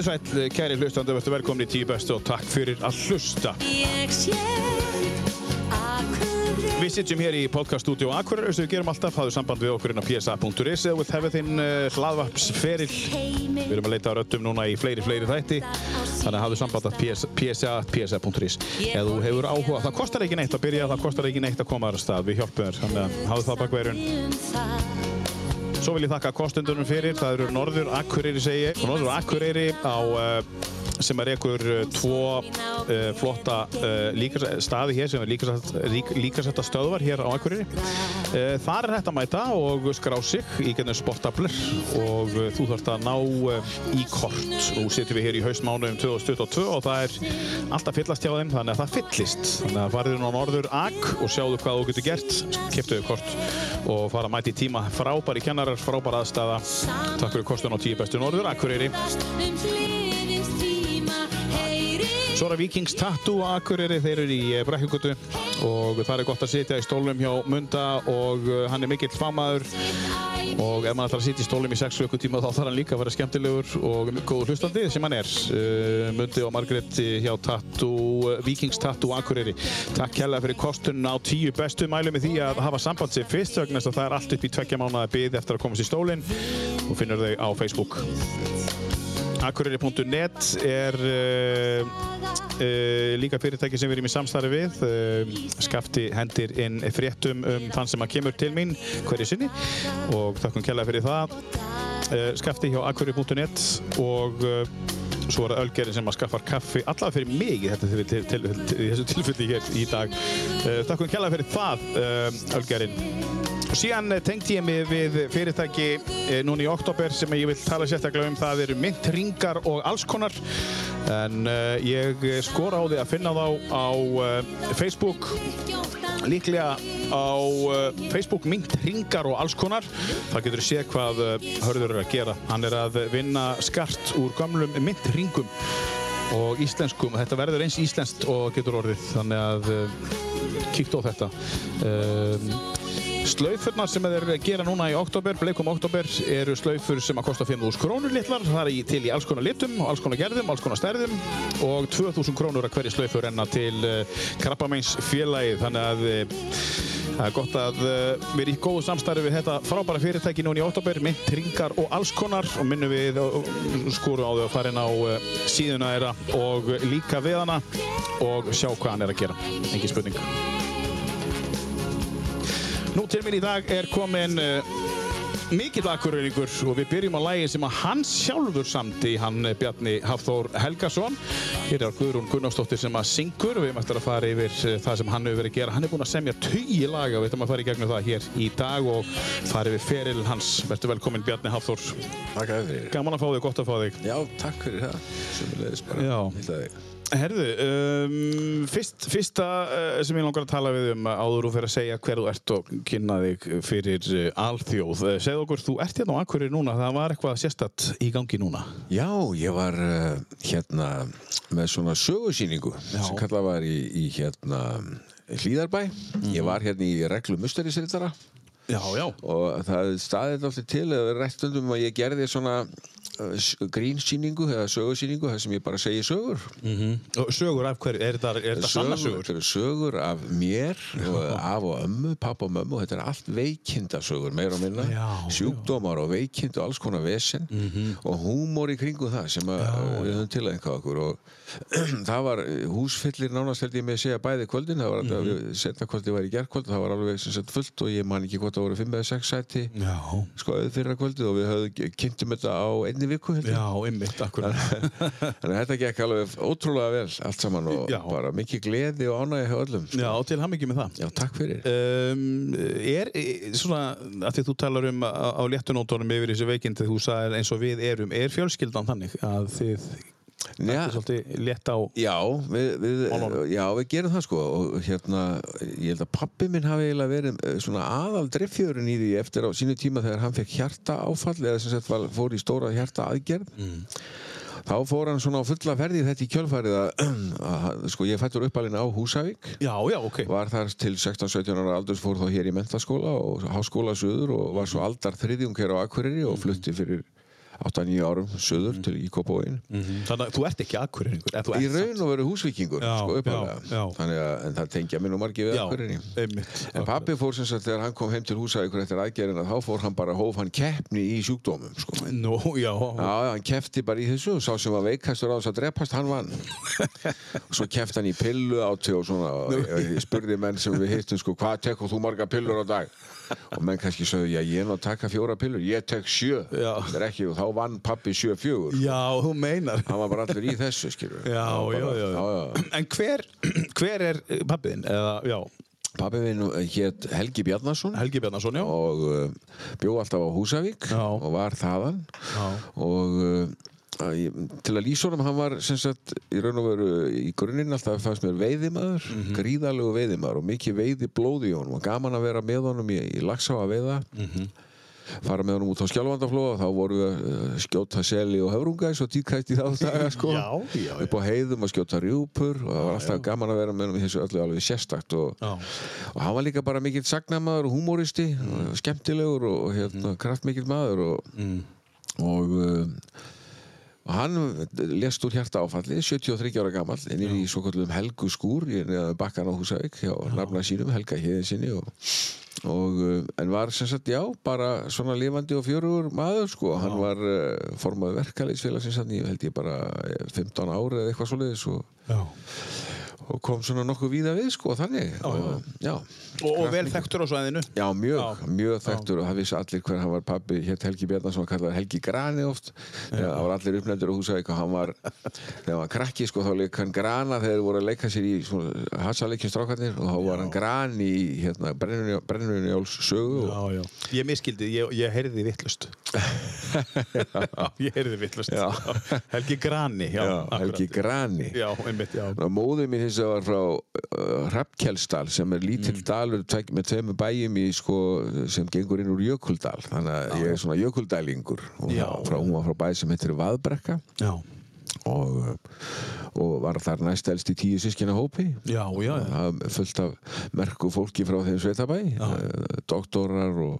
Er sæl, kæri hlustandi, verður velkomin í tíu bestu og takk fyrir að hlusta. Við sitjum hér í podcaststúdíu Akureyri, og við gerum alltaf, hafðu samband við okkur inn á psa.is eða við hefðu þinn uh, hlaðvarpsferil. heimi Við erum að leita á röddum núna í fleiri, fleiri þætti, þannig að hafðu samband að psa.psa.is eða þú hefur áhuga. Það kostar ekki neitt að byrja, það kostar ekki neitt að koma aðra stað, við hjálpum þér, þannig að hafðu það bakverjun. um það Svo vil ég þakka kostendunum fyrir, það eru Norður Akureyri segi Norður Akureyri á, uh, sem er uh, tvo uh, flotta uh, líkas, staði hér sem er líkasetta lík, líkasetta stöðvar hér á Akureyri. Uh, þar er þetta að mæta og skrá sig í gennum sportabler og þú þarfst að ná í kort. Nú sitjum við hér í haustmánuðum 2022 og það er alltaf fyllast hjá þeim þannig að það fyllist. Þannig að farið inn á Norður Ak og sjáðu hvað þú getur gert, kiptuðu kort og fara að mæta í tíma frábæri kennarar, frábæra aðstæða. Takk fyrir kostun á tíu bestu Norður Akureyri. Það Vikings Tattoo á Akureyri, þeir eru í eh, Brekkugutu og það er gott að sitja í stólnum hjá Munda og eh, hann er mikill famaður og ef maður ætlar að sitja í stólnum í 6 klukkutíma þá þarf hann líka að vera skemmtilegur og góður hlustandi sem hann er. Uh, Mundi og Margrét hjá Tattoo, Vikings Tattoo Akureyri. Takk kærlega fyrir kostun á tíu bestu mælum með því að hafa samband sig fyrst vegna þess að það er allt upp í tveggja mánuða bið eftir að komast í stólinn og finnur þau á Facebook. Akureyri.net er uh, uh, líka fyrirtæki sem við erum í samstarfi við. Uh, skafti hendir inn fréttum um þann sem að kemur til mín hverju sinni og þakkum kjærlega fyrir það. Skafti hjá Akureyri.net og svo er það Ölgerinn sem að skaffar kaffi allavega fyrir mig í, þessu tilfelli hér í dag. Uh, þakkum kjærlega fyrir það, uh, Ölgerinn. Síðan eh, tengdi ég mig við fyrirtæki eh, núna í oktober sem ég vil tala sérstaklega um. Það eru myntringar og alls konar. En ég skora á því að finna þá á Facebook. Líklega á Facebook myntringar og alls konar. Það getur séð hvað Hörður er að gera. Hann er að vinna skart úr gamlum myntringum og íslenskum. Þetta verður eins íslenskt og getur orðið. Þannig að uh, kíkt á þetta. Um, Slaufurnar sem þeir gera núna í oktober, bleikum oktober, eru slaufur sem að kosta 5.000 krónur litlar. Það er til í alls konar litum, alls konar gerðum, alls konar stærðum og 2.000 krónur að hverju slaufur renna til uh, Krabbameins félagið. Þannig að uh, það er gott að uh, við erum í góðu samstarfi við þetta frábæra fyrirtæki núna í oktober, mynd, ringar og alls konar og minnum við skóru á þau að fara inn á síðuna þeirra og líka við hana og sjá hvað hann er að gera. Engin spurning. Nú til mér í dag er komin uh, mikill akkuröringur og við byrjum á lægi sem að hann sjálfur samti, hann eh, Bjarni Hafþór Helgason. Hér er Guðrún Gunnarsdóttir sem að syngur við eftir að fara yfir uh, það sem hann hefur verið að gera. Hann er búinn að semja tugi laga og við ætlum að fara í gegnum það hér í dag og fara yfir feril hans. Verður velkomin Bjarni Hafþór. Takk að þér. Gaman að fá þig, gott að fá þig. Já, takk fyrir það. Sumulegis bara. Já. Herðu, um, fyrst, fyrsta uh, sem ég langar að tala við um áður og fyrir að segja hver þú ert og kynna þig fyrir uh, alþjóð. Segð okkur, þú ert hérna á Akureyri núna, það var eitthvað sérstatt í gangi núna. Já, ég var hérna með svona sögusýningu Já. sem kallað var í, í hérna Hlíðarbæ. Ég var hérna í reglu musterisrittara Já, já. og það staðið alltaf til eða verið rætt stundum að ég gerði svona grínsýningu eða sögusýningu þar sem ég bara segi sögur. Og sögur af hverju, er þetta, er sanna sögur? Þetta eru sögur af mér og af og ömmu, pappa og mömmu þetta er allt veikindasögur, meira og minna. Já, sjúkdómar og veikind og alls konar vesen og húmor í kringu það sem að, við höfum til að einhvað okkur og það var húsfyllir nánast held ég með að segja bæði kvöldin það var mm -hmm. setna kvöldi var í gerkvöld það var alveg sem sagt fullt og ég man ekki hvort það voru 5 eða 6 sæti Já, sko auð fyrra kvöldið og við höfum kynntum þetta á einni viku held ég. já, einmitt, akkurat. Þannig að þetta gekk alveg ótrúlega vel allt saman og Já. bara mikið gleði og ánægi hjá öllum. sko. Já, til hann með það. Já, takk fyrir. Um, er eh, svona, að því þú talar um á, á léttunótonum yfir þessi veikindi, er Já, svolítið létt á já, við, við, já, við gerum það sko og hérna, ég held að pappi minn hafi eiginlega verið eh, svona aðal dreffjörun í því eftir á sínu tíma þegar hann fekk hjarta áfall eða sem sagt var, fór í stóra hjarta aðgerð þá fór hann svona á fulla ferði þetta í kjölfærið að, að sko ég fættur uppalinn á Húsavík. Já, já, ok. Var þar til 16-17 ára aldurs fór þá hér í mentaskóla og háskóla söður og var svo aldar þriðjung hér á Akureyri og flutti fyrir 8-9 árum söður til í Kópavóin Þannig að þú ert ekki akkurýringur í raun og veru húsvíkingur Já, sko, já, já. þannig að það tengja minn og margi við einmitt En pappi fór sem sagt þegar hann kom heim til Húsavíkur eftir aðgerðina þá fór hann bara hóf hann keppni í sjúkdómum sko. Nú, já, hann kefti bara í þessu og sá sem var veikastur á þess að drepast, hann vann. Og svo kefti hann í pillu átti og svona og spurði menn sem við hittum sko, hvað tekur þú marga pillur á dag og menn kannski sögðu, já ég er nú að taka fjóra pillur ég tek sjö, ekki og þá vann pappi sjö fjögur já, þú meinar hann var bara allur í þessu, skilur Já, já, já, já. já. En hver, hver er pappiðin? Eða, já, Pappi minn hétt Helgi Bjarnason Helgi Bjarnason, já og uh, bjó alltaf á Húsavík Já. og var þaðan Já. og uh, til að lýsa honum hann var sagt í raun og veru í grunninn alltaf fannst mér veiðimaður Mhm. gríðalegu veiðimaður og mikið veiði blóði í honum og gaman að vera með honum í, í Laxá að veiða Mhm. fara með honum út á Skjálfandaflóa þá voru við að uh, skjóta seli og höfrunga eins og tíkætt í þá daga sko Já, já, já. upp á heiðum að skjóta rjúpur og það var alltaf gaman að vera með honum í þessu öllu alveg sérstakt og, Já. og hann var líka bara mikill sagnamaður og humoristi og skemmtilegur og, hérna, kraftmikill maður og, Mm. og, um, og hann lest úr hjarta áfalli 73 ára gammal inn í svo kallum Helgu skúr í bakkan á Húsavík hjá nafna sínum, Helga Híðin sinni og, og um, en var sem sagt já, bara svona lifandi og fjörugur maður sko, hann var uh, formaður verkaleysfélagsins hann í held ég bara eh, 15 ári eða eitthvað svoleiðis og, Já. Og kom svona nokkuð víða við sko, þannig. Og, já, Og, og vel þekktur á svæðinu. Já, mjög, Já. mjög þekktur. Og það vissi allir hver hann var. Pabbi hétt Helgi Bjarnason, kallaði Helgi Grani oft. Það var allir uppnefndur á Húsavík og hann var, þegar hann var krakki sko, þá leik hann Grana þegar þeir voru að leika sér í hassaleikjum strákarnir. Og þá var hann Grani í hérna, brennunni Jóls sögu og, Já, já. Ég miskildi, ég, ég heyrði vittlust Ég heyrði vittlust Já. Helgi Grani Já, já. Helgi Grani. Já, já. Móðir mín hins vegar var frá uh, Hrafnkelsdal sem er lítill Mm. dalur með tveimur bæjum í sko, sem gengur inn úr Jökuldal. Þannig að ég er svona Jökuldælingur. Og Já. hún var frá bæ sem heitir Vaðbrekka. Já, og, og var þar næst elst í tíu sískina hópi já, já, já. fullt af merku fólki frá þeim sveitabæ uh, doktorar og,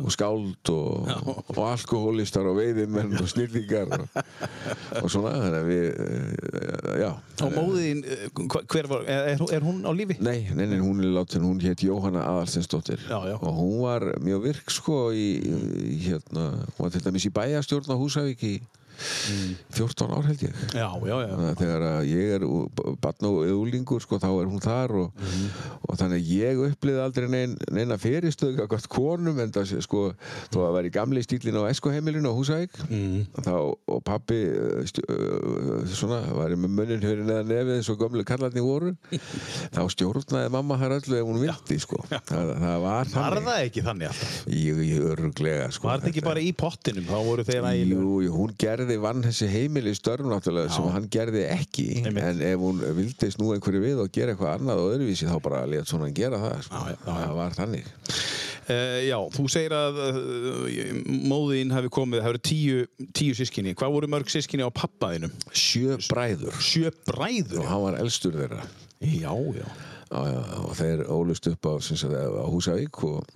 og skáld og, og alkohólistar og veiðimenn og snillíkar og, svona þannig að við uh, já Og móðin, hver var, er, er hún á lífi? Nei, nei, nei, hún er látin, hún hétt Jóhanna já. og hún var mjög virk sko í, í hérna, hún var til dæmis í bæjastjórn á Húsavík í 14 ár held ég Já, já, já að þegar að ég er barn og úlingur sko, þá er hún þar og, Mhm. og þannig að ég upplýði aldrei nein, neina fyrirstöðu gott konum en það sko, þó að vera í gamli stílinn á Eskoheimilinu á Húsavík Mhm. þá, og pappi uh, svona, var með munnin hörin eða nefið eins og gömlu kallarni voru þá stjórnaði mamma þar öllu ef hún vildi sko. það, það var Var þannig það ekki þannig alltaf? ég, ég öruglega sko, Var það ekki bara í pottinum? Þá jú, hún gerði, vann þessi heimili störf náttúrulega sem hann gerði ekki Einmitt. en ef hún vildi snú einhverju við og gera eitthvað annað og öðruvísi þá bara let svona hann gera það sko. Já, já, það var þannig Uh, já, þú segir að uh, móðin hafi komið, það eru tíu, tíu sískinni. Hvað voru mörg sískinni á pappaðinum? sjö bræður Sjö bræður? og hann var elstur þeirra Já, já. Já, já, og þeir ólust upp á, sem á Húsavík og,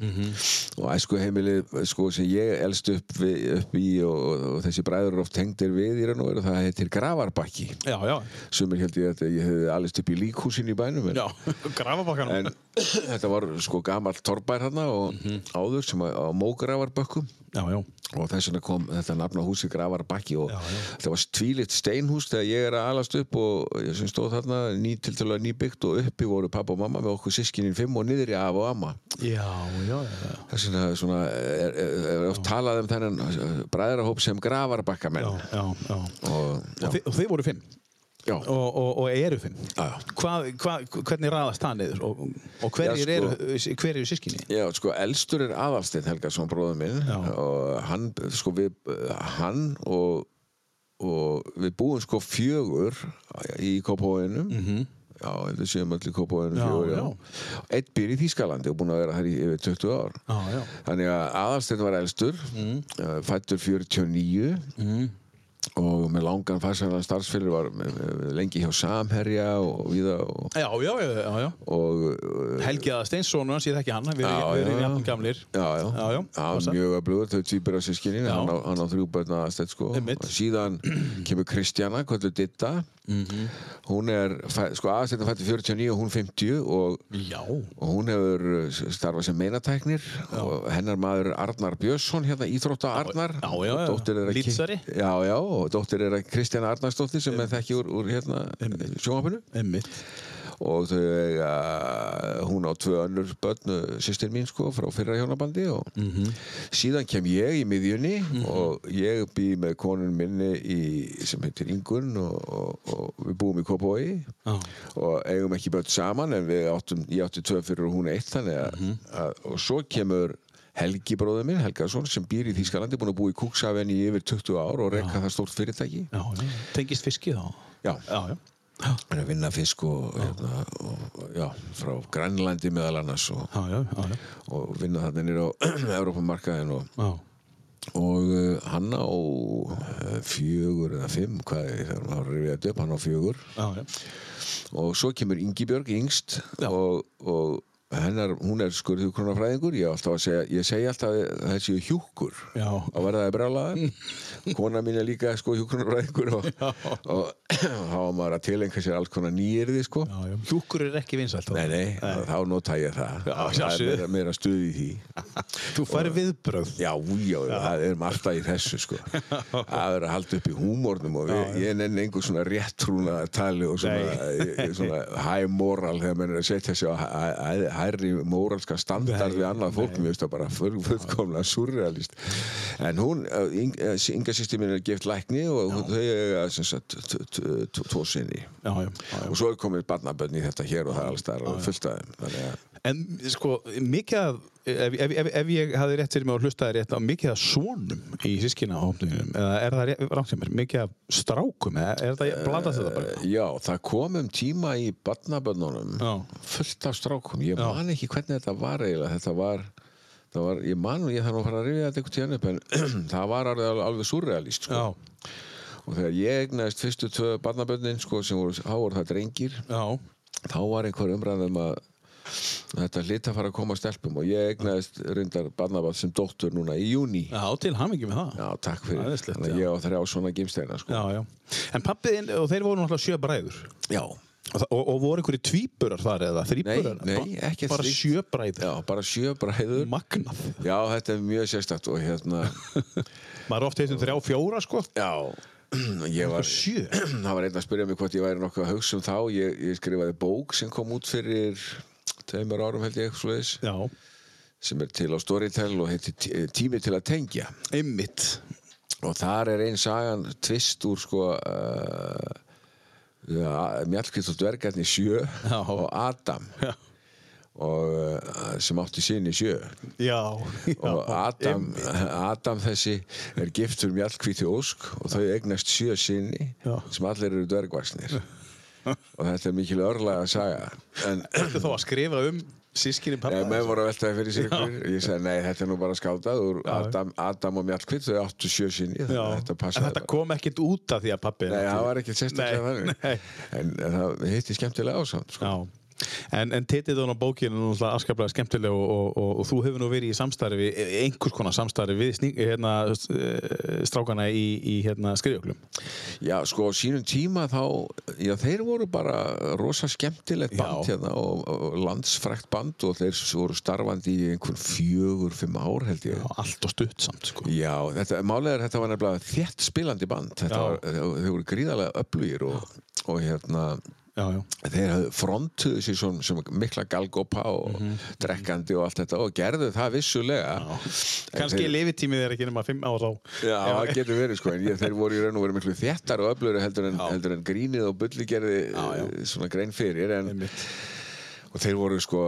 og æsku heimilið sko, sem ég elst upp, við, upp í og, og, og þessi bræður oft tengdir við í raun og veru, það heitir Gravarbakki já. sumir held ég að ég hefði alist upp í líkhúsin í bænum en, Já, grafabakkanum. en þetta var sko gamall torrbær hérna og áður sem að, á Mógravarbökkum Já, já. og þess vegna kom þetta nafn á húsi Gravarbakki og Já, þetta var tvílitt steinhús þegar ég er að alast upp og ég sem stóð þarna ný til til að nýbyggt og uppi voru pappa og mamma með okkur sískinin fimm og niðri af og amma þess vegna svona, er, er, er oft talað um þennan bræðrahóp sem Gravarbakkamenn Já, já, já. og já, Og, þi, og þið voru fimm? Og, og, og eru fimm? Hvað, hvað, hvernig raðast það niður? Og, og hverjir Já, sko- eru, eru sískinni? Já, sko, elstur er Aðalsteinn Helgason, bróður minn Já. og hann, sko, við hann og, og við búum sko fjögur í Kópavóinum mm Já, þetta séum öll í Já, fjögur, já. Eitt býr í Þýskalandi og búin að vera þar í yfir 20 ár Já, já. Þannig að Aðalsteinn var elstur mm. fættur 49 Mm. Og með langan farsæðan starfsfélir var með, með, lengi hjá Samherja og viða og, Já, já, já, og uh, Helgi Aða Steinsson, hans ég þekki hann, við erum já. jafn gamlir. Já, já, Hann mjög öflugur, þau týpur af sískinni, hann, á- hann á þrjú börn aðstætt sko. Síðan kemur Kristjana, er Ditta, Mhm. hún er, sko aðstættin fætti 49 og hún 50 og, og hún hefur uh, starfað sem meinatæknir og hennar maður er Arnar Björnsson, hérna Íþrótta Arnar. Dóttir þeirra Ki- Lýtsari. Já, já, og dóttir er að Kristjana Arnarsdóttir sem er þekki úr, úr hérna sjónvapinu Einmitt. og þau eiga, hún á tvö önnur börn, sýstir mín sko, frá fyrra hjónabandi og síðan kem ég í miðjunni og ég bý með konun minni í, sem heitir Ingun og, og, og við búum í Kópavogi Já. og eigum ekki börn saman en við áttum, ég átti tvö fyrir og hún eitt þannig að, að og svo kemur Helgi bróður minn, Helgason, sem býr í Þýskalandi, búin að búa í Kúksafen í yfir 20 ár og reyka það stórt fyrirtæki. Já, já. Tengist fiski þá? Já, Já, já. hann er að vinna fisk og, hérna, og já, frá Grænlandi meðal annars og, Já, já, já, já. og vinna þarna nýr á Európamarkaðin og, Já. og uh, hann á uh, fjögur eða fimm, hvað er har rifið þetta upp, hann á fjögur Já, já. og svo kemur Ingibjörg yngst Já. og, og hennar, hún er skurðhjúkronafræðingur ég, á alltaf að segja, ég segi alltaf að þessi hjúkur Já. að verða það brjálaðar. Kona mín er líka sko hjúkronafræðingur og, og þá var maður að tilengja sér alls konar nýjirði sko. Já, já. Hjúkur er ekki vinsælt. Nei, nei, þá nota ég það. Já, það er meira, stuð í því. Þú færi viðbröð. Já, já, það er alltaf í þessu sko. Það er að halda upp í húmórnum og við, ég nenni einhver svona réttrúna tali og svona, ég- ég- svona high moral þegar menn er að setja sig á hærri moralska standard við annað fólk, mér finnst það bara full- fullkomlega surrealist en hún, Ing- uh, Inga sýsti minn er gift lækni og þau t- tvo sinni og svo er komið barnabönn í þetta hér og það er alls þar og fullt af þeim En sko, mikið af, ef, ef, ef, ef ég hafði rétt fyrir mig og hlustaði rétt á mikið af svonum í sískina hópnum, eða er það rangt sem er, mikið af strákum, eða er það, blandast þetta bara? Já, það kom um tíma í barnabönnunum Já. fullt af strákum. Ég Já. man ekki hvernig þetta var eiginlega. Þetta var, það var ég man og ég þarf að fara að rifja þetta einhvern tíðan upp en það var alveg, alveg surrealist sko. Já, og þegar ég egnaðist fyrstu tvö barnabönnin sko, sem voru, þá voru það drengir já, þá var einhver umræðum að þetta hlita að fara að koma að stelpum og ég egnaðist reyndar barnabönd sem dóttur núna í júni. já, til hamingi með það. Já, takk fyrir. Æðislegt, Þannig að já. ég á þrjá svona gimsteina sko. Já, já. En pappiðinn, og þeir voru náttúrulega sjö bræður. Já. Og, það- og, og voru einhverju tvíburar þar eða þrýburar? Nei, nei, ekkert Bara slíkt. sjö bræður. Já, bara sjö bræður. Magnað. Já, þetta er mjög sérstakt og hérna, Maður er oft heitum þrjá fjóra, sko. já, ég var, það var einn að spyrja mig hvort ég væri nokkuð að hugsa um þá, ég, ég skrifaði bók sem kom út fyrir tveimur árum held ég Já, sem er til á Storytel og heitir Tí- Tími til að tengja einmitt. og þar er ein sagan tvist úr sko uh, ja, Mjallkvitt og dvergarnir sjö Já. og Adam Já, og, uh, sem átti sinni sjö já. og Adam. Adam þessi er giftur mjallkvíti ósk og þau eignast sjö Já. sem allir eru dvergvaksnir og þetta er mikil örlega að saga en Þetta þá að skrifa um sískinni pappa. Nei, menn voru að veltaði fyrir sér ykkur ég sagði nei, þetta er nú bara skátað úr Adam, Adam og Mjallkvitt, þau áttu sjö sinni Já. þannig að þetta en passaði þetta bara. kom ekkert út af því að pappi Nei, það var ekkert sérstaklega þannig en, en það hitti skemmtilega ásamt sko. En, en titillun á bókinu er náttúrulega afskaplega skemmtileg og, og, og, og þú hefur nú verið í samstarfi, einhvers konar samstarfi við sný, hérna, eh, strákana í, í hérna, skriðjöklum. Já, sko, sínum tíma þá, já, þeir voru bara rosa skemmtilegt band hérna og, landsfrækt band og þeir voru starfandi í einhvern fjögur, fimm ár held ég. Já, allt og stutt samt, sko. Já, þetta, málið er þetta var nefnilega þétt spilandi band, þetta var, þeir voru gríðarlega öflugir og, og hérna, Já, já. þeir frontuðu sér sem, sem mikla galgopa og drekkandi og allt þetta og gerðu það vissulega. En Kanski þeir- lifitímið er ekki nema fimm ár þá. Já, það getur verið sko, en ég, þeir voru í raun og veru miklu þéttar og öflur heldur en, heldur en grínið og bulli gerði Já, já. eh, svona grein fyrir en, Einmitt. Og þeir voru sko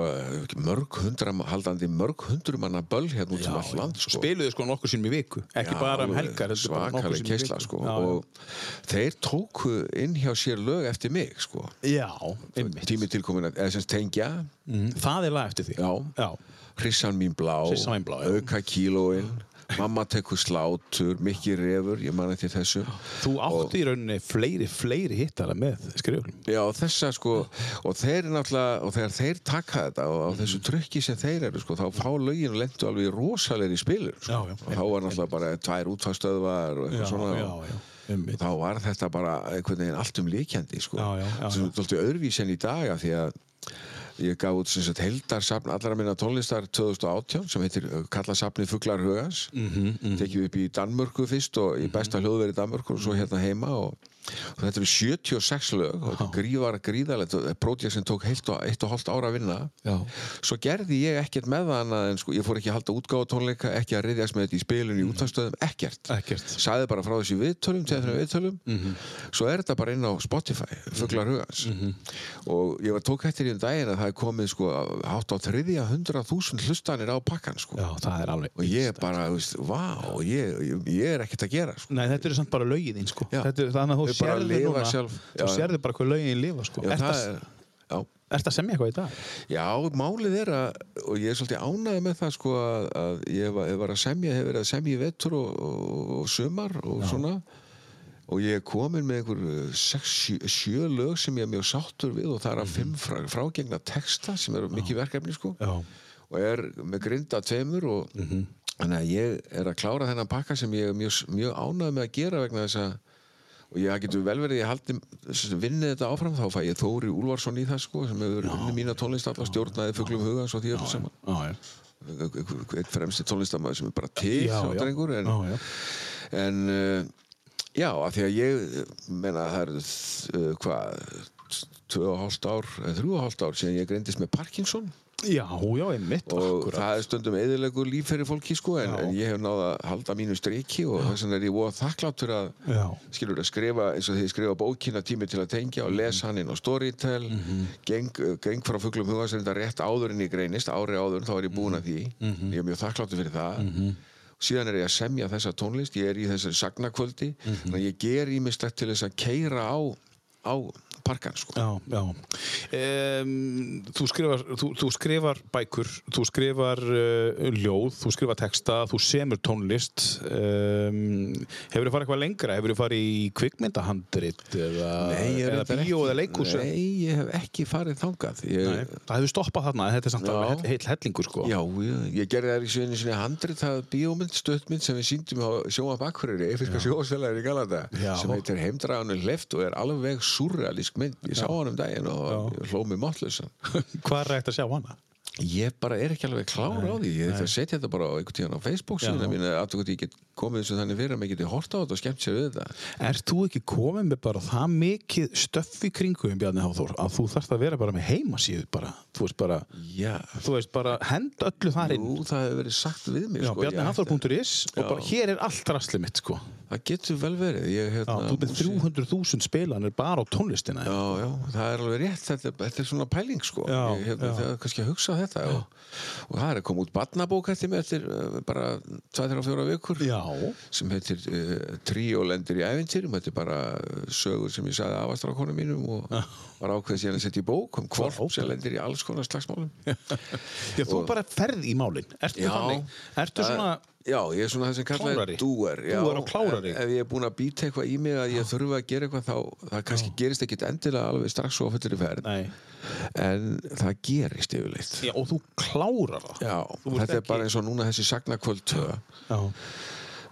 mörg hundra, haldandi mörg hundru manna böll hérna út um all land sko. Spiluðu sko nokkur sinnum í viku, ekki Já, bara um helgar. í keisla sko Já, já. og þeir tóku inn hjá sér lög eftir mig sko Já, einmitt. tími tilkomin að, eða sem sagt tengja Mm, Það er lag eftir því. já, Já, hrissan mín blá, blá, auka kílóin Mamma tekur slátur, Mikki refur, ég man eftir þessu Þú átti í rauninni fleiri, fleiri hittara með skriflum. Já, þessa sko, og þeir náttúrulega, og þegar þeir taka þetta og á þessu trykki sem þeir eru, sko, þá fá lögin og lendu alveg í rosalegri spilur, sko. Já, já. og þá var náttúrulega bara tvær útfagstöðvar og eitthvað svona, já, og já. Einmitt. þá var þetta bara einhvern veginn allt um líkjandi, sko. Já, já, já, Sem er alltaf öðruvísi en í dag, af því að ég gaf út sem sagt heldarsafn allra minna tónlistar 2018 sem heitir uh, kalla safnið Fuglar Hugans. Mhm, tekið upp í Danmörku fyrst og í besta hljóðveri Danmörku og svo hérna heima og þetta eru 76 lög og þetta gríðar gríðalegt pródjekt sem tók heilt og, eitt og hálft ára að vinna. Já. svo gerði ég ekkert með það annað en sko, ég fór ekki að halda útgáfa tónleika ekki að riðjast með þetta í spilun í úttastöðum ekkert. Ekkert. sagði bara frá þessi viðtölum til þetta viðtölum. Svo er þetta bara inn á Spotify Fuglar Hugans. Og ég var tók eftir í um daginn að það er komið sko hátt á þriðja hundra þúsund hlustanir á pakkan sko. Já, og ég bara, vá ég, ég, ég er ekkert að gera sko. Nei, þetta bara. Já. Þetta að Þau bara sérðu lifa núna, sjálf. þú Já. sérðu bara hvað lögin lifa, sko. Já, að- er, já, ertu að semja eitthvað í dag? já, málið er að og ég er svolítið ánægð með það sko að, að ég ég var að semja, hef verið að semja í vetur og, og, og sumar og svona og ég er komin með einhver sjö, sjö lög sem ég er mjög sáttur við og það er að fimm frá, frágengna texta sem eru mikið verkefni sko Já. og er með grinda tveimur og þannig að ég er að klára þennan pakka sem ég er mjög, mjög ánægð með að gera vegna þess að og ég getur vel verið ég haldi vinnið þetta áfram þá fæ ég Þóri Úlfarsson í það sko sem hefur unnið mína tónlist alla stjórnaði fuglum hugans og því öllu saman. einn fremsti tónlistamæður sem er bara til Já, já. drengur en, Já, en uh, já, af því að ég menna það er uh, hvað tvö og hálft ár, eða þrjú og hálft ár síðan ég greindist með Parkinson Já, já, einmitt, og akkurat. það er stundum eðilegur líf fyrir fólki sko en, en ég hef náða að halda mínu striki og þess vegna er ég voða þakkláttur að Já. skilur að skrifa eins og því skrifa bókina tími til að tengja og lesa hann inn á Storytel. Geng, geng frá fuglum hugansrinda rétt áður en ég greinist, ári áður þá er ég búin að því, ég er mjög þakkláttur fyrir það. Og síðan er ég að semja þessa tónlist ég er í þessari sagnakvöldi. Þannig að ég ger ímislegt til þess að keira á, á parkan sko Já, já. Um, þú, skrifar, þú, þú skrifar bækur, þú skrifar uh, ljóð, þú skrifar texta, þú semur tónlist. Um, hefur þið farið eitthvað lengra? Hefur þið farið í kvikmyndahandrit eða, eða bíó ekki- eða leikhús? Nei, ég hef ekki farið þangað ég, Nei, það hefur stoppað þarna, þetta er samt alveg heill hellingur sko. Já, ég, ég gerði það í svinni sinni handrit það bíómynd, stöttmynd sem við síndum á sjóa bakkuriri, Eifirska sjóasfélagur í Galanda Já. sem heitir Heimdraðanur hleft og er alveg surrealísk mynd ég sá hann um daginn og ég hló mig mátlausan Hvað er rægt að sjá hana? ég bara er ekki alveg klár á því. Ég ætla að setja þetta bara á einhvern tíðan á Facebook síðan mín að ég get komið þessu þannig fyrir að maður geti hort á þetta og skemmt sér við þetta. Er þú ekki komið með bara það mikið stöff í kringu um Bjarni Háþór að þú þarfst að vera bara með heimasíðu bara, þú veist bara, þú veist bara hend öllu þar inn. Jú, það hefur verið sagt við mig Já, sko, ég ætti- bjarniháþór.is og bara hér er allt rastlið mitt sko. Það getur vel verið ég, Já, hérna, þú með 300.000 spilanir bara á tónlistina. Já, já, það er alveg rétt, þetta, þetta er svona pæling sko, Já, ég, hérna, já. það er kannski að hugsa þetta og, og það er að koma út barnabók eftir mig eftir uh, bara 2-3-4 vikur Já. sem heitir uh, Tríó lendir í ævintýrum, þetta er bara sögur sem ég sagði afastrákonum mínum og var ákveð síðan að setja í bók um Já, ok. sem lendir í alls konar slagsmálum Já, þú bara ferð í málinn. Ertu Já. þannig? Ertu svona, Já, ég er svona það sem kallaði dúer já, Dúer og klárari. ef, ef ég er búin að býta eitthvað í mig að ég þurfa að gera eitthvað þá það kannski gerist ekkit endilega alveg strax svo fyrir ferð nei, en það gerist yfirleitt já, og þú klárar það. Já, Þú þetta er ekki- bara eins og núna þessi sagnakvöld. Já.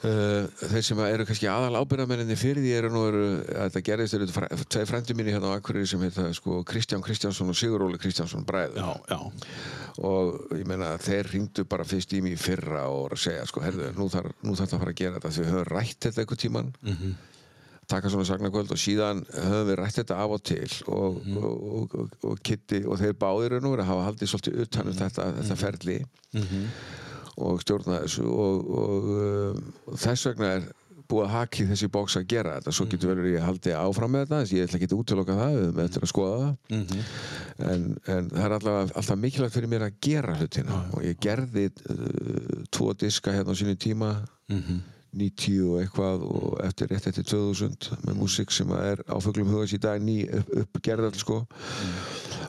Uh, þeir sem eru kannski aðal ábyrðamenninni fyrir því eru nú eru, að þetta gerðist eru tvei frændi mínu hérna á Akureyri sem heita sko, Kristján Kristjánsson og Sigur Óli Kristjánsson bræður Já, já. og ég meina þeir ringdu bara fyrst í mig í fyrra og segja sko, herðu, nú þarf það að fara að gera þetta því við höfum rætt þetta einhvern tíman Mhm. taka svona sagnakvöld og síðan höfum við rætt þetta af og til og, Mhm. og, og, og, og Kitty og þeir báðir nú að hafa haldið svolítið utan Mhm. um þetta, þetta ferli og stjórna þessu og, og, og þess vegna er búið að haki þessi bóks að gera þetta. Svo getur vel verið ég haldi áfram með þetta þess að ég ætla ekki að útiloka það, við höfum eftir að skoða það. En, en það er alltaf, alltaf mikilvægt fyrir mér að gera hlutina. Og ég gerði uh, tvo diska hérna á sínu tíma 90 og eitthvað og eftir rétt eftir 2000 með músík sem er á fuglum hugans í dag ný upp, uppgerðal sko.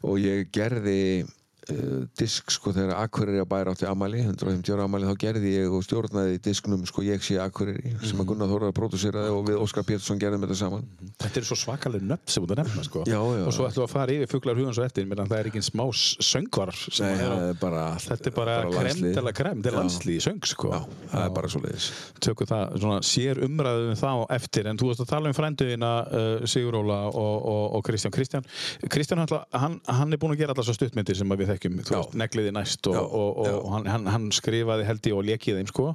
Og ég gerði uh, disk sko þegar Akureyri á bæra átti amali 150 ára amali þá gerði ég og stjórnaði disknum sko ég sé Akureyri sem að Gunnar Þórar pródúseraði og við Óskar Pétursson gerðum þetta saman Þetta eru svo svakalega nöfn sem þú að nefna sko. Já, já. og svo ætlum við að fara yfir fuglar hugans og eftir meðan það er ekki smá söngvar Nei, er er bara Þetta er bara, krem landslið. til að krem, þetta er í söng sko. Já, það er bara svo leiðis tökum það svona sér umræðu um það á eftir en þú veist að tala um frænduðina uh, Siguróla og, og, Kristján Kristján, Kristján hann, hann, er búinn að gera alltaf svo stuttmyndir sem að við þekkjum þú veist, negliði næst og, Já, og, og, já. hann, hann, hann skrifaði held ég og lekið þeim sko.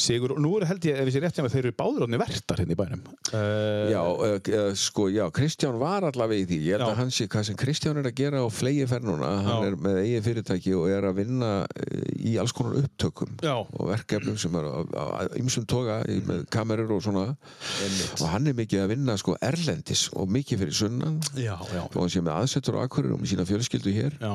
Sigur, og nú er held ég, ef ég sé rétt hjá mig, þeir eru báður átni vertar hérna í bænum. Uh, Já, uh, sko, já, Kristján var allavega í því. Ég held Já. að hann sé hvað sem Kristján er að gera á flegi fer núna, hann er með eigin fyrirtæki og er að vinna uh, í alls konar upptökum og verkefnum sem er á ymsum toga í- með kamerur og svona. Og hann er mikið að vinna sko erlendis og mikið fyrir sunnan. Og hann sé með aðsettur á akkurir og með sína fjölskyldu hér. Já.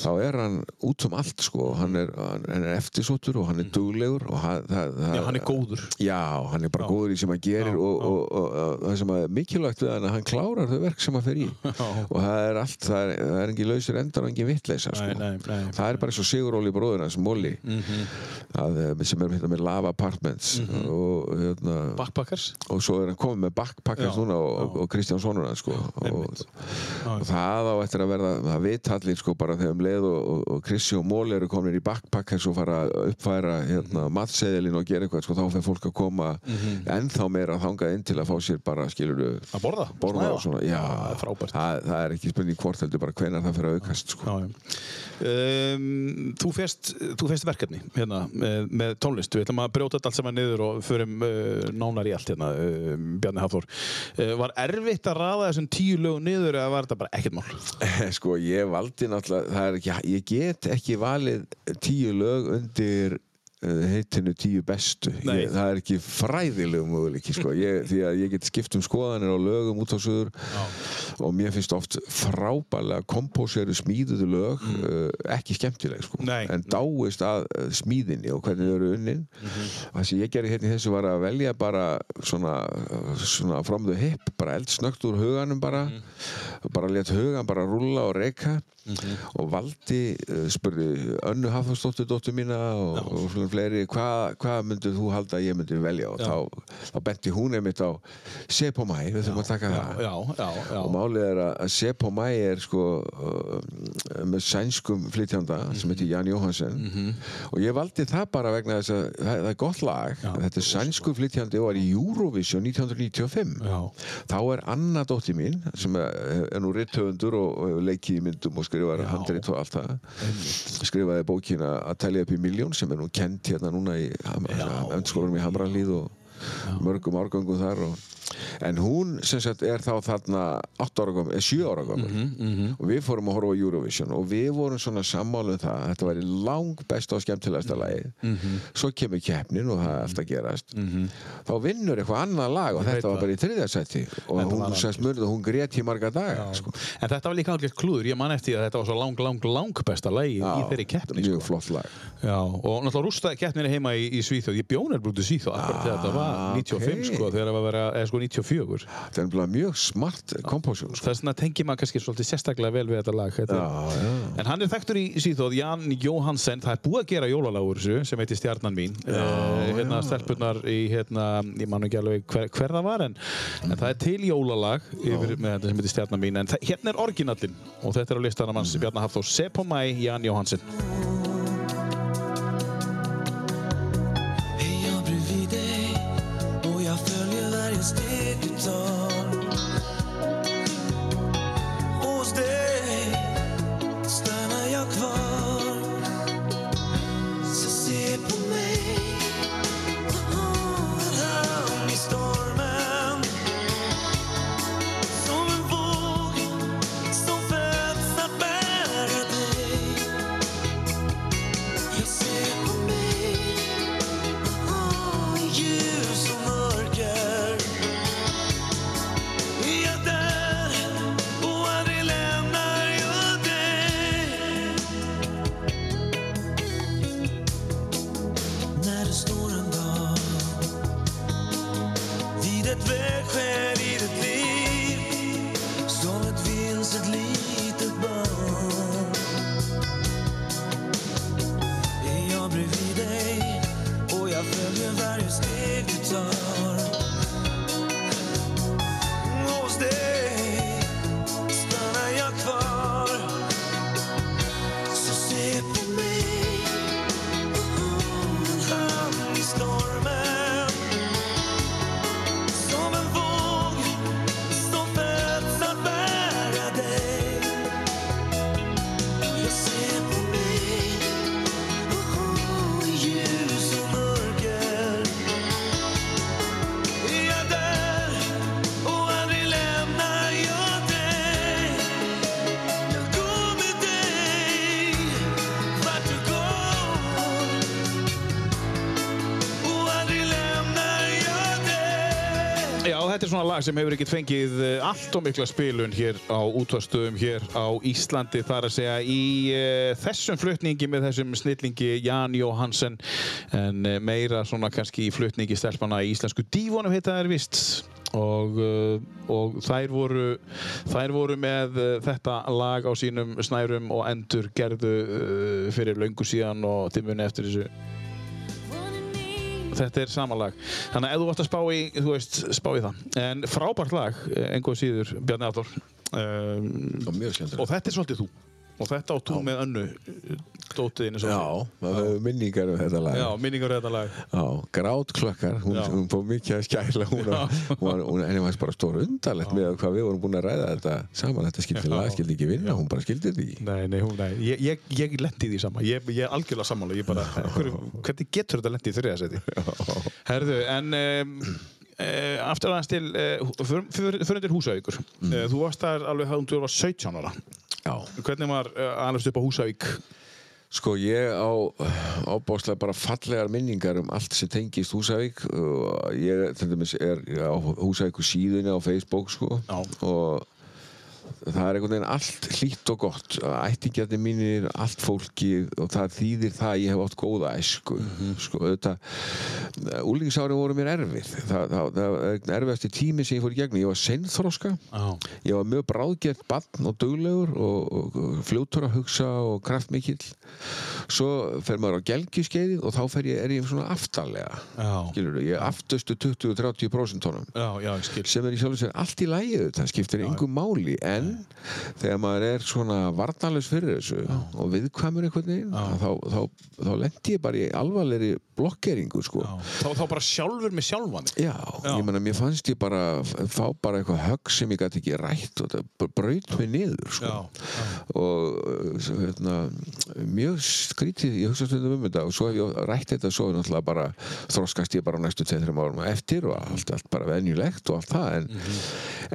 Þá er hann út um allt sko hann er, hann er eftirsóttur og hann er duglegur og hann, það, það, Mm. já, hann er góður Já, hann er bara Já. góður í sem hann gerir Já, og, og, og, og það sem er mikilvægt við hann hann klárar þau verk sem hann fer í Já. og það er allt, það er, það er engin lausir endar og engin vittleisa sko. Það er bara eins og Siguróli bróður hans, Móli Mhm. að, eh, sem er hérna með Lava Apartments og, hérna, Backpackers og svo er hann komið með Backpackers núna og, já. og Kristján Sónur hans sko. og, það á eftir að verða það veit allir sko bara þegar um leið og, og, og Krissi og Móli eru komin í Backpackers og fara að uppfæra hérna, matseðilinn og gera eitthvað sko, þá fyrir fólk að koma ennþá meira þangað inn til að fá sér bara skilur að borða, borða og svona já, það er það, það er ekki spurning hvort heldur bara hvenar það fyrir að aukast sko. Já, já. Um, þú, fest verkefni hérna, með, með tónlist. Við ætlum að brjóta þetta allt saman niður og förum uh, nánar í allt hérna, uh, Bjarni Hafþór uh, Var erfitt að raða þessum tíu lögum niður eða var þetta bara ekkert mál? sko ég valdi náttúrulega það er ekki, ég get ekki valið tíu lög undir uh, heitinu tíu bestu ég, það er ekki fræðilegu möguleiki sko. því að ég get skipt um skoðanir á lögum út á suður og mér finnst oft frábælega kompóseru smíðuðu lög uh, ekki skemmtileg sko. Mm. Nei. en dáist að uh, smíðinni og hvernig þau eru unnin Mhm. og það sem ég gerði hérna í þessu var að velja bara svona, uh, svona from the hip, bara eldsnögt úr huganum bara, Mhm. bara let hugan bara rúlla og reyka og valdi, uh, spurði Önnu Hafþórsdóttur dóttur mína og, og svona fleiri, hvað hva myndið þú halda að ég myndi velja? Og Já. þá, þá benti hún einmitt á Sepomæ, við þurfum að taka það. Já, já, já. Og málið er að Sepomæ er sko uh, með sænskum flytjanda sem heitir Jan Jóhansen. Og ég valdi það bara vegna þess að það, það er gott lag. Já. þetta er sænsku flytjandi og var í Eurovision 1995 Já. þá er Anna dóttir mín sem er, er nú rittöfundur og, og leikið í myndum og skrifar Já. handrit og allt það skrifaði bókina að telja upp í miljón sem er nú kent hérna núna í öndskólanum í Hamralíð og mörgum árgöngum þar og, en hún sem sagt er þá þarna 8 ára gömul, eða 7 ára gömul. Mhm, og við fórum að horfa á Eurovision og við vorum svona sammálu um það að þetta væri lang besta og skemmtilegasta lagi Mhm. svo kemur keppnin og það er alltaf gerast. Þá vinnur eitthvað annað lag og þetta var bara í þriðasætti og Þetta hún sérst munið og hún grét í marga daga Já. sko. En þetta var líka alveg klúður, ég man eftir að þetta var svo lang, lang, lang besta lagi í þeirri keppni mjög sko. flott lag Já, og náttúrulega rústaði keppninni heima í, í Svíþjóð. Ég bjónar brútið Svíþjóð akkurat þegar þetta var Ah, 95 ok. sko, þegar það var að vera, eða sko 94 þetta er nefnilega mjög smart kompósjón sko. þess vegna tengir maður kannski svolítið sérstaklega vel við þetta lag þetta. já, já. En hann er þekktur í Svíþjóð, Jan Jóhansen. Það er búið að gera jólalagur sem heitir Stjarnan mín. Uh, hérna stelpunar í hérna, ég man ekki alveg hver, hver það var en, en það er til jólalag yfir, með þetta sem heitir Stjarnan mín. En það, hérna er orginallin og þetta er á listanum hans Bjarnar Hafþór, Se på mig, Jan Jóhansen svona lag sem hefur ekkert fengið eh, allt og mikla spilun hér á útvarstöðum hér á Íslandi þar að segja í uh, þessum flutningi með þessum snillingi Jan Jóhansen en uh, meira svona kannski í flutningi stelpana í íslensku dífonum heita þær vist og, og þær voru þær voru með þetta lag á sínum snærum og endur gerðu fyrir löngu síðan og tímunni eftir þessu þetta er sama lag. Þannig að ef þú vart að spá í, veist, spá í það. En frábært lag, einhver síður Bjarni Adolf um, Og þetta er svolítið þú og þetta á tú með önnu dótiðinu Já, það hefur minningar um þetta lag. já, minningar um þetta lag. Já, grátklökkar, hún, hún fór mikið að skæla hún, var- henni var bara stór undarlegt með hvað við vorum búin að ræða þetta saman, þetta skildi lag, skildi ekki vinna hún bara skildi þetta ekki Nei, nei, hún, nei, ég, ég, ég lendi því sama ég, er algjörlega sammála, ég bara hver, hvernig getur þetta lendi í þriðasæti Herðu, en um, uh, aftur aðeins til uh, fyrir, fyrir, fyrir húsavíkur uh, þú varst þar alveg hafðum þú var 17 ára Já, hvernig var uh, alveg upp á húsavík? Sko ég á ábáslega bara fallegar minningar um allt sem tengist Húsavík. Og ég dæmis er á Húsavíku síðunni á Facebook sko. Já. og það er einhvern veginn allt hlýtt og gott. Ættingjandi mínir, allt fólki og það þýðir það að ég hef átt góða æsku. Sko, auðvitað úlingsári voru mér erfið. Það, það, það er erfiðasti tími sem ég fór í gegnum. Ég var seinþroska. Já, ég var mjög bráðgert barn og duglegur og, og, og fljótur að hugsa og kraftmikill svo fer maður á gelgjuskeiðið og þá fer ég, er ég svona aftarlega já, skilur ég er aftustu 20-30% tónum já, já, sem er í sjálf og sér allt í lægi það skiptir engum máli en þegar maður er svona varnalus fyrir þessu og viðkvæmur einhvern veginn þá, þá, þá lendi ég bara í alvarlegri blokkeringu sko Já. Þá, þá bara sjálfur með sjálfan. Já, Já. ég meina, mér fannst ég bara fá bara eitthvað högg sem ég gæti ekki rætt og það braut mig niður, sko. Já, já. Og svo, hérna, mjög skrítið, ég hugsa stundum um þetta og svo hef ég rætt þetta svo náttúrulega bara þroskast ég bara á næstu 2-3 árum á eftir og allt, allt bara venjulegt og allt það, en,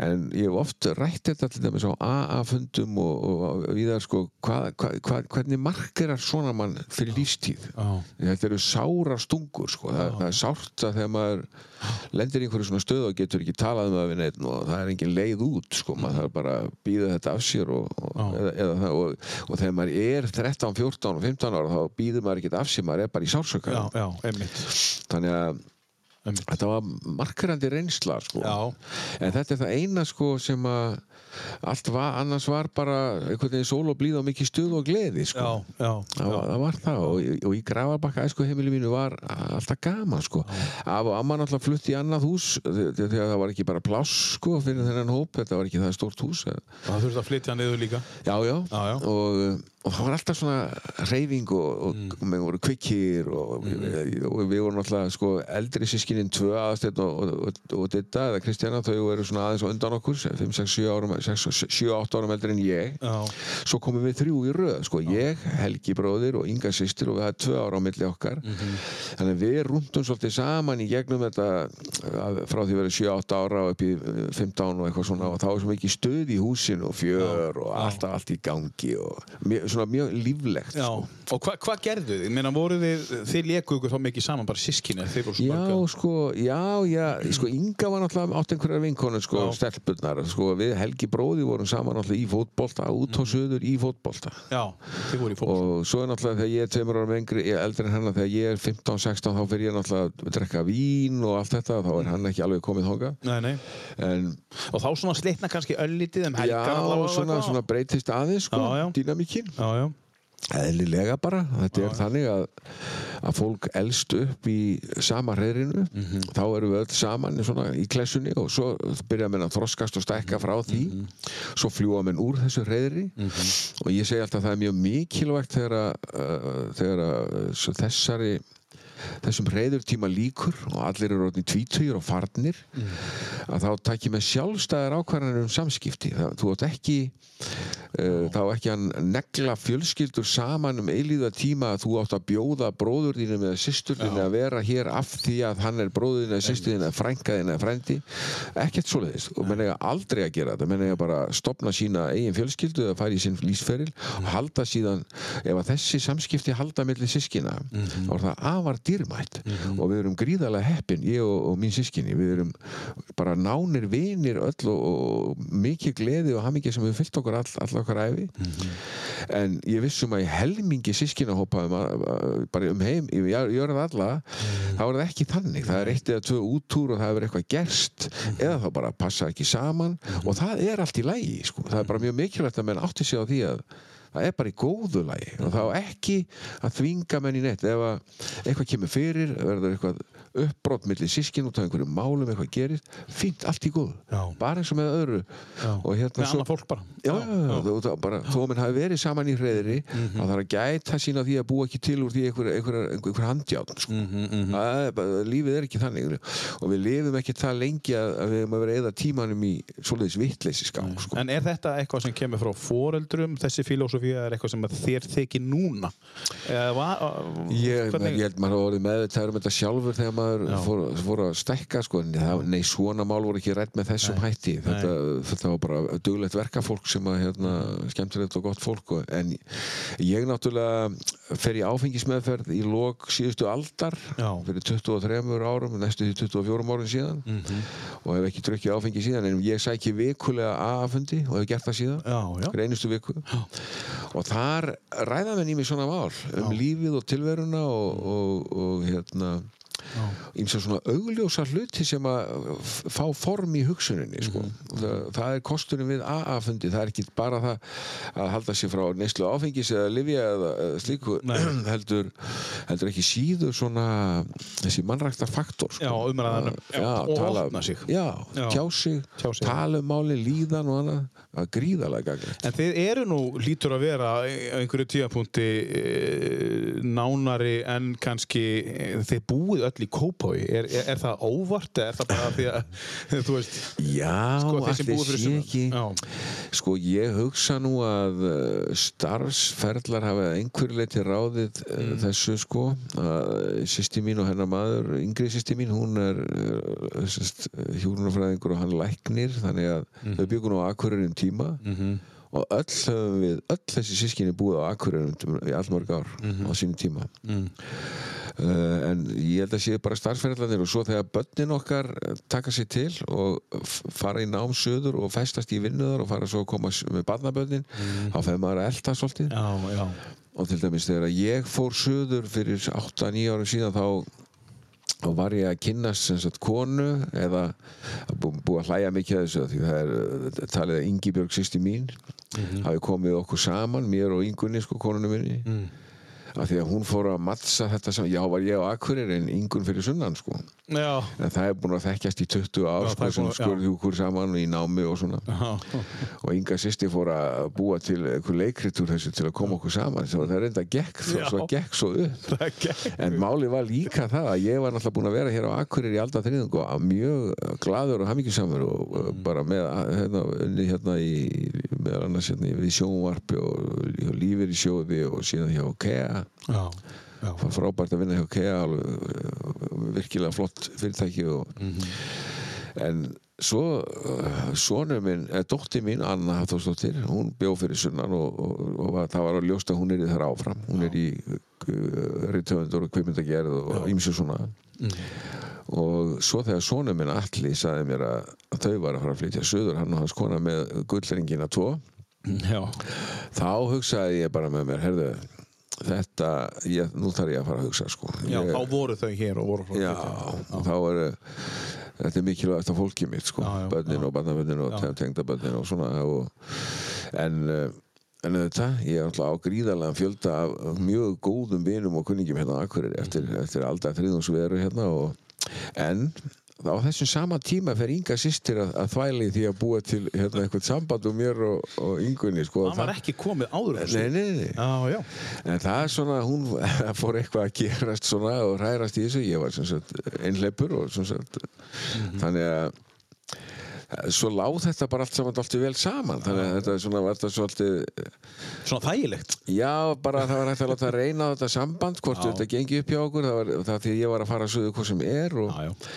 en ég hef oft rætt þetta til dæmis á AA-fundum og, og viðar, sko, hvað, hvað, hvað, hvernig markerar svona mann fyrir lífstíð? Já. Þetta eru sára stungur sko. það, það er sárt að þegar maður lendir í einhverju svona stöð og getur ekki talað um það við neitt og það er engin leið út sko. maður þarf bara að býða þetta af sér og, og, eða, eða, og, og þegar maður er 13, 14 og 15 ára þá býður maður ekki af sér, maður er bara í sársöka Já, já, þannig að einmitt. þetta var markarandi reynsla sko. En þetta er það eina sko, sem að allt var, annars var bara einhvern veginn sól og blíð og mikið stuð og gleði sko. Já, já, Það var, það var það og, og í Grafarbakka æsku heimili mínu var alltaf gaman sko. Af og amma náttúrulega flutti í annað hús þe- þe- þegar það var ekki bara pláss sko, fyrir þennan hóp, þetta var ekki það stórt hús Það þurfti að flytja niður líka. Já, já, Já, já. Og, og það var alltaf svona reyfing og, og mm. við vorum kvikkir og, við, og við vorum alltaf sko, eldri sískinin tvö aðastegn og, og, og, og Ditta eða Kristjana, þau eru svona aðeins á undan okkur 5, 6, 7 árum 7-8 árum eldri en ég. Já, svo komum við þrjú í röð sko. ég, Helgi bróðir og Inga sýstir og við hafði tvö ára á milli okkar. Þannig að við rúndum svolítið saman í gegnum þetta frá því að vera 7-8 ára og upp í eh, 15 og eitthvað svona og þá er svo mikið stöð í húsinu og fjör og alltaf allt í gangi og svona mjög líflegt sko. Og hva, hvað gerðu þið? Meina, þið, þið léku ykkur þá mikið saman, bara svo Já, sko, já, já, sko, Inga var náttúrulega átt einhverjar vinkonur, sko, Já. stelpurnar, sko, við Helgi bróði vorum saman náttúrulega í fótbolta, út á söður í fótbolta. Já, þið voru í fólk. og svo er náttúrulega þegar ég er tveimur ég er eldri en hennar þegar ég er 15-16 þá fyrir ég náttúrulega að drekka vín og allt þetta þá er hann ekki alveg komið þóka Nei, nei. en Og þá svona slitna kannski öllítið um já, svona, svona breytist aðeins sko, dýnamíkin Já, já. eðlilega bara, þetta er þannig að að fólk elst upp í sama hreirinu, Mhm. þá eru við öll saman í svona í klessunni og svo byrja menn að þroskast og stækka frá því. Mhm. svo fljúa menn úr þessu hreiri og ég segi alltaf að það er mjög mikilvægt þegar að, uh, þegar að svo þessari þessum reyðurtíma líkur og allir eru orðin tvítugir og farnir að þá takk ég með sjálfstæðar ákvarðanir um samskipti. Það, þú átt ekki uh, þá ekki hann negla fjölskyldur saman um eilíða tíma að þú átt að bjóða bróður þínum eða systur þínu að vera hér af því að hann er bróður þínu eða systur þínu eða frænka þínu eða frændi. Ekkert svoleiðis. Og menn eiga aldrei að gera þetta. Menn eiga bara að stopna sína eigin fjölskyldu eða fara í sinn lífsferil og halda síðan ef að þessi samskipti halda milli sískina þá er það afar dýrmætt og við erum gríðarlega heppin ég og, og mín sískinni við erum bara nánir vinir öll og, og mikið gleði og hamingja sem við fyllt okkur all, all okkar æfi en ég vissum að í helmingi sískinahópa um, að- að- bara um heim ég gjörð alla þá er það ekki þannig. Það er eitt eða tvö útúr og það hefur eitthvað gerst eða þá bara passa ekki saman. Og það er allt í lægi sko. það er bara mjög mikilvægt að menn átti sig á því að það er bara í góðu lægi og þá ekki að þvinga menn í neitt. Ef að eitthvað kemur fyrir verður eitthvað uppbrott millir sískin út af einhverju málum eitthvað gerist, fínt, allt í góðu. Já. bara eins og með öðru. Og hérna Með annað fólk bara. Já, já, bara, þó að menn hafi verið saman í hreðri þá þarf að gæta sín á því að búa ekki til úr því einhver, einhver, einhver, handjátt sko. Það er bara, lífið er ekki þannig og við lifum ekki það lengi að, að við erum að vera eða tímanum í svoleiðis vittleysi skang sko. En er þetta eitthvað sem kemur frá foreldrum, þessi filósofía er eitthvað sem að þér þykir núna? Eða Ég, ég held maður hafa orðið meðvitaður um þetta sjálfur þegar maður Já. fór, fór að stekka sko, það, nei, svona mál voru ekki rætt með þessum hætti þetta, þetta var bara duglegt verkafólk sem að hérna, skemmtilegt og gott fólk en ég náttúrulega fer í áfengismeðferð í lok síðustu aldar Já. fyrir 23 árum, næstu því 24 árum síðan og hef ekki drukkið áfengi síðan en ég sæki vikulega A-fundi og hef gert það síðan Já, já. hver einustu viku og þar ræða í mig svona mál um lífið og tilveruna og, og, og hérna ímsa svona augljósa hluti sem að fá form í hugsuninni sko. Mhm. það, það er kosturinn við AA-fundi það er ekki bara það að halda sér frá neyslu áfengis eða livja eða, slíku heldur, heldur ekki síður svona þessi mannrækta faktor sko. Já, umræðan um- og opna sig. já, Já. tjá sig, sig. tala um líðan og annað það er gríðarlega gagnlegt En þið eru nú, lítur að vera á einhverju tíapunkti e, nánari en kannski e, þið búið öll í kópói. Er, er, er það óvart eða er það bara því að, þú veist, Já, Sko, fyrir sé ekki. Sko ég hugsa nú að uh, starfsferðlar hafa að einhverju leiti ráðið uh, Mm. þessu sko að sýsti mín og hennar maður yngri sýsti mín, hún er uh, hjúrunarfræðingur og hann læknir þannig að Mm. þau byggur nú Akureyri um tíma Mhm. Og öll höfum við, öll þessi sískinni búið á Akureyri um- í allmörg ár Mhm. á sínum tíma Mm. Uh, en ég held að sé bara starfsferðlanir og svo þegar börnin okkar eh, taka sér til og fara í nám söður og festast í vinnuðar og fara svo að koma með barnabörnin þá feður maður að elta svolítið já, já, og til dæmis þegar ég fór söður fyrir 8-9 árum síðan þá þá var ég að kynnast sem sagt konu eða bú, búið að hlæja mikið að þessu því það er uh, talið að Ingibjörg sýsti mín hafi komið okkur saman mér og Ingunni sko konunum minni Mm. Af því að hún fór að mattsa þetta sem já var ég á Akureyri en Ingun fyrir sunnan sko. Já, en það er búin að þekkjast í 20 ár Já, það sko, er sem búin skurði okkur saman í námi og svona. Já, og Inga sýsti fór að búa til einhver leikrit úr þessu til að koma okkur saman það reynda gekk, svo, Já. svo gekk svo upp. Er. En máli var líka það að ég var náttúrulega búinn að vera hér á Akureyri í alda þriðung og mjög gladur og hamingisamur og Mm. bara með hérna, unni hérna í, meðal annars hérna í sjónvarpi og, og lífir í sjóði og síðan hjá KEA Já, já, það var frábært að vinna hjá KEA uh, virkilega flott fyrirtæki og, Mhm. en svo uh, sonur minn, eða dóttir mín Anna Hafþórsdóttir, hún bjó fyrir sunnan og, og, og það var að ljósta hún er í þar áfram. Hún er í uh, rithöfundur og kveimyndagerð og ýmsu svona. Og svo þegar sonur minn Alli sagði mér að, þau var að fara að flytja söður hann og hans kona með gullringina tvo já, þá hugsaði ég bara með mér herðu, þetta, ég, nú þarf ég að fara að hugsa sko. Já, ég, þá voru þau hér og voru frá Já, og þá er þetta er mikilvægt að fólkið mitt sko, Já, já, já. og barnabörnin og Já. tengdabörnin og svona og, en uh, en þetta, ég er alltaf á gríðarlega fjölda af mjög góðum vinum og kunningjum hérna á Akureyri eftir, eftir aldar þriðungsveru hérna og, en á þessum sama tíma fer Inga sýstir að, að þvæli því að búa til hérna eitthvað samband um mér og, og Ingunni sko, það var ekki komið áður Nei, nei, nei, já, En það er svona, hún fór eitthvað að gerast svona og hrærast í þessu. Ég var einhleipur sem sagt, þannig að svo láð þetta bara allt saman alltaf vel saman þannig að þetta svona, var þetta svolítið Svona þægilegt. Já, bara það var hægt að láta reyna á þetta samband hvort Já. þetta gengi upp hjá okkur það var það því ég var að fara að sögðu hvað sem er og,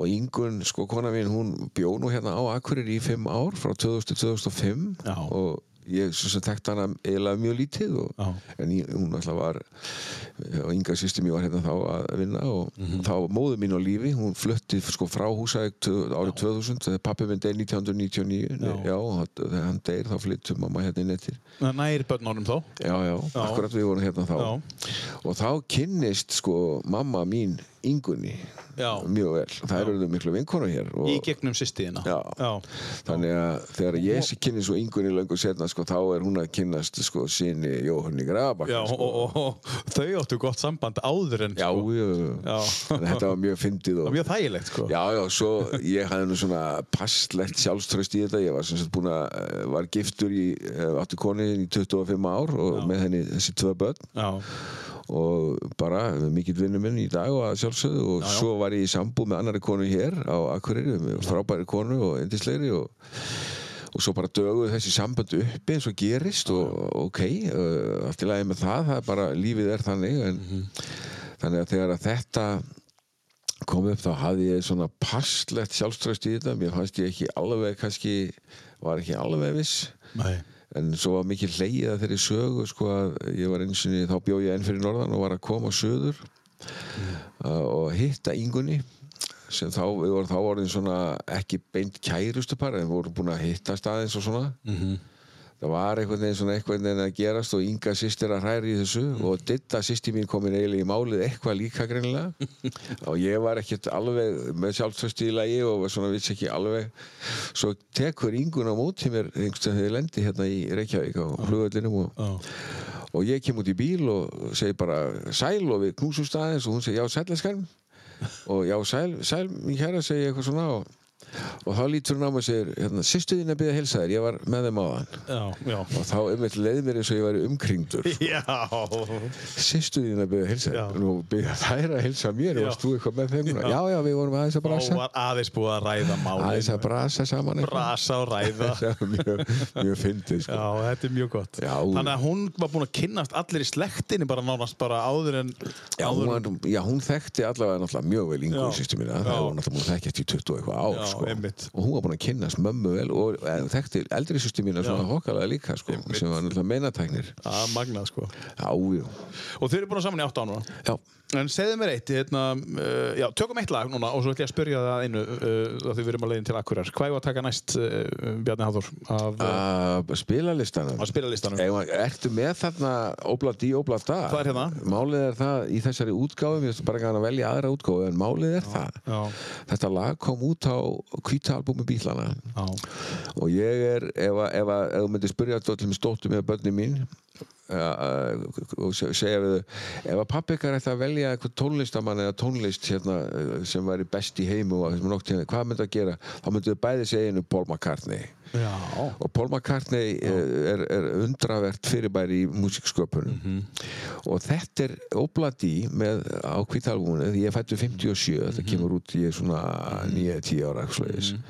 og Ingun, sko kona mín hún bjó nú hérna á Akureyri í fimm ár frá 2000 til 2005 Já. og ég þekkt hana eiginlega mjög lítið og, en ég, hún alltaf var og Inga sýstir mér var hérna þá að vinna og Mhm. þá var móður mín á lífi hún flutti sko frá tvö- árið 2000 þegar pappi minn deyr 1999 Já. já, þegar hann deyr þá flyttum mamma hérna inn eftir Það næri börnunum þó. Já, já, Já. akkurat við vorum hérna þá og þá kynnist sko mamma mín Ingunni Já. mjög vel, það eru miklu vinkonu hér og Í gegnum sýstiðina. Já. Já. þannig að þegar ég kynni svo Ingunni löngu setna sko, þá er hún að kynnast sko sinni Jóhanni Grabak Já, sko. og, og, og þau áttu gott samband áður en já, sko. já, Já. Þetta var mjög fyndið og mjög þægilegt sko. Já, já, svo ég hafði nú svona passlegt sjálfströst í þetta, ég var sagt búin að eh, var giftur í, eh, áttu koni í 25 ár og með henni þessi tvö börn Já. Og bara mikill vinnu minn í dag og að sjálfsögðu og Já, já. svo var ég í sambúð með annari konu hér á Akureyri, frábæri konu og endislegri og, og svo bara döguð þessi samband uppi eins og gerist og ok, uh, allt í lagi með það, það er bara, lífið er þannig en Mhm. þannig að þegar að þetta kom upp þá hafði ég svona passlegt sjálfströst í þetta, mér fannst ég ekki alveg kannski, var ekki alveg viss Nei. En svo var mikið hleyið að þeirri sögu sko að ég var eins og þá bjó ég enn fyrir norðan og var að koma söður uh, og hitta Ingunni sem þá, við vorum þá orðin svona ekki beint kærustupar en við vorum búin að hittast aðeins og svona Mhm. Það var einhvern veginn svona einhvern veginn að gerast og Inga sýstir að hræri í þessu og Ditta sýstir mín komin eiginlega í málið eitthvað líka greinilega. Og ég var ekkert alveg með sjálfstösti í lagi og svona viss ekki alveg. Svo tekur Ingun á móti mér einhvern veginn þegar ég lendi hérna í Reykjavík á flugöllinum og, Já. og ég kem út í bíl og segi bara sæl og við knúsumst aðeins og hún segi já sælaskarm og já sæl, sæl mín kæra segi ég eitthvað svona og, og þá lítur hún á mig og segir hérna, sýstu þín að byrja að helsa þér, ég var með þeim á. Já. og þá einmitt leið mér eins og ég væri umkringdur sýstu þín að byrja að helsa þér nú byrja þær að helsa mér Já. varst þú eitthvað með þeim? Já. já já við vorum aðeins að brasa var aðeins búið að ræða málin. aðeins að brasa saman. Brasa og ræða. var mjög, mjög fyndið sko. Já, þetta er mjög gott. Já. Þannig að hún var búin að kynnast allir í slektinni bara nánast bara áður en... Já, hún, áður var, já, hún þekkti allavega mjög vel Ingu Já. sýstu mína, það var náttúrulega búin að þekkja eftir 20 og eitthvað ár Já, sko. og hún var búin að kynnast mömmu vel og e, þekkti eldri sýstu mína svona hokkalega líka sko, sem var náttúrulega meinatæknir að magnað sko. Já, já, Og þeir eru búin að saman í 8 ánum. já En segðu mér eitt, hérna, uh, já, tökum eitt lag núna og svo ætlum ég að spyrja það einu uh, að þið verum að leiðin til Akureyrar. Hvað er að taka næst, uh, Bjarni Háþór, af spilalistanum. Að spilalistanum? Ef, ertu með þarna Obla Di Obla Da? Hvað er hérna? Málið er það í þessari útgáfu Mér finnst bara gana að velja aðra útgáfu En málið er það. Já, Þetta lag kom út á kvítalbúmi bílana já, Og ég er Ef, þú myndir spyrja þetta til og se- segja við þau ef að pappi ykkar ætti að velja eitthvað tónlistamann eða tónlist hérna, eh, sem væri best í heimu og sem er nokt hérna, hvað myndi að gera? Þá myndi þau bæði segja einu Paul McCartney. Já, og Paul McCartney er, er undravert fyrirbæri í músiksköpunum og þetta er Obladi með á kvítalbúinu því ég fættu 57 þetta kemur út í svona 9-10 ára mm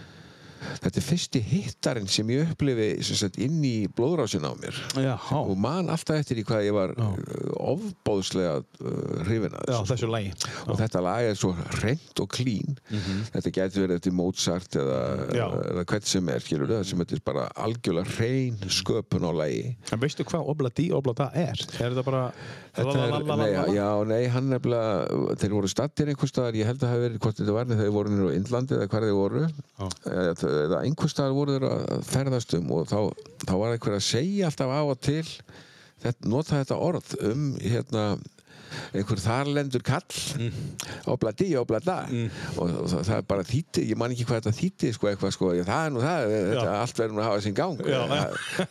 þetta er fyrsti hittarinn sem ég upplifi sem sagt, inn í blóðrásin á mér. Já, og man alltaf eftir í hvað ég var uh, ofbóðslega uh, hrifin að já, þessu. lagi. og þetta lag er svo reynd og klín þetta getur verið eftir Mozart eða, Já. eða hvert sem er skilur það sem þetta er bara algjörlega reyn sköpun á lagi. En veistu hvað Obladi Oblada er? Er þetta bara... Er, nei, já, nei, hann nefnilega þeir voru stattir einhvers staðar, ég held að það hafi verið hvort þetta var, þeir voru nýra á Indlandi eða hvar þeir voru. Já. eða, eða einhvers staðar voru þeir að ferðast um og þá, þá var einhver að segja alltaf af og til þetta, nota þetta orð um hérna einhver þarlendur kall obladi, oblada og, og það, er bara þýtti, ég man ekki hvað þetta þýtti sko, eitthvað sko, ég, það er nú það þetta, allt verður nú að hafa sinn gang Já.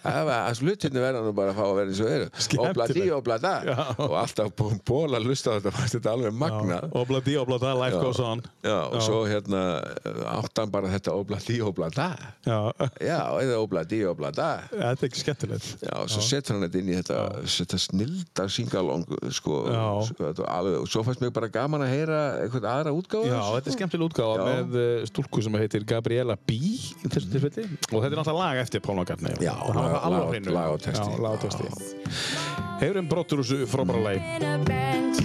var að slutinni verða nú bara að fá að vera eins og Skemmtilegt. obladi, oblada Já. og alltaf búin ból að lusta þetta þetta alveg magnað Obladi Oblada, life Já. goes on. Já, og svo hérna áttan bara þetta obladi, oblada Já, Já, eða obladi, oblada þetta er ekki skemmtilegt. Já, svo setur hann þetta inn í þetta, þetta snilda singalong sko, Já. Svo, og svo fannst mér bara gaman að heyra eitthvað aðra útgáðu Já, þetta er skemmtileg útgáfa Já. með uh, stúlku sem heitir Gabriela B í þessu tilfelli. Og þetta er náttúrulega lag eftir Paul McCartney. Já, lag- og texti. Texti. Heyrum brottur úr þessu frábæra band.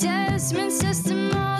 Desmond says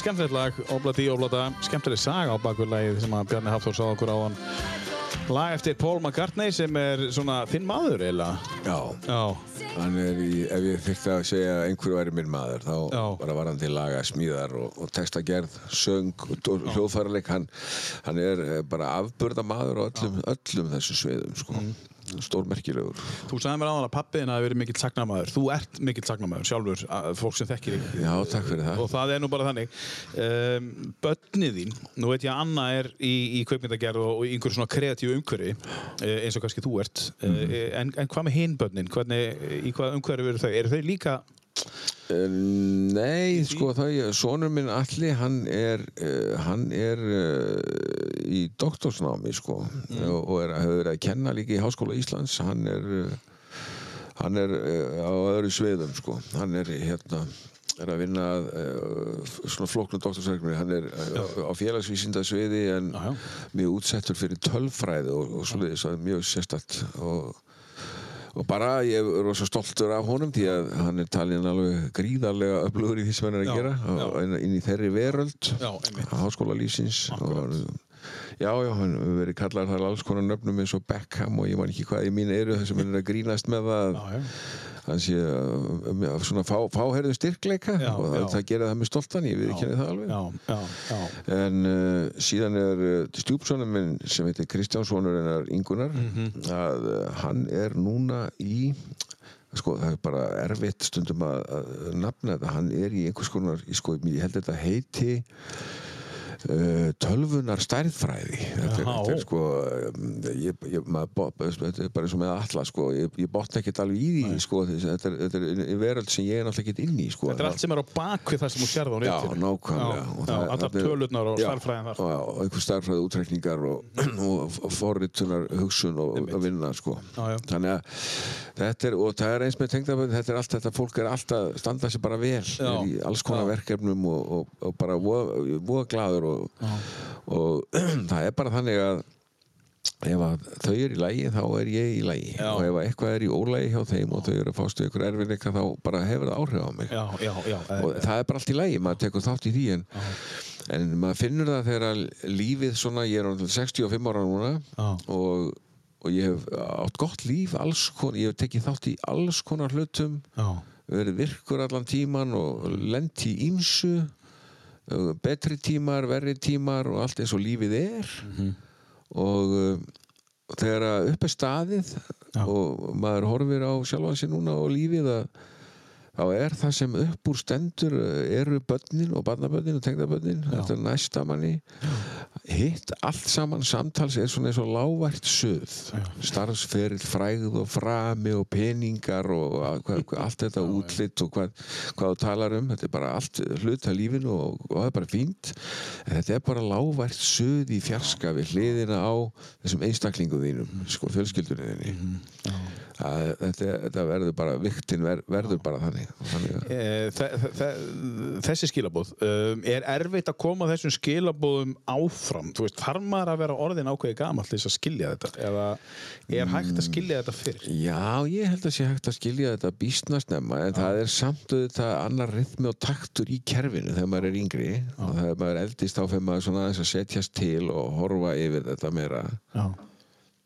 skemmtilegt lag, Obladi, Oblada, skemmtileg saga á bakvið lagið sem að Bjarni Hafþór sá okkur á hann. Lag eftir Paul McCartney sem er svona þinn maður eiginlega. Já, Já, hann er í, ef ég þyrfti að segja að einhver væri minn maður, þá Já. bara var hann til laga smíðar og, og textagerð, söng og, hljóðfæraleik, hann, hann er eh, bara afburða maður á öllum, öllum þessum sviðum, sko. Stórmerkilegur. þú sagði mér áðan að pappiðin hafi verið mikill sagnamaður. Þú ert mikill sagnamaður sjálfur, fólk sem þekkir þig. Já, takk fyrir það. Og það er nú bara þannig. Um, börnið þín, nú veit ég að Anna er í, í kveikmyndagerð og, í einhverju svona kreatíu umhverfi, uh, eins og kannski þú ert. Uh, en, en hvað með hinn börnin? Hvernig, í hvað umhverfi eru þau? Eru þau líka Eh, Nei, sko það, sonur minn Alli, hann er, uh, hann er uh, í doktorsnámi, sko, og, og er, hefur að kenna líka í Háskóla Íslands, hann er, uh, hann er á öðru sviðum, sko, hann er hérna, er að vinna uh, svona flóknu doktorsverkefni, hann er uh, á félagsvísinda sviði en Já, já. mjög útsettur fyrir tölfræði og, og svoleiðis, það er mjög sérstætt og og bara ég er rosa stoltur af honum því að hann er talin alveg gríðarlega öflugur í því sem hann er að Já, gera já. og inn, í þeirri veröld Já, háskóla lífsins já, já, hann verið kallar þar alls konar nöfnum eins og Beckham og ég man ekki hvað í mín eru þessum hann er að grínast með það. Já, um, já, svona fá, fáherðum styrkleika Já, og það, það gerir það með stoltan, ég við ekki það alveg Já, já. En uh, síðan er uh, stjúpsonum minn sem heitir Kristjánssonur hennar Ingunar Mhm. að uh, hann er núna í sko það er bara erfitt stundum að, að nafna þetta, hann er í einhvers konar, sko, ég held þetta heiti uh, tölvunar stærðfræði. Þetta þetta er sko um, ég, ég, maður, þetta er bara eins og með alla sko, ég, ég botna ekkert alveg í því sko, þetta, er, þetta er veröld sem ég er náttúrulega ekkert inn í sko. Þetta er allt sem er á bakvið það sem þú sérð á Já, nákvæmlega. Já, þarna er- tölurnar og stærðfræðin þar. Já, og einhver stærðfræði útreikningar og, og forritunar hugsun og að vinna sko. Þannig að þetta er, og það er eins með tengdabönd þetta er allt, þetta fólk er alltaf standa sér bara vel í alls konar verkefnum og, bara voða glaður og, og það er bara þannig að ef að þau eru í lægi þá er ég í lægi Já. og ef að eitthvað er í ólægi hjá þeim og þau eru að fástu ykkur erfinleika þá bara hefur það áhrif á mig Já, já, já. og það er bara allt í lægi, maður tekur þátt í því en, en maður finnur það þegar lífið svona, ég er orðinn 65 ára núna og, og ég hef átt gott líf konar, ég hef tekið þátt í alls konar hlutum já. verið virkur allan tíman og lent í ímsu betri tímar, verri tímar og allt eins og lífið er og uh, þegar upp er staðið Já. og maður horfir á sjálfan sér núna og lífið að þá er það sem upp úr stendur uh, eru börnin og barnabörnin og tengdabörnin þetta er næsta manni. Hitt allt saman samtals er svona eins og lágvært söð starfsferill, fræð og frami og peningar og allt þetta útlitt og hvað, hvað þú talar um. Þetta er bara allt hlut að lífinu og, og það er bara fínt. En þetta er bara lágvært söð í fjarska við hliðina á þessum einstaklingu þínum sko fjölskyldunni þinni að, þetta, þetta verður bara viktin ver, verður bara þannig, þannig Eh, þe- þe- þe- Þessi skilabóð um, Er erfitt að koma þessum skilabóðum áfram? Þú veist, þarf maður að vera orðin ákveði gamall til þess að skilja þetta? Eða er hægt að skilja þetta fyrr? Já, ég held að sé hægt að skilja þetta býstna snemma en það er samt auðvitað annar rytmi og taktur í kerfinu þegar maður er yngri og þegar maður er eldist fyrir aðeins að setjast til og horfa yfir þetta meira Já,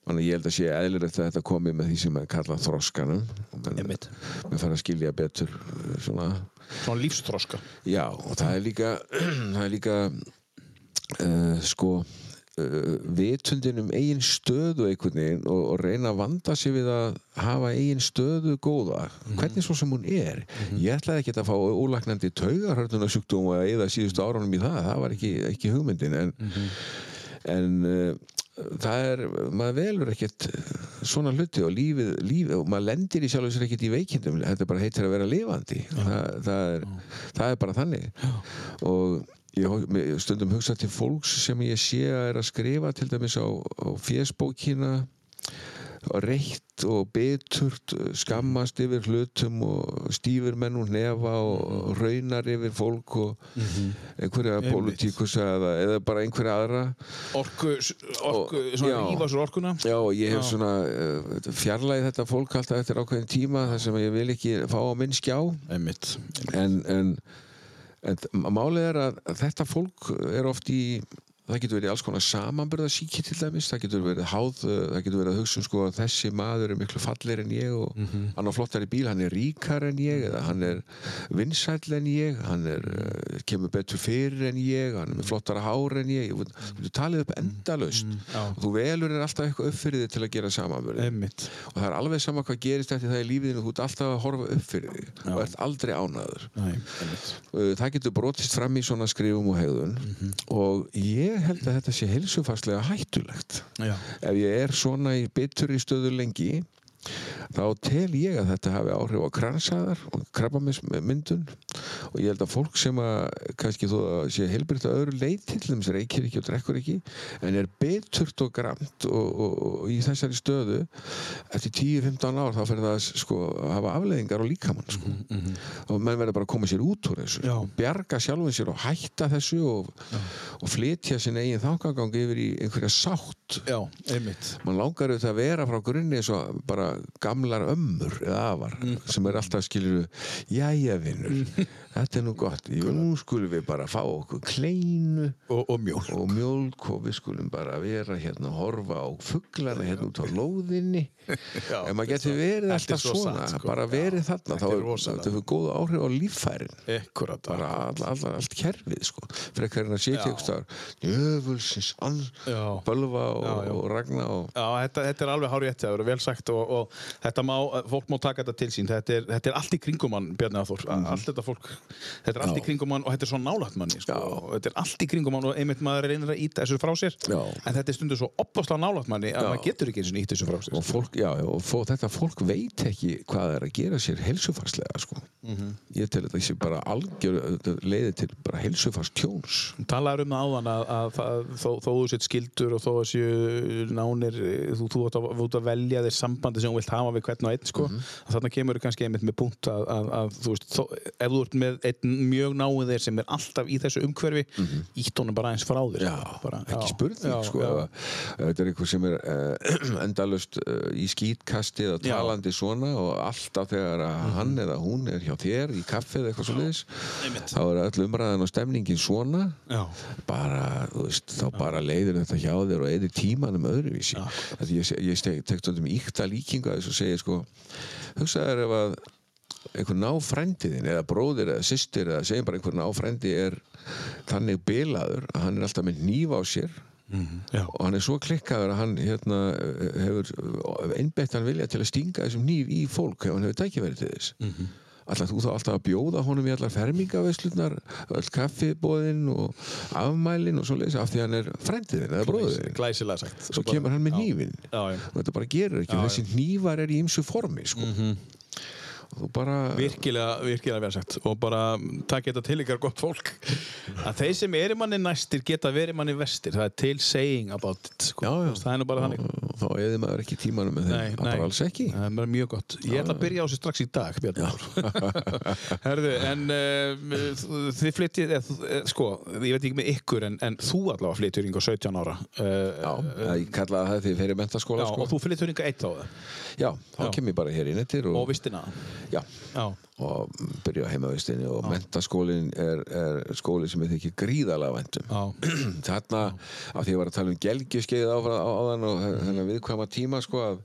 Þannig ég held að sé eðlilegt að þetta komi með því sem maður kalla þroskanum. Menn, Einmitt. menn fara að skilja betur uh, svona svona lífsþroska. Já, og það er líka það er líka uh, sko uh, vitundin um eigin stöðu einhvern veginn og, og reyna að vanda sig við að hafa eigin stöðu góða. Hvernig svo sem hún er. Ég ætlaði ekki að fá ólagnandi taugarhörnuna sjúkdóm og að eða síðustu árunum í það. Það var ekki, ekki hugmyndin en, en uh, það er, maður velur ekkert svona hluti og lífið, lífið og maður lendir í sjálf og sér ekkert í veikindum. Þetta bara heitir að vera lifandi. Það, það, er, það er bara þannig. Og ég stundum hugsa til fólks sem ég sé að er að skrifa til dæmis á, á fésbókina reitt og beturt skammast yfir hlutum og stýfur menn úr nefa og raunar yfir fólk og einhverja Einmitt. pólitíkusa eða, eða bara einhverja aðra. Orku, orku Og- svona svo orkuna? Já, og ég hef Já. svona uh, fjarlæði þetta fólk alltaf eftir ákveðin tíma þar sem ég vil ekki fá á minn skjá. Einmitt. En, en, en málið er að þetta fólk er oft í það getur verið alls konar samanbörðasíki til dæmis, það getur verið háð uh, það getur verið að hugsa um sko að þessi maður er miklu fallir en ég og hann á flottari bíl, hann er ríkar en ég eða hann er vinsæll en ég hann er, uh, kemur betur fyrir en ég hann er með flottara hár en ég þú talið upp endalaust. Já. og þú velur er alltaf eitthvað upp fyrir þig til að gera samanbörði og það er alveg sama hvað gerist eftir það í lífiðinu þú ert alltaf að horfa upp fyrir þig og ert aldrei ánaður einmitt. Uh, það getur brotist fram í svona skrifum og hegðun og ég held að þetta sé heilsufarslega hættulegt. Já, ef ég er svona í bitur í stöðu lengi þá tel ég að þetta hafi áhrif á kransaðar og krabbamyndun og ég held að fólk sem að kannski þó að sé heilbrygt að öðru leit til þeim sem reykir ekki og drekkur ekki en er biturt og gramt og, og, og í þessari stöðu eftir 10-15 ár þá fyrir það að sko, hafa afleðingar á líkamann sko. og menn verður bara að koma sér út úr þessu Já. og bjarga sjálfum sér og hætta þessu og, og flytja sinna eigin þákagang yfir í einhverja sátt. Já, einmitt. Mann langar auðvitað að vera frá grunni eins og bara gamlar ömmur eða afar sem er alltaf skilur jæja vinnur, þetta er nú gott. Nú skulum við bara fá okkur kleinu Og, og mjólk. og mjólk og við skulum bara vera hérna að horfa á fugglana hérna út á lóðinni Ef maður getur verið Þetta er alltaf svo svona sko. bara verið þarna Þetta þá er þetta hefur góða áhrif á líffærin bara all, all, allt kerfið sko en Já. ykkur staðar jöfulsins, bölva og, og ragna og Já, þetta, þetta er alveg hár rétt, það er vel sagt og, og þetta má, fólk má taka þetta til sín þetta er, þetta er allt í kringum hann, Bjarni Aþór Mhm. allt þetta fólk þetta er allt í Já. kringum mann og þetta er svo nálægt manni sko. þetta er allt í kringum mann og einmitt maður reynir að íta þessu frá sér Já. en þetta er stundur svo opaslega nálægt manni að maður getur ekki eins og íta þessu frá sér fólk, já, og fó, þetta fólk veit ekki hvað er að gera sér helsufarslega sko. ég tel þetta sé bara algjör leiði til bara helsufars tjóns talaður um það áðan að, að, að þó, þó þú sett skildur og þó að séu nánir þú, þú átt að, að velja þér sambandi sem þú vilt hafa við hvern og einn sko. að þarna kemur kannski einmitt með punkt að, að, að þú veist, þó, ef þú ert með einn mjög náið þér sem er alltaf í þessu umhverfi ítt honum bara eins frá þér. Já, bara, ekki spurning sko, þetta er eitthvað sem er uh, endalust uh, í skítkasti eða Já. talandi svona og alltaf þegar að hann eða hún er hjá þér í kaffi eða eitthvað svo Einmitt. þá er öll umræðan og stemningin svona Já. bara, þú veist, þá bara leiðir þetta hjá þér og eðir tímanum öðruvísi ég, ég steg, tek stundum íkta líkingu að þessu og segja sko hugsaður ef að einhver náfrændiðin eða bróðir eða systir eða segjum bara einhver náfrændi er þannig bilaður að hann er alltaf með nýf á sér Já. og hann er svo klikkaður að hann hérna, hefur einbettan vilja til að stinga þessum nýf í fólk ef hann hefur tækifæri til þess mm -hmm. Alltaf þú þá alltaf að bjóða honum í allar fermingaveslurnar, öll kaffibóðin og afmælin og svo leiðis af því hann er frændiðin eða bróðin glæsilega sagt svo kemur hann með Já. nýfin Já, já. og þetta bara gerur ekki, þessi nýfar er í ymsu formi sko. og þú bara virkilega, virkilega vel sagt. Og bara takk þetta til ykkar gott fólk. Að þeir sem eru manni næstir geta verið manni vestir, það er til saying about it sko. Já, já. það er nú bara þannig. þá eði maður ekki tímanum með þeim, það bara alls ekki. Það er mjög gott. Ég ætla að byrja á þessu strax í dag. Herðu, en uh, þið flyttið eð, eð, sko, ég veit ekki með ykkur en, en þú allavega flyttur yngur 17 ára. Uh, Já, ég kallaði það því í mentaskóla já, sko. og þú flyttur yngur eitt á það Já, þá kem ég bara hér inn eftir og og, vistina já, já, og byrja heimavistinni og mentaskólinn er, er skóli sem ég þykir gríðalega væntum já, þarna, af því ég var að tala um gelgjuskeið á, á, áðan og þennan viðkvæma tíma sko, að,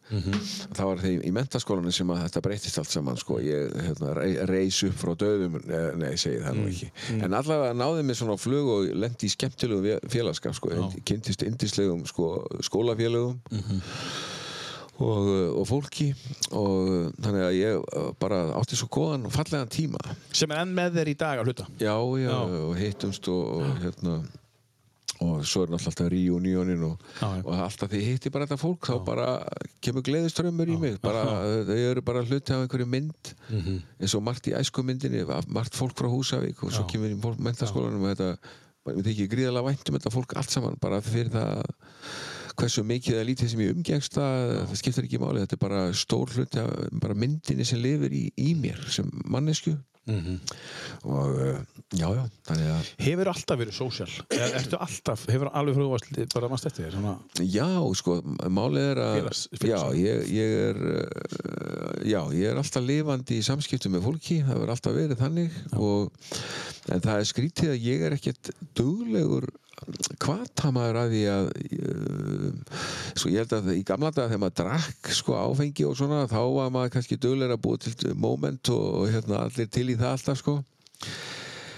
það var þeim í mentaskólanum sem að þetta breytist allt saman sko, ég hérna, reis upp frá döðum nei, segi það nú ekki. En allavega náði mig svona á flug og lendi í skemmtilegu félagskap sko, kynntist indislegum sko, skólafélögum og, og fólki. Og þannig að ég uh, bara átti svo góðan og fallegan tíma. Sem er enn með þér í dag að hluta? Já, já, Já. og hittumst og, og hérna og svo er náttúrulega alltaf reunionin og, og alltaf því hitti bara þetta fólk þá bara kemur gleðiströmmur í mig. Bara, þau eru bara hluti af einhverju mynd Mhm. eins og margt í æskumyndinni margt fólk frá Húsavík og svo Já. kemur í fólk- menntaskólanum og þetta við þykir gríðalega vænt um þetta fólk allt saman bara fyrir það hversu mikið eða lítið sem ég umgengst það, það skiptir ekki máli, þetta er bara stór hluti af bara myndinni sem lifir í, í mér sem mannesku Mhm. og uh, já, já, Hefur alltaf verið sósjál? Er, ertu alltaf, hefur alveg frúast bara mannst eftir þér? Svona, Já, sko, málið er að já, ég, ég er uh, já, ég er alltaf lifandi í samskiptum með fólki, það hefur alltaf verið þannig og, en það er skrítið að ég er ekkert duglegur hvað maður að því að uh, svo ég held að í gamla dag þegar maður drakk sko áfengi og svona þá var maður kannski duglegur að búa til moment og, og hérna allir til í það alltaf sko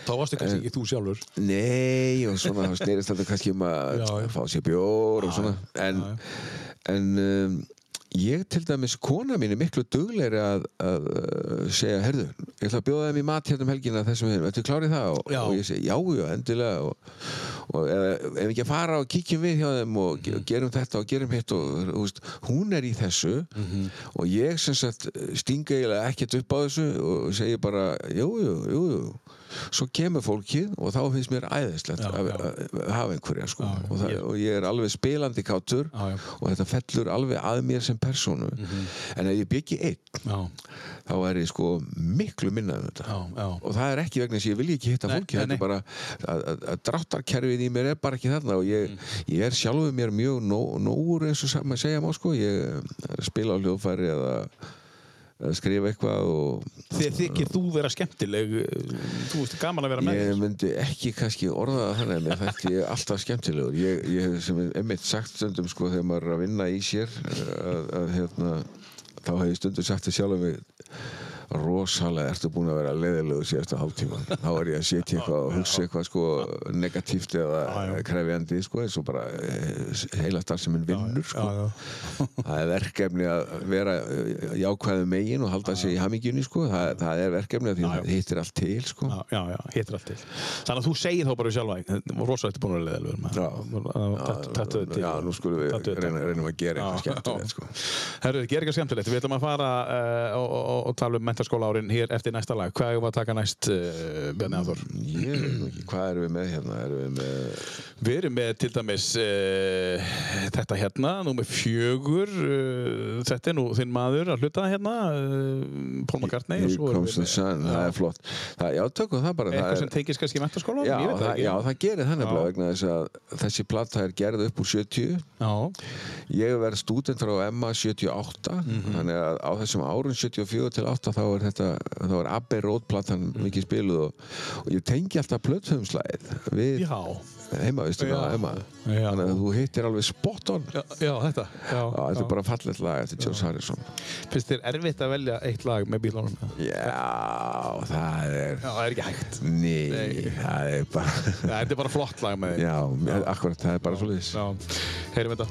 þá varstu kannski ekki þú sjálfur. Nei, og svona þá snerist þetta kannski um að Já, já. fá sér bjór og svona en, já, en um, ég til dæmis, kona mín er miklu duglegri að, að uh, segja, herðu, ég ætla að bjóða þeim í mat hérna um helgina þessum við, ertu klárið það? Og, og ég segi, já, já, endilega. Og, og ef ekki að fara og kíkjum við hjá þeim og ge- gerum þetta og gerum hitt og þú veist, hún er í þessu. Mhm. og ég sem sagt stinga eiginlega ekkert upp á þessu og segi bara, jú, jú, jú, jú svo kemur fólkið og þá finnst mér æðislegt að, að, að hafa einhverja sko. Og, það, og ég er alveg spilandi kátur og þetta fellur alveg að mér sem persónu. Mhm. en ef ég byggi einn þá er ég sko miklu minna um þetta. Og það er ekki vegna þess að ég vil ekki hitta fólki þetta er bara að, að, að dráttarkerfið í mér er bara ekki þarna og ég, Mm. ég er sjálfur mér mjög nó, nógur eins og sa- maður segja má sko. Ég að spila á hljóðfæri eða skrifa eitthvað og Þið þykir þú vera skemmtileg, þú veist, gaman að vera með Ég þér. myndi ekki kannski orða það þannig að mér þætti ég alltaf skemmtilegur ég, ég hef sem er einmitt sagt stundum sko þegar maður er að vinna í sér að, að hérna þá hef ég stundum sagt til sjálf mig rosalega ertu búin að vera leðilegu síðasta hálftíma. Þá er ég að setja eitthvað og hugsa eitthvað sko negatíft eða krefjandi sko eins og bara eh, heila starf sem en vinnur sko. Það er verkefni að vera eh, jákvæðu megin og halda sig í hamingjunni sko. Það, það er verkefni að því það hittir allt til sko. Já, já, hittir allt til. Þannig að þú segir þá bara sjálfa, þetta rosalega búin að vera leðilegur. Tattu til. já, nú skulum við reynum að gera eitthvað skemmtilegt sko. Herru, gerir eitthvað skemmtilegt. Við ætlum að fara og, og, og tala um mentaskóla árin hér eftir næsta lag. Hvað erum við að taka næst, uh, Bjarni Áþór? ég veit nú ekki, hvað erum við með hérna erum við með Við erum með til dæmis uh, þetta hérna, númer fjögur. Uh, þetta er nú þinn maður að hluta hérna, Paul McCartney. Here Comes the með- Sun, það er flott það, já, tökum það bara það Eitthvað er- sem tengis kannski mentaskóla? Já, það, ekki. já, það gerir það nefnilega Já. vegna þess að þessi platta er gerð upp úr 70 Já, ég hef verið stúdent frá Emma 78 Mhm. þannig að á þessum árun 74 til 8 þá er þetta þá er Abbey Road platan Mhm. mikið spiluð og, og ég tengi alltaf plöthumslæðið við já, heimavistum á Já. Emma Já. þannig að þú hittir alveg spot on já, já þetta. Já, Já, þetta er bara fallet lag eftir George Harrison Finnst þér erfitt að velja eitt lag með bílunum? Já, það er Já, það er ekki hægt. Nei, Nei. það er bara þetta er bara flott lag með því. Já, akkurat, það er bara svo Já, heyrum þetta.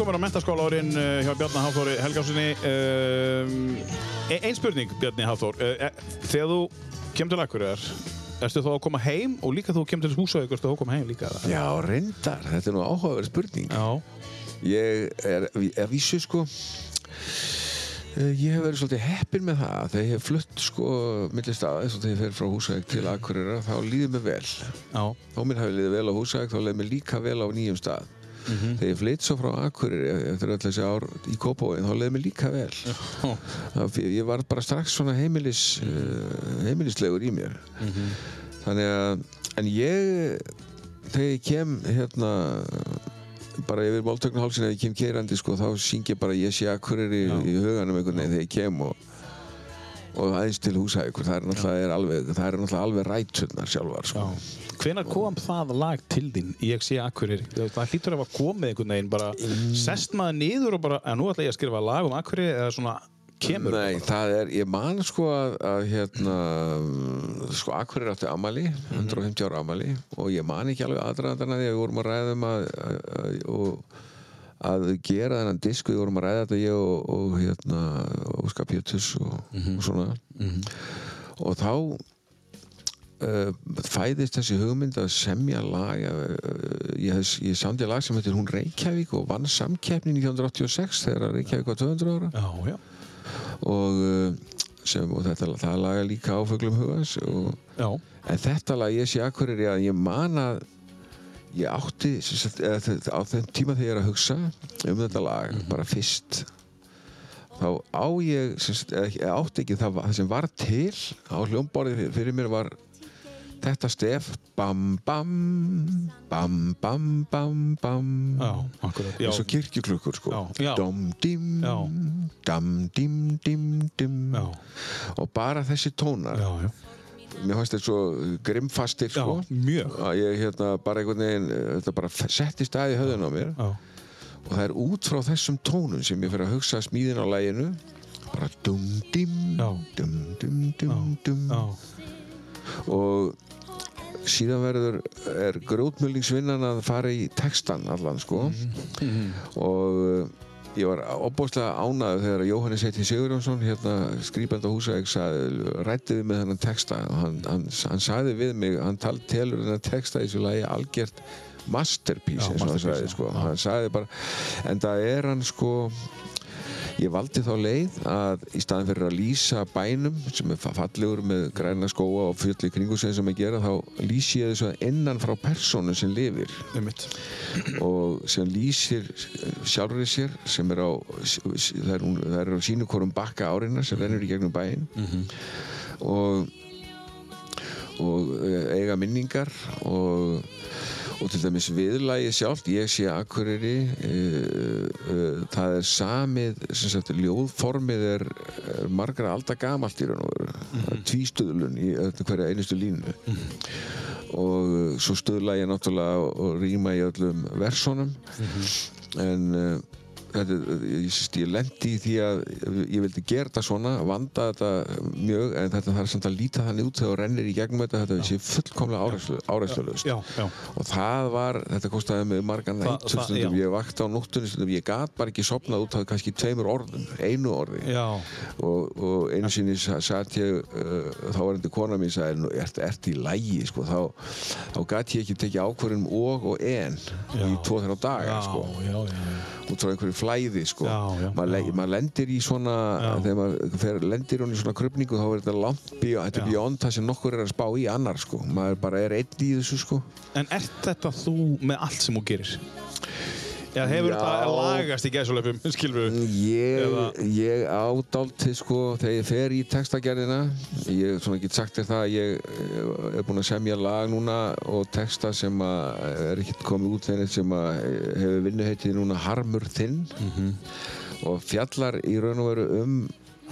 Komin á mentaskóla árin uh, hjá Bjarni Hafþóri Helgásinni. Um, ein, ein spurning, Bjarni Hafþór. Uh, e, þegar þú kemur til Akureyrar, erstu þá að koma heim og líka þú kemur til Húsavík, erstu þá að koma heim líka? Já, reyndar, þetta er nú áhugaverð spurning Já. Ég er að vísu sko eh, Ég hef verið svolítið heppinn með það þegar ég hef flutt sko milli staða eins og þegar ég fer frá Húsæk til Akureyrar þá líður mér vel Já. þó mér hafi líðið vel á Húsæk þá stað Mhm. þegar ég flytt svo frá Akureyri eftir öll þessi ár í Kópavóin þá líður mér líka vel ég var bara strax svona heimilis uh, heimilislegur í mér Mhm. þannig að en ég þegar ég kem hérna bara yfir máltöknahálsin ef ég kem keirandi sko, þá syng ég bara ég sé Akureyri Já. í huganum einhvern veginn þegar ég kem og, og aðeins til húsækur það er náttúrulega, alveg, það er náttúrulega alveg ræturnar sjálfar sko. Já. Hvenær kom það lag til þín? Ég sé Akureyri. Það hlýtur að hafa komið einhvern veginn bara sest maður niður og bara, en nú ætla ég að skrifa lag um Akureyri eða svona kemur Nei, bara. það er, ég man sko að, að hérna, sko Akureyri átti amali, Mhm. 150 ára amali og ég man ekki alveg aðræðandana því að við vorum að ræða um að, að, að, og, að gera þennan disk, við vorum að ræða þetta ég og, og hérna, Óskar Pétus og, Mhm. og svona og þá uh, fæðist þessi hugmynd að semja lag uh, ég, hef- ég samdi lag sem heitir Hún Reykjavík og vann samkeppni 1986 þegar Reykjavík var 200 ára. Já, já. og, uh, sem, og þetta það laga líka áföglum hugans og, en þetta lag ég sé akkurir að ég man að ég átti sagt, eða, á þeim tíma þegar ég er að hugsa um þetta lag bara fyrst þá á ég sagt, eða, átti ekki það, það sem var til á hljómborði fyrir, mér var þetta stef bam bam bam bam bam bam eins og kirkjuklukkur sko Já, já. dom dim Já. dam dim dim dim og bara þessi tónar Já, já. Mér fannst þetta svo grimmfastir Já, sko. mjög. að ég hérna bara einhvern veginn eh, þetta bara setti staði í höfðun á mér. Já. og það er út frá þessum tónum sem ég fyrir að hugsa smíðin á læginu bara dum dim dum dum dum dum. Og síðan verður er grjótmjölingsvinnan að fara í textan allan sko. Og uh, ég var opbóðslega ánæður þegar Jóhannes heiti Sigurjónsson hérna skrýpand á húsæk rætti við með þennan texta. Hann, hann, hann sagði við mig, hann tal, telur þennan texta í þessu lagi algjört masterpiece Já, hann masterpiece, sagði sko. hann sagði bara, en það er hann sko ég valdi þá leið að í staðin fyrir að lýsa bænum sem er fa- fallegur með græna skóa og full í kringu sem að gera þá lýsi ég þessu innan frá persónu sem lifir. Einmitt. og sem lýsir sjálfri sér sem er á er, er á sínu hvorum bakka árinnar sem rennur í gegnum bæinn. Og og eh, eiga minningar og, og til dæmis viðlægi sjálft ég sé Akureyri uh, uh, það er samið sem sagt ljóðformið er, er margra alda gamalt í raun og veru. Mm -hmm. tvístöðlun í hverja einustu línu. Og uh, svo stöðla ég náttúrulega og rýma í öllum versónum en uh, þetta, ég, lendi í því að ég vildi gera þetta svona vanda þetta mjög en þetta þarf samt að líta þannig út þegar þú rennir í gegnum þetta þetta sé fullkomlega já. og það var, þetta kostiði mig nættur það- stundum, ég vakti á nóttunni stundum, ég gat bara ekki sopnað út af kannski tveimur orðum, einu orði. Og, og einu sinni sa- satt ég uh, þá var þetta kona mín sagði, "Nú, ert, ert í lægi sko, þá, þá gat ég ekki tekið ákvörðum og og en í tvo þrjá daga sko, já, já. út frá einhverju flæði sko. Maður, maður lendir í svona Já. þegar maður fer, lendir hún í svona krupningu þá er þetta langt er Já. beyond það sem nokkur er að spá í annar sko. maður bara er einn í þessu sko. En ert þetta þú með allt sem þú gerir? Eða hefur þetta lagast í gæsulöfum, skilur við? Ég, ég ádálti sko þegar ég fer í textagerðina ég svona get sagt þér það að ég eh, er búinn að semja lag núna og texta sem að er ekkert komið út þegar sem að hefur vinnuheitið núna Harmur þinn og fjallar í raun og veru um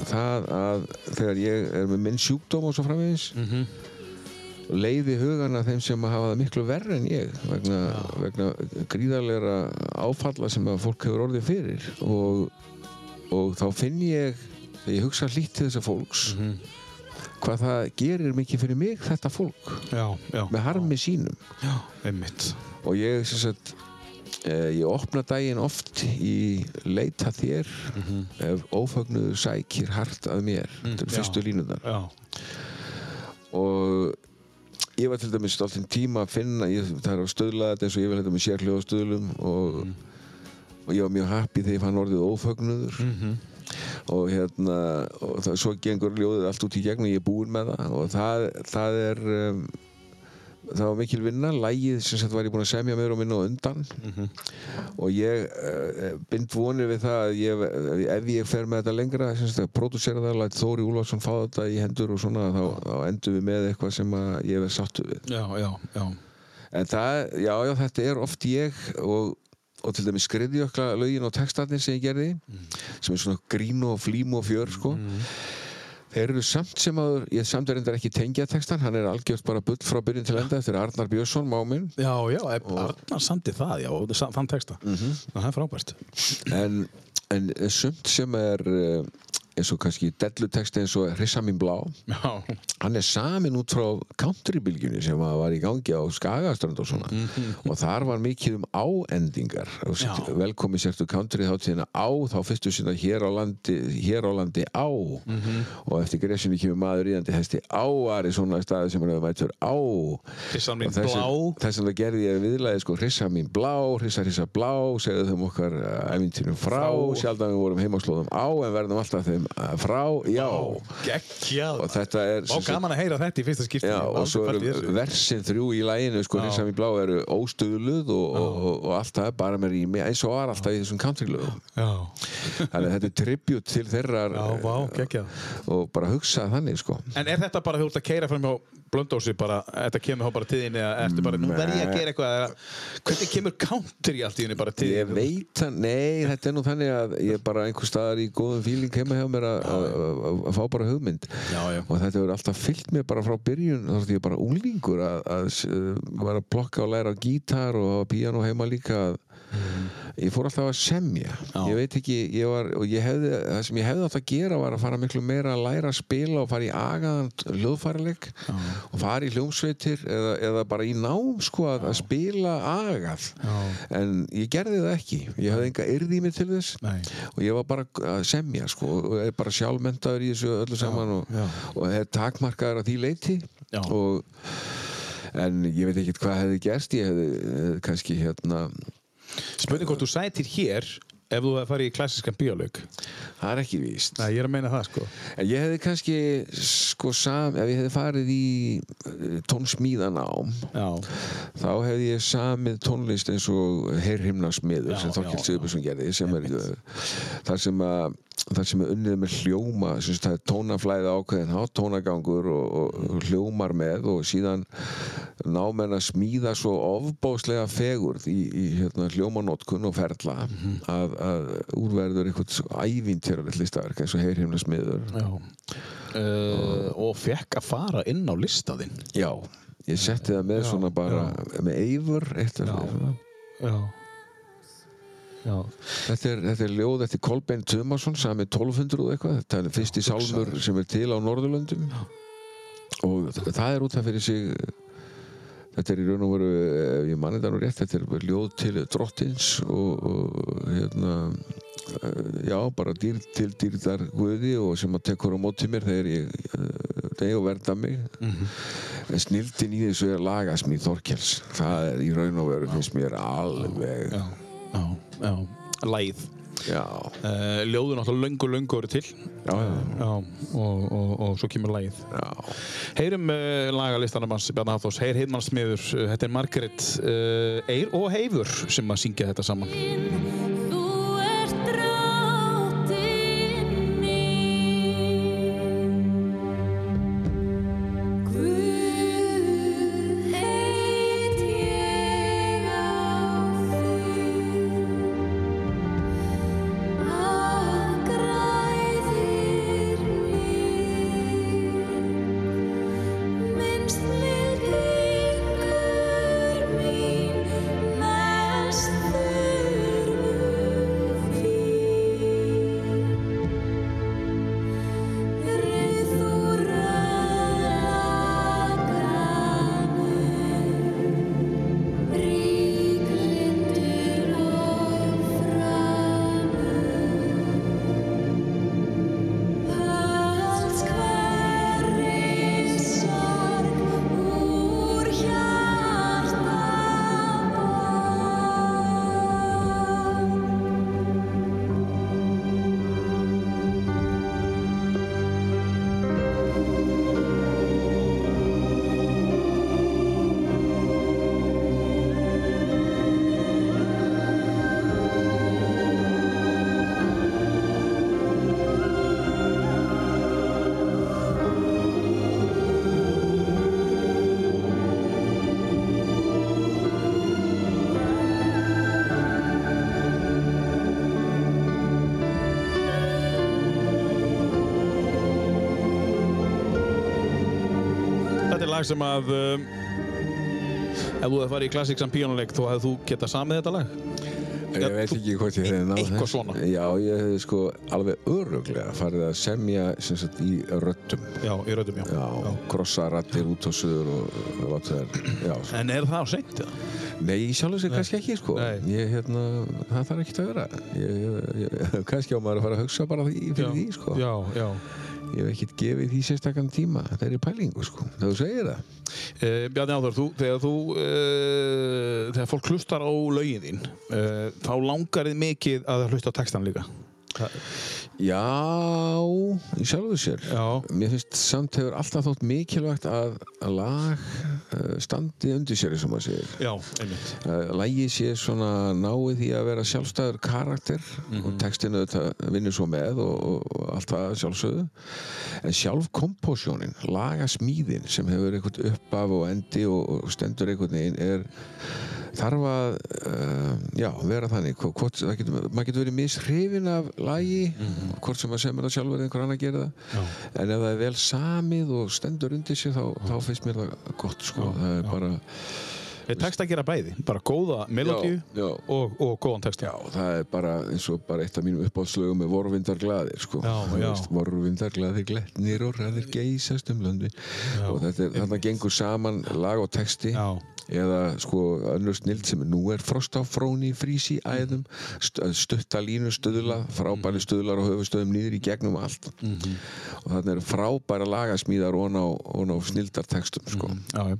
það að þegar ég er með minn sjúkdóm og svo framvegis leiði hugana þeim sem hafa það miklu verri en ég vegna, vegna gríðarlegra áfalla sem að fólk hefur orðið fyrir og, og þá finn ég þegar ég hugsa hlýtt til þessa fólks hvað það gerir mikið fyrir mig þetta fólk Já, já. með harmi sínum Já, einmitt. og ég sem sagt eh, ég opna daginn oft í leita þér ef ófagnuður sækir hart að mér þetta eru já. fyrstu línunar Já. og ég var til dæmis stoltinn tíma að finna ég, það er á stöðlaði þetta eins og ég vil þetta með sérhljóða stöðlum og, og ég var mjög happy þegar ég fann orðið ófögnuður. Og hérna og það, svo gengur ljóðið allt út í gegn og ég er búinn með það. Og það, það er um, það var mikil vinna, lægið sem sagt var ég búinn að semja meður og minna á undan. Og ég uh, bind vonir við það að ég, ef ég fer með þetta lengra pródúsera það, læt Þóri Úlfarsson fá þetta í hendur og svona þá, þá endum við með eitthvað sem ég er sáttu við. Já, já, já. en það, já, já, þetta er oft ég og, og til dæmis skriðjökla lögin og textarnir sem ég gerði sem er svona grín og flím og fjör sko Þeir eru samt sem að, ég samt er reyndar ekki tengja textan, hann er algjört bara bull frá byrjun til enda eftir Arnar Björnsson, máminn Já, já, Arnar samdi það, já, þann texta. Mhm. Það er frábært. en, en sumt sem er uh, eins og kannski delluteksti eins og Hrissa mín blá. Já, hann er samin út frá countrybilgjunni sem að var í gangi á Skagaströnd og svona. Og þar var mikið um áendingar. Velkomi sértu country þáttíðina á þá fyrstu sinna hér á landi hér á landi á. Og eftir gresjunni kemur maður íðandi hesti áari svona staði sem hann hefur á. Hrissan mín Og þess- blá. Þess vegna gerði ég viðlæði sko hrissa mín blá, hrissa hrissa blá segðu þeim okkar uh, æfintýrum frá, Frá. sjaldan við vorum heimaslóðum á en verðum alltaf þeim frá, já Geggjað. og þetta er Vá, gaman að heyra þetta í fyrsta skipti. Já, og svo eru versin þrjú í læginu sko, Já. hrissa mín blá eru óstöðluð og, og, og, og allt það bara með rými eins og var alltaf í þessum countrylögum Já, þannig að þetta er tribut til þeirra já, vá, geggjað. og bara hugsa þannig sko En er þetta bara þú ert að keira fram hjá blöndósi bara, þetta kemur bara þín eða ertu bara, nú verð ég að gera eitthvað eða hvernig kemur allt í henni bara til Ég veit að, nei, þetta er nú þannig að ég bara einhver staðar í góðum fíling heima hjá mér að- að að- að fá bara hugmynd. Já, já. og þetta hefur alltaf fyllt mér bara frá byrjun þá er ég bara unglingur að, að, að var að plokka og læra á gítar og hafa píano heima líka að ég fór alltaf að semja. Já. ég veit ekki, ég var ég hefði, það sem ég hefði átt að gera var að fara miklu meira að læra að spila og fara í agaðan hljóðfærileik og fara í hljómsveitir eða, eða bara í nám sko að, að spila agað. En ég gerði það ekki. Ég hafði enga yrði í mig til þess Nei. og ég var bara að semja sko og bara sjálfmentaður í þessu öllu saman og, og er takmarkaður að því leiti og en ég veit ekki hvað hefði gerst. Ég hefði, hefði kannski hérna Spurning hvort þú sætir hér ef þú hefði farið í klassískan bíólaug það er ekki víst. Nei, ég er að meina það sko. En ég hefði kannski sko sam, ef ég hefði farið í eh, tónsmíðanám Já, þá hefði ég samið tónlist eins og heyrhimnarsmiður Já, sem Þorkild Sigurbjörnsson gerði sem er uh, þar sem að þar sem er unnið með hljóma sagt, það er tónaflæði ákveðin hátt, tónagangur og, og hljómar með og síðan ná menn að smíða svo ofbáslega fegurð í, í hérna, hljómanótkun og ferla Mhm. að, að úrverður eitthvað ævintýralegt listaverk eins og heyrhimnarsmiður já. Uh, Og fekk að fara inn á listaðinn. Já, ég setti það með Já, svona bara með eifur eitt af svona. Já Já, Þetta er, þetta er ljóð eftir Kolbein Tumason sami 1200 og eitthvað. Þetta er fyrsti sálmur sem er til á Norðurlöndum. Og þ- það er út af fyrir sig þetta er í raun og veru ef ég manni það nú rétt, þetta er ljóð til drottins og, og hérna já, bara dýr til dýrdar guði og sem að tekur á móti mér þegar ég eh, þegar ég verða mig. En snildin í þessu er lagasmíð Þorkels. Það er í raun og veru finnst mér alveg já, já, já. Læð. Uh, Ljóðu náttúrulega löngu, löngu eru til. Já, já. Já, og, og, og svo kemur Já, Heyrum uh, lagalistanum hans Bjarni Hafþórs Heyr Heiðmannsmiður, uh, þetta er Margaret uh, Eir og Heifur sem að syngja þetta saman lag sem að um, ef þú hefði farið í klassíksan píónuleik þá hefði þú getað samið þetta lag Ég veit ekki hvort ég hefði náð Eitthvað svona. Já, ég hefði sko alveg öruglega farið að semja sem sagt í röddum. Já, í röddum, já, Já, krossa rattir út á suður og, og láta þær, já. En er það á seint? eða? Nei, sjálf sér kannski ekki, sko. Ég, hérna, það þarf ekki að vera. Ég, ég, ég, kannski á maður að fara að hugsa bara því, fyrir því, sko. Já, já Ég hef ekkert gefið því sérstakann tíma. Það er í pælingu, sko. Það þú segir það. Uh, Bjarni Áþór, þú, þegar þú uh, þegar fólk hlustar á lögin þín uh, þá langar þið mikið að hlusta á textan líka Já, í sjálfu sér. Já. Mér finnst samt hefur alltaf þótt mikilvægt að að lag uh, standi undir sér og maður segir Já, einmitt. uh, lægi sé svona náið því að vera sjálfstæður karakter og textinu þetta vinnur svo með og, og, og allt það sjálfsögðu en sjálf kompósjónin, lagasmíðin sem hefur einhvern uppaf og endi og, og stendur einhvern veginn er þarf að uh, já, vera þannig Hvo- hvort, getur, maður getur verið mishrifin af lagi hvort sem maður semur það sjálfur einhver annar gerir það en ef það er vel samið og stendur undir sér þá, þá finnst mér það gott sko. það er bara Þeir tekst að gera bæði, bara góða melodíu og, og góðan texta. Já, það er bara eins og bara eitt af mínum uppáhaldslögum með vorvindar glaðir sko. Já, Þú já. veist, vorvindar glaðir gletnir og ræðir geysast um löndi og þetta er, þarna gengur saman lag og texti Já. Eða sko önnur snild sem nú er frost á fróni frís í æðum. St stutta línu stuðla frábæri stuðlar og höfustöðum nýður í gegnum allt. Og þarna eru frábæra lagasmíðar og á, og á snildar textum sko. Já, já.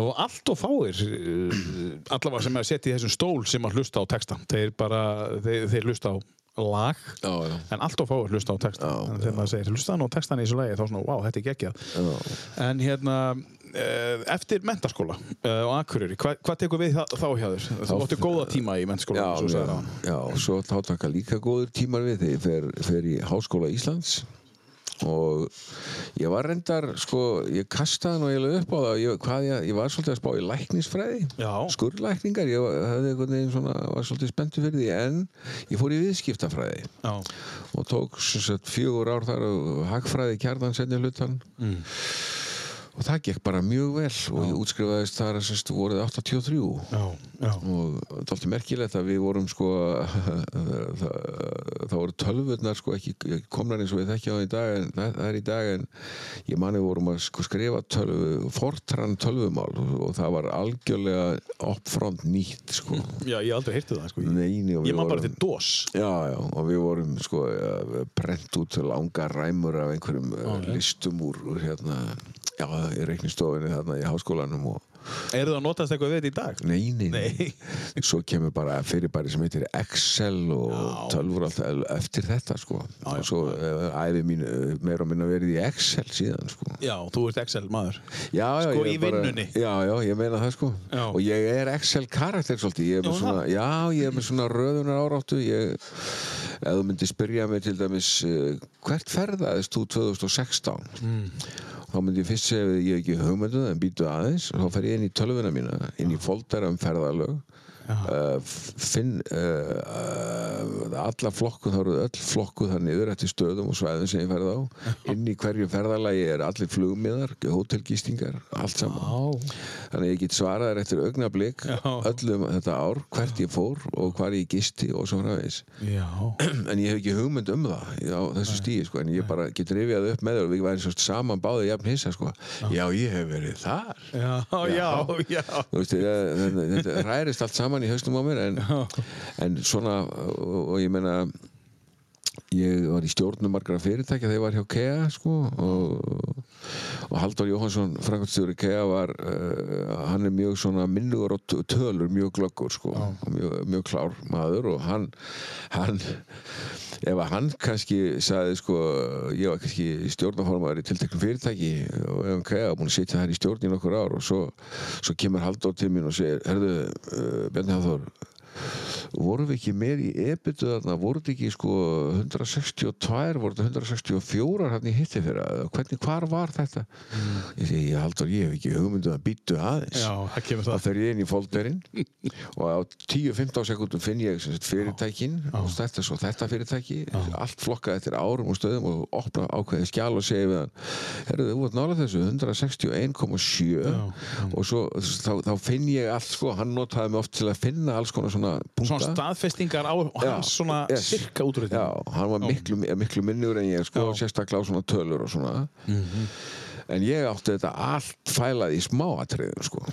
og allt og fáir uh, allavega sem er sett í þessum stól sem að hlusta á texta. Þeir bara, þeir, þeir hlusta á lag Já, já. en allt og fáir hlusta á texta. Já, en þegar maður segir hlusta á textan í þessu lagi þá svona, wow, þetta er geggjað. En hérna eftir mentaskóla á Akureyri, hva, hvað tekur við þá, þá hjá þér? Þú áttu góða tíma í mentaskóla Já, svo já, já, og svo þá taka líka góður tímar við þegar ég fer, fer í Háskóla Íslands og ég var reyndar sko, ég kastaði nú eiginlega upp á það ég, ég, ég var svolítið að spá í læknisfræði Já. skurlækningar, ég svona, var svolítið spenntu fyrir því en ég fór í viðskiptafræði Já. og tók sagt, fjögur ár þar og hagfræði kjarnan senni hlutan Mm. Og það gekk bara mjög vel og ég útskrifaðist þar sem sagt, voruð 83 Já, já. og það er alltaf merkilegt að við vorum sko það, það voru tölvurnar sko ekki komnar eins og við þekkja á í dag en það, það er í dag en ég mani vorum að sko skrifa tölvu fortrann tölvumál og, það var algjörlega uppfront nýtt sko já, ég aldrei heyrti það sko. Neini, ég man bara til DOS Já, já, og við vorum sko að prent út langa ræmur af einhverjum okay. listum úr, úr hérna, já, í reiknistofinni þarna í háskólanum og eru það að notast eitthvað við þetta í dag? Nei, nei, Nei. Svo kemur bara fyrirbæri sem heitir Excel og Já. tölvur alltaf eftir þetta sko. já. og svo uh, æfi mín uh, meira og minna verið í Excel síðan sko. já, þú ert Excel maður Já, já, Sko, í bara- vinnunni? Já, já, ég meina það sko og ég er Excel karakter svolítið ég er svona, Já, ég er með svona röðunar áráttu ég, ef þú myndir spyrja mig til dæmis uh, hvert ferðaðist þú 2016 Mm. Þá myndi ég fyrst segja að ég hef ekki hugmynduð en býtu aðeins. Og þá fer ég inn í tölvuna mína inn í foldera um ferðalög uh, finn uh, alla flokku þá eru öll flokku þar niður eftir stöðum og svæðum sem ég ferð á. Inn í hverju ferðalagi er allir flugmiðar hótelgistingar, allt saman. Já, þannig ég get svarað þér eftir augnablik Já. öllum þetta ár, hvert ég fór og hvar ég gisti og svo framvegis. Já. en ég hef ekki hugmynd um það á þessu stíi sko, en ég bara get rifjað upp með þér og við væri svo saman báðið jafn hissa sko. já, ég hef verið þar. Já, já, já. Þú veist, ég, þetta, þetta ræðist allt saman í haustum á mér en, en svona og, og ég meina ég var í stjórnum margra fyrirtækja þegar ég var hjá KEA sko, og, og Halldór Jóhansson framkvæmstjóri KEA var uh, hann er mjög svona minnugur og tölur mjög glöggur sko, mjög, mjög klár maður og hann, hann ef að hann kannski sagði sko, ég var kannski stjórnaformaður í tilteknum fyrirtæki og ef hann KEA búin að sitja þær í stjórn í nokkur ár og svo, svo kemur Halldór til mín og segir, herðu, uh, Bjarni Hafþór vorum við ekki með í ebitu þarna, voru þetta ekki sko 162, voru þetta 164 hann í hitti fyrir, hvernig, hvar var þetta? Ég segi, ég haldur, ég hef ekki hugmyndu að býtu aðeins. Já, það kemur þá það fer ég inn í folderinn og á 10-15 sekundum finn ég fyrirtækin og þetta svo þetta fyrirtæki. Allt flokkað eftir árum og stöðum og opna ákveðið skjál og segja við hann herru þú ert nála þessu 161,7 og svo þá, þá finn ég allt sko, hann notaði mig oft til að finna alls konar svona punkta. Svona staðfestingar á Já, hans svona yes. sirka útrúið Já, hann var miklu, miklu minnur en ég sko, sérstaklega á svona tölur og svona. En ég átti þetta allt fælað í smáatriðum sko.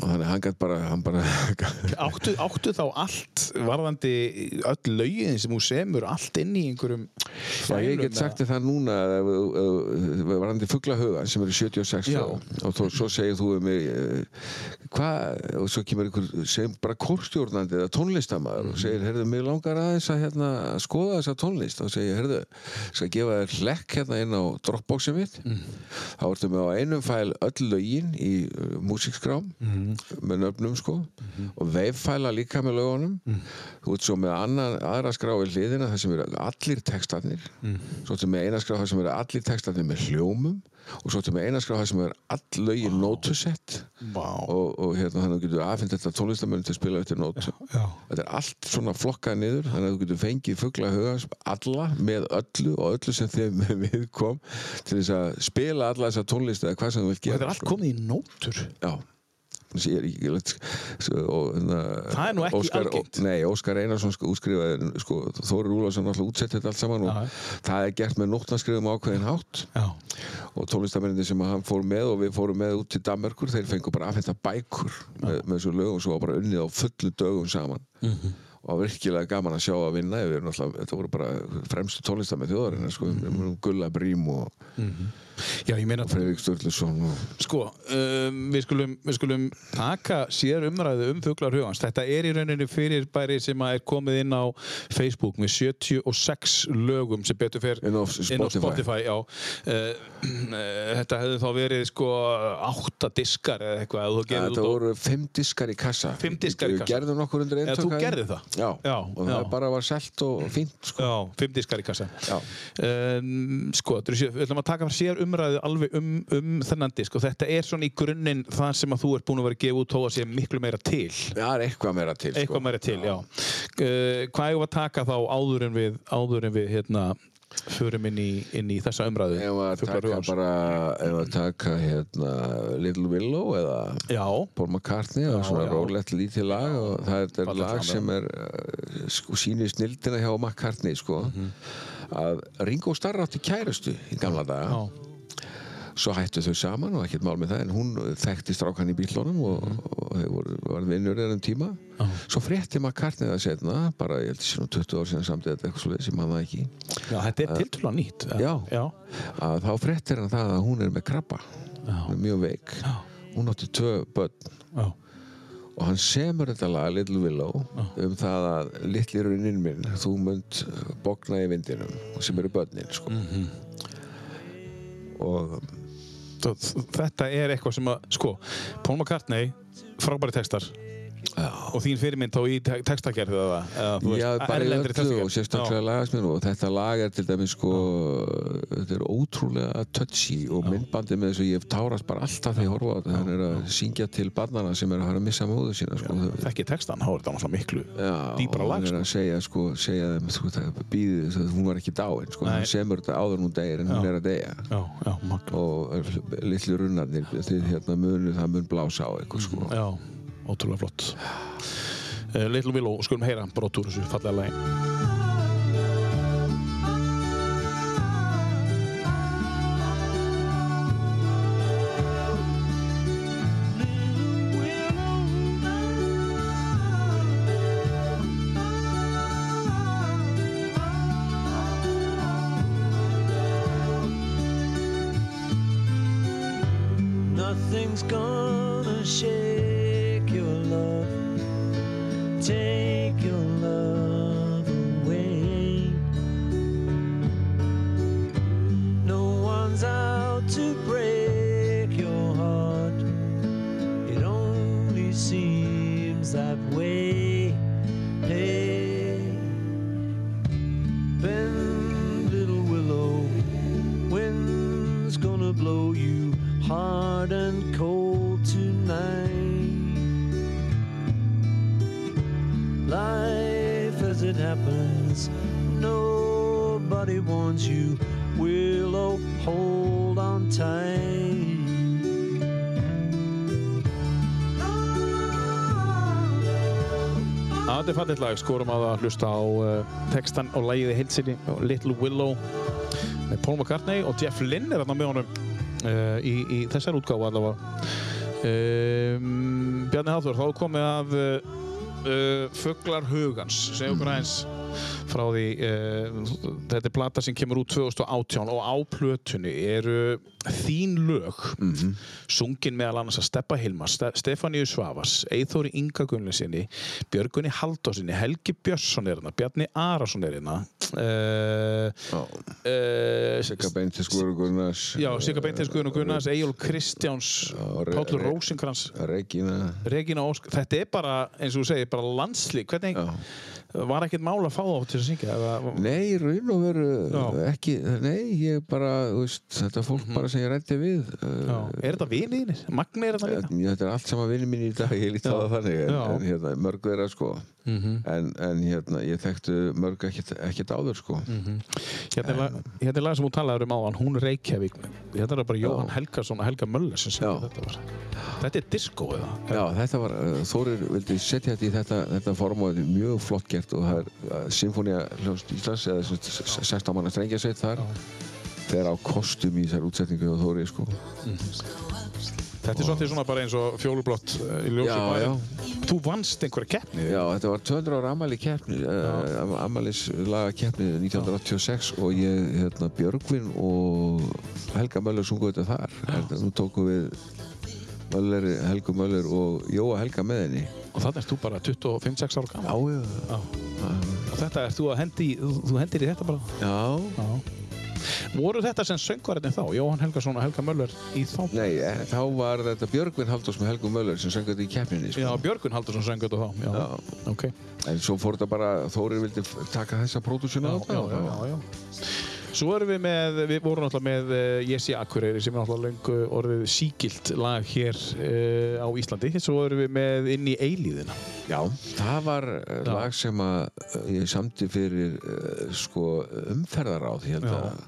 Og þannig hann gætt bara, hann bara Áttu, áttu þá allt varðandi öll lögin sem þú semur allt inn í einhverjum Já, ég get sagt það núna varandi fugglahuga sem eru 76 Já. þá og þó, svo segir þú um mig eh, hvað, og svo kemur einhver sem bara kórstjórnandi eða tónlistamæður og segir, heyrðu, mig langar aðeins að hérna, skoða þessa tónlist. Og segir, heyrðu, skal gefa þér hlekk hérna inn á Dropboxið mitt. Þá ertu með á einum fæl öll lögin í uh, músikskrám með nöfnum sko. Og veiffæla líka með lögunum. Þú ert svo með annan, aðra skrá í hliðina þar sem eru allir textarnir. Svo ertu með eina skrá þar sem eru allir textarnir með hljómum. Og svo ertu með eina skrá þar sem eru all lögin nótusett Vá. og, og hérna þannig að þú getur afhengt þetta tónlistamönnum til að spila eftir nótum Já. þetta er allt svona flokkað niður þannig að þú getur fengið fugla hugans alla með öllu og öllu sem þeim viðkom til þess að spila alla þessa tónlist eða hvað sem þú vilt Og gera þetta er allt sko. komið í nótur. Já Það er nú ekki Óskar, algengt. Nei, Óskar Einarsson sko, útskrifaði sko, Þóri Rúlarsson alltaf útsett þetta allt saman og Já. það er gert með nótnanskrifum ákveðin hátt Já. og tónlistamennindi sem hann fór með og við fórum með út til Danmerkur þeir fengu bara afhenta bækur með, með þessu lögum svo var bara unnið á fullu dögum saman Mhm. og var virkilega gaman að sjá að vinna við erum náttúrulega, þetta voru bara fremstu tónlistamenn þjóðarinn sko, við erum Gulla Brím og Já, ég meina Fredrik Sturluson og Sko, um, við, skulum, við skulum taka sér umræðu um fuglar hugans. Þetta er í rauninni fyrir bæri sem er komið inn á Facebook með 76 lögum sem betur fer Inn á inn á Spotify. Spotify já. Uh, þetta hefði þá verið sko átta diskar eða eitthvað Þetta voru fimm diskar í kassa Fimm diskar í Við kassa. gerðum nokkur undir Eða eintök þú gerðir það? Já, Já, og já. það bara var selt og fínt sko. Já, fimm diskar í kassa. Já. Um, sko, við ætlum að taka sér umræðu alveg um, um þennan disk og þetta er svona í grunninn það sem að þú ert búin að vera að gefa út þó að sé miklu meira til. Er eitthvað meira til Eitthvað sko. meira til, já. Uh, hvað við að taka þá áður en við, áður en við hérna, förum inn í, inn í þessa umræðu? Ef að taka bara Ef að taka hérna Little Willow eða Já, Paul McCartney og svona já. rólegt lítið lag og það er, er lag sem er uh, sko, sýnir snildina hjá McCartney sko, Mhm. að Ringo Starr átti kærustu í gamla daga já, svo hættu þau saman og ekkert mál með það en hún þekkti strákan í bílunum og, og þau voru, var vinnur ennum tíma Já. svo frétti McCartney það setna bara ég held að sé nú 20 ár síðan samt eða eitthvað ég man það ekki já, þetta er tiltrúlega nýtt. Já. Já, að þá fréttir hann það að hún er með krabba hún er mjög veik já, hún átti tvö börn já. og hann semur þetta lag Little Willow um það að litli runnin minn þú munt bókna í vindinum sem eru börnin sko. Mhm. og Þ- Þetta er eitthvað sem að, sko, Paul McCartney, frábæri textar og þín fyrirmynd þá í te- textagerð eða, eða Já, bara í öllu og sérstaklega lagasminu og þetta lag er til dæmis sko þetta er ótrúlega touchy og myndbandið með þessu ég hef tárast bara alltaf þegar ég horfa á þetta. Hann er að syngja til barnana sem er að fara að missa móðu sína sko. Já, þekki textan, þá er þetta náttúrulega miklu Já, dýpra og lag, hann er sko. að segja sko, segja þeim sko, það býði, það, hún var ekki dáin sko. Hann semur þetta áður hún deyr en hún er að deyja. Já, já, og litlu runnarnir þið hérna munu, það mun blása á eitthvað sko. Ótrúlega flott. Uh, Little Willow, skulum heyra brot úr þessu fallega lagi. Skorum að að hlusta á uh, textan og lagið í heilsinni Little Willow með Paul McCartney og Jeff Lynne er þarna með honum uh, í, í þessar útgáfu allavega. Um, Bjarni Hafþór, þá komið að uh, uh, Fuglar hugans segja okkur aðeins frá því uh, þetta er plata sem kemur út 2018 og á plötunni eru þín lög sungin meðal annars að Steppa Hilma Ste Stefáníu Svavas, Eithóri Inga Gunnleysinni Björgunni Haldósinni Helgi Björnsson er hérna, Bjarni Arason er hérna Já. uh, Sigga Beintis Guður Gunnars Já, Sigga Beinteins Guðun Gunnars, Egil Kristjáns, Pállur Rósinkrans, Ósk. Þetta er bara, eins og þú segir, bara landslík. Hvernig. Var ekkert mál að fá þá til að syngja? Eða, Nei, raun og veru Já. ekki, nei, ég bara, veist, þetta fólk bara sem ég rætti við já. Er þetta viniðinir? Magni er þetta líka? Þetta er allt saman vinni mín í dag, ég líti á það þannig en, en hérna, mörg þeirra sko Mhm. en, en hérna, ég þekktu mörg ekkert, ekkert áður sko. Hérna er, lag, hérna er lag sem þú talaður um áðan, hún Reykjavík. Hérna er bara Jóhann Helgason og Helga Möller sem syngja Já. þetta bara. Þetta er disco eða? Já, þetta var, uh, Þórir vildi setja þetta í þetta, þetta form og þetta er mjög flott gert og það er uh, Sinfónia hljóst Íslands eða sem sagt, s- 16 manna strengjasveit þar þeir á kostum í þessar útsetningu og Þóri sko Þetta er svolítið svona bara eins og fjólublott uh, í Já, bæði. Þú vannst einhverja keppni. Já, þetta var 200 ára ammæli keppni uh, ammælis laga keppni 1986 og ég, hérna, Björgvin og Helga Möller sungu þetta þar en nú tókum við Möller, Helgu Möller og Jóa Helga með henni Og þannig ert þú bara 25-6 ára gammal. Já, Já. Og þetta þú að hendi, þú hendir í þetta bara? já Já. Voru þetta sem söngvarinn þá? Jóhann Helgason og Helga Möller í þá? Nei, eh, þá var þetta Björgvin Halldórs með Helgu Möller sem söng þetta í keppninni Já, sko. Björgun Haldursson söng þetta þá. Já. Já. Ok. en svo fór þetta bara, Þórir vildi taka þessa pródúsjun á Já, þetta já, já, já, já. Svo erum við með, við vorum náttúrulega með uh, Jesse Akureyri sem er náttúrulega löngu orðið sígilt lag hér uh, á Íslandi. Svo erum við með inn í eilíðina. Já, það var uh, Já. lag sem að ég samti fyrir uh, sko umferðaráð Já. að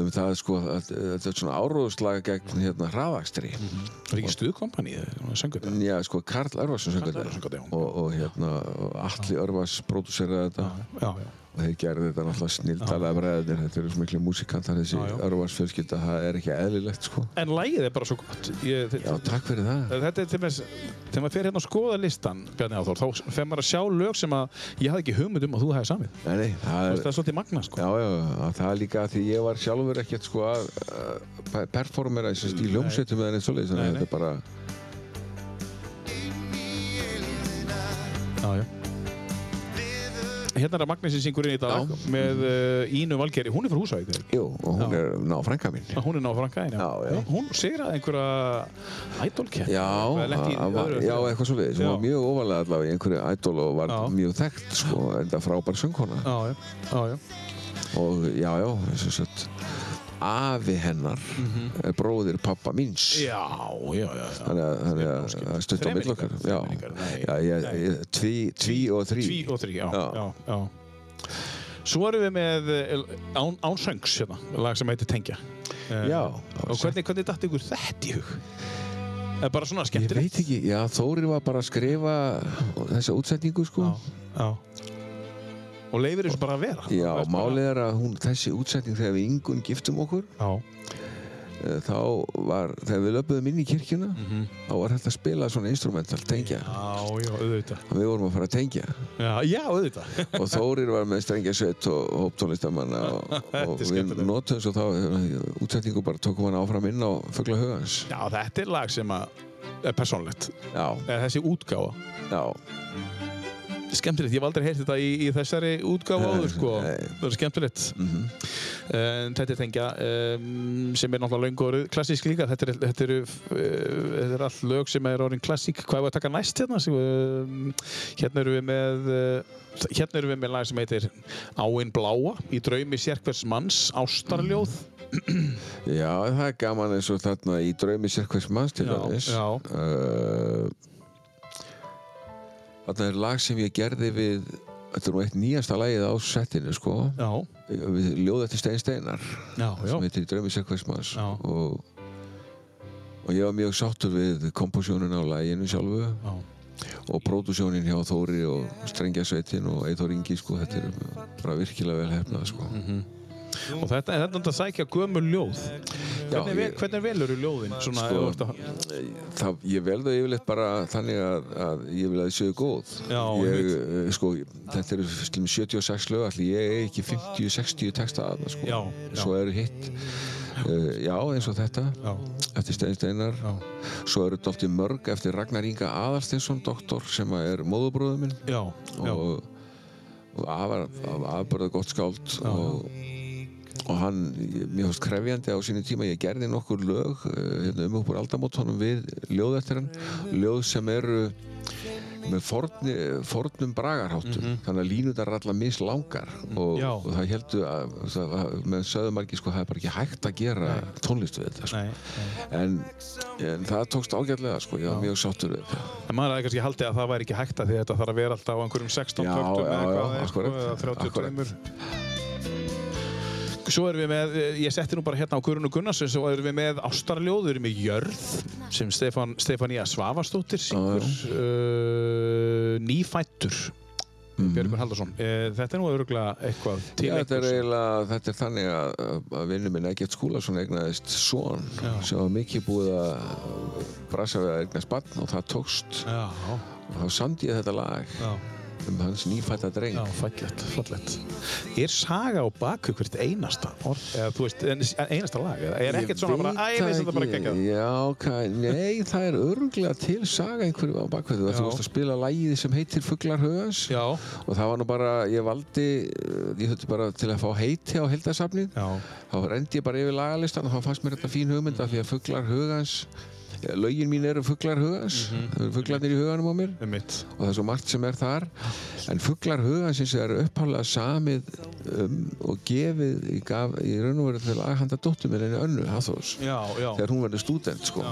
um það sko að þetta er svona áróðslag gegn hérna hraðakstri Það er ekki stuðkompanið, söngur þetta. Já, sko Karl Örvarsson söng Karl þetta já. og, og hérna og Atli Örvars pródúseraði þetta Já, já. Og þeir gerði þetta náttúrulega snildalega bræðinir þetta eru svo miklu músikantar þessi Já, já. Örvars fjölskylda, það er ekki eðlilegt sko En lagið er bara svo gott. Ég, Já, takk fyrir það Þetta er til þess, þegar maður fer hérna að skoða listan, Bjarni Áþór, þá fer maður að sjá lög sem að ég hafði ekki hugmynd um að þú hefði samið. Nei, nei, það er, er svolítið magna, sko. Já, já, að það er líka því ég var sjálfur ekkert sko að uh, performera í hljómsveitum eða neitt Nei, þannig að þetta er bara Já, já. Hérna er að Magni sem syngur inn í dag með uh, Ínu Valgeri. Hún er frá Húsavík. Jú, og hún Já. er ná frænka mín Hún er ná frankaðin, Já, já. Hún einhverja. Já, í að- var, öðru- já, eitthvað svoleiðis hún Já. var mjög ofalega allavega í einhverju idol og var Já. mjög þekkt sko, en það frábær söngkona Já, já, já, já. og já, já, sem sagt afi hennar er bróðir pappa míns. Já, já, já. þannig að, þannig að, að stutt á Þremenningar, mill okkar já, þremenningar, nei, já, ég, nei. ég, tví, og þrý Tví og þrý, já, já, Já. Svo erum við með eh, Án, án söngs, hérna, lag sem heitir Tengja. Eh, Já. Og hvernig, hvernig datt ykkur þetta í hug? Bara svona Ég skemmtilegt? veit ekki, já, Þórir var bara að skrifa þessa útsetningu, sko. Já, já. Og leifir þessu bara að vera? Já, málið er að hún, þessi útsetning þegar við yngun giftum okkur, Já. eh, þá var, þegar við löpuðum inn í kirkjuna, þá var hægt að spila svona instrumental, tengja. Já, já, auðvitað. Og við vorum að fara að tengja. Já, já, auðvitað. Og Þórir var með strengjasveit og hóptónlistamanna og, Þetta og við notum svo þá eh, útsetningu bara tókum hann áfram inn á Fugla hugans. Já, þetta er lag sem að er persónlegt. Já, þessi útgáfa. já, Skemmtilegt, ég hef aldrei heyrt þetta í, í þessari Nei, áður, sko. Það er skemmtilegt. mhm. En þetta er tengja um, sem er náttúrulega löngu orðið klassísk líka. Þetta er, þetta eru, uh, þetta er all lög sem er orðin klassík. Hvað er að taka næst hérna? Um, hérna erum við með uh, hérna erum við með lag sem heitir Áinn Bláa í draumi sérkvers manns, Ástarljóð. Já, það er gaman eins og þarna í draumi sérkvæms manns til Já, dæmis. Þarna er lag sem ég gerði við, þetta er nú eitt nýjasta lagið á settinu, sko. Já, Við ljóð eftir Stein Steinar, já, já. sem heitir í draumi sérkvæms manns. Já. Og, og ég var mjög sáttur við kompósjónin á laginu sjálfu já. og pródúsjónin hjá Þóri og Strengjasveitin og Eithor Ingi, sko. Þetta er bara virkilega vel hefnað, sko. Og þetta, þetta er að sækja gömul ljóð. Hvernig, ég- ég... hvernig velur þú ljóðin? Svona, Sko, að- það, ég vel það yfirleitt bara þannig að, að ég vil að þið séu góð Já, ég, eh, sko, þetta eru slum 76 lög allir ég er ekki 50-60 texta að það sko. Já, já. svo eru hitt uh, já eins og þetta Já, eftir Stein Steinar já, svo eru dálítið mörg eftir Ragnar Inga Aðalstinsson doktor sem er móðubróður minn já, já. og, og afar, afbörða gott skáld og, og hann, mér finnst krefjandi á sínu tíma, ég gerði nokkur lög eh, hérna, um uppur aldamótonum við ljóð eftir hann, ljóð sem eru með forni, fornum bragarháttum, þannig að línundar er allar mislangar og, Já. og það heldur að, það, að með sögðu margir sko, það er bara ekki hægt að gera tónlist við þetta sko. Nei, nei. en, en það tókst ágætlega sko, ég var mjög sáttur við það En maður hefði kannski haldið að það væri ekki hægt að því þetta þarf að vera alltaf á einhverjum 16 Já, töktum eða 32. akkurat. Svo erum við með, ég setti nú bara hérna á Guðrunu Gunnarsson, svo erum við með Ástarljóð, við erum með Jörð, sem Stefán, Stefánía Svavastóttir syngur, uh, Nýfættur, Björgur Haldarsson. Uh, þetta er nú öruglega eitthvað til Já, þetta er einhvers. eiginlega, þetta er þannig að, að vinnu minn Egert Skúlason eignaðist Já. sem var mikið búið að brasa við að eignast barn og það tókst Já, og þá samdi ég þetta lag já, um hans nýfætta dreng já, fallett, fallett. Er saga á baku hvert einasta orð, eða þú veist, einasta lag, eða er ekkert svona bara, æ, veist þetta bara geggjað? Já, okay. nei, það er örgulega til saga einhverju á bakveðu Já. þú varst að spila lagið sem heitir Já, og það var nú bara, ég valdi uh, ég þurfti bara til að fá heiti á heldasafnið já, þá rendi ég bara yfir lagalistan og þá fannst mér þetta fín hugmynda því að Fuglar ja, lögin mín eru Fuglar hugans það eru fuglarnir í huganum á mér. Um mitt. og það er svo margt sem er þar. En Fuglar hugansins er upphálega samið um, og gefið í, gaf, í raun og veru til að handa dóttur mér henni önnu Hathors Já, já, þegar hún verður stúdent sko.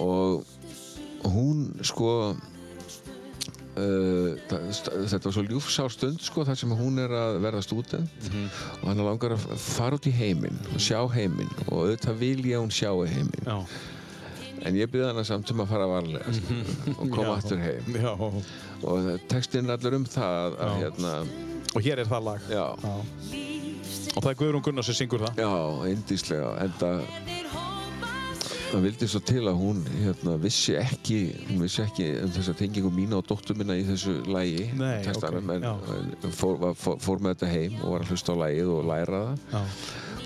og hún sko Uh, þetta var svo ljúfsár stund sko, þar sem hún er að verða stúdent. Og hann langar að fara út í heiminn og sjá heiminn. Og auðvitað vil ég að hún sjái heiminn. En ég byrði hana samt um að fara varlega sko, og koma aftur heim. Já, og textinn er allur um það að hérna, og hér er það lag. já, Og það er Guðrún Gunnar sem syngur það. já, indíslega en það vildi svo til að hún hérna, vissi ekki hún vissi ekki um þessa tengingu mína og dóttur minna í þessu lægi Nei, textanum, ok, en, en fór, var, fór, fór með þetta heim og var að hlusta á lægið og læra það. Já,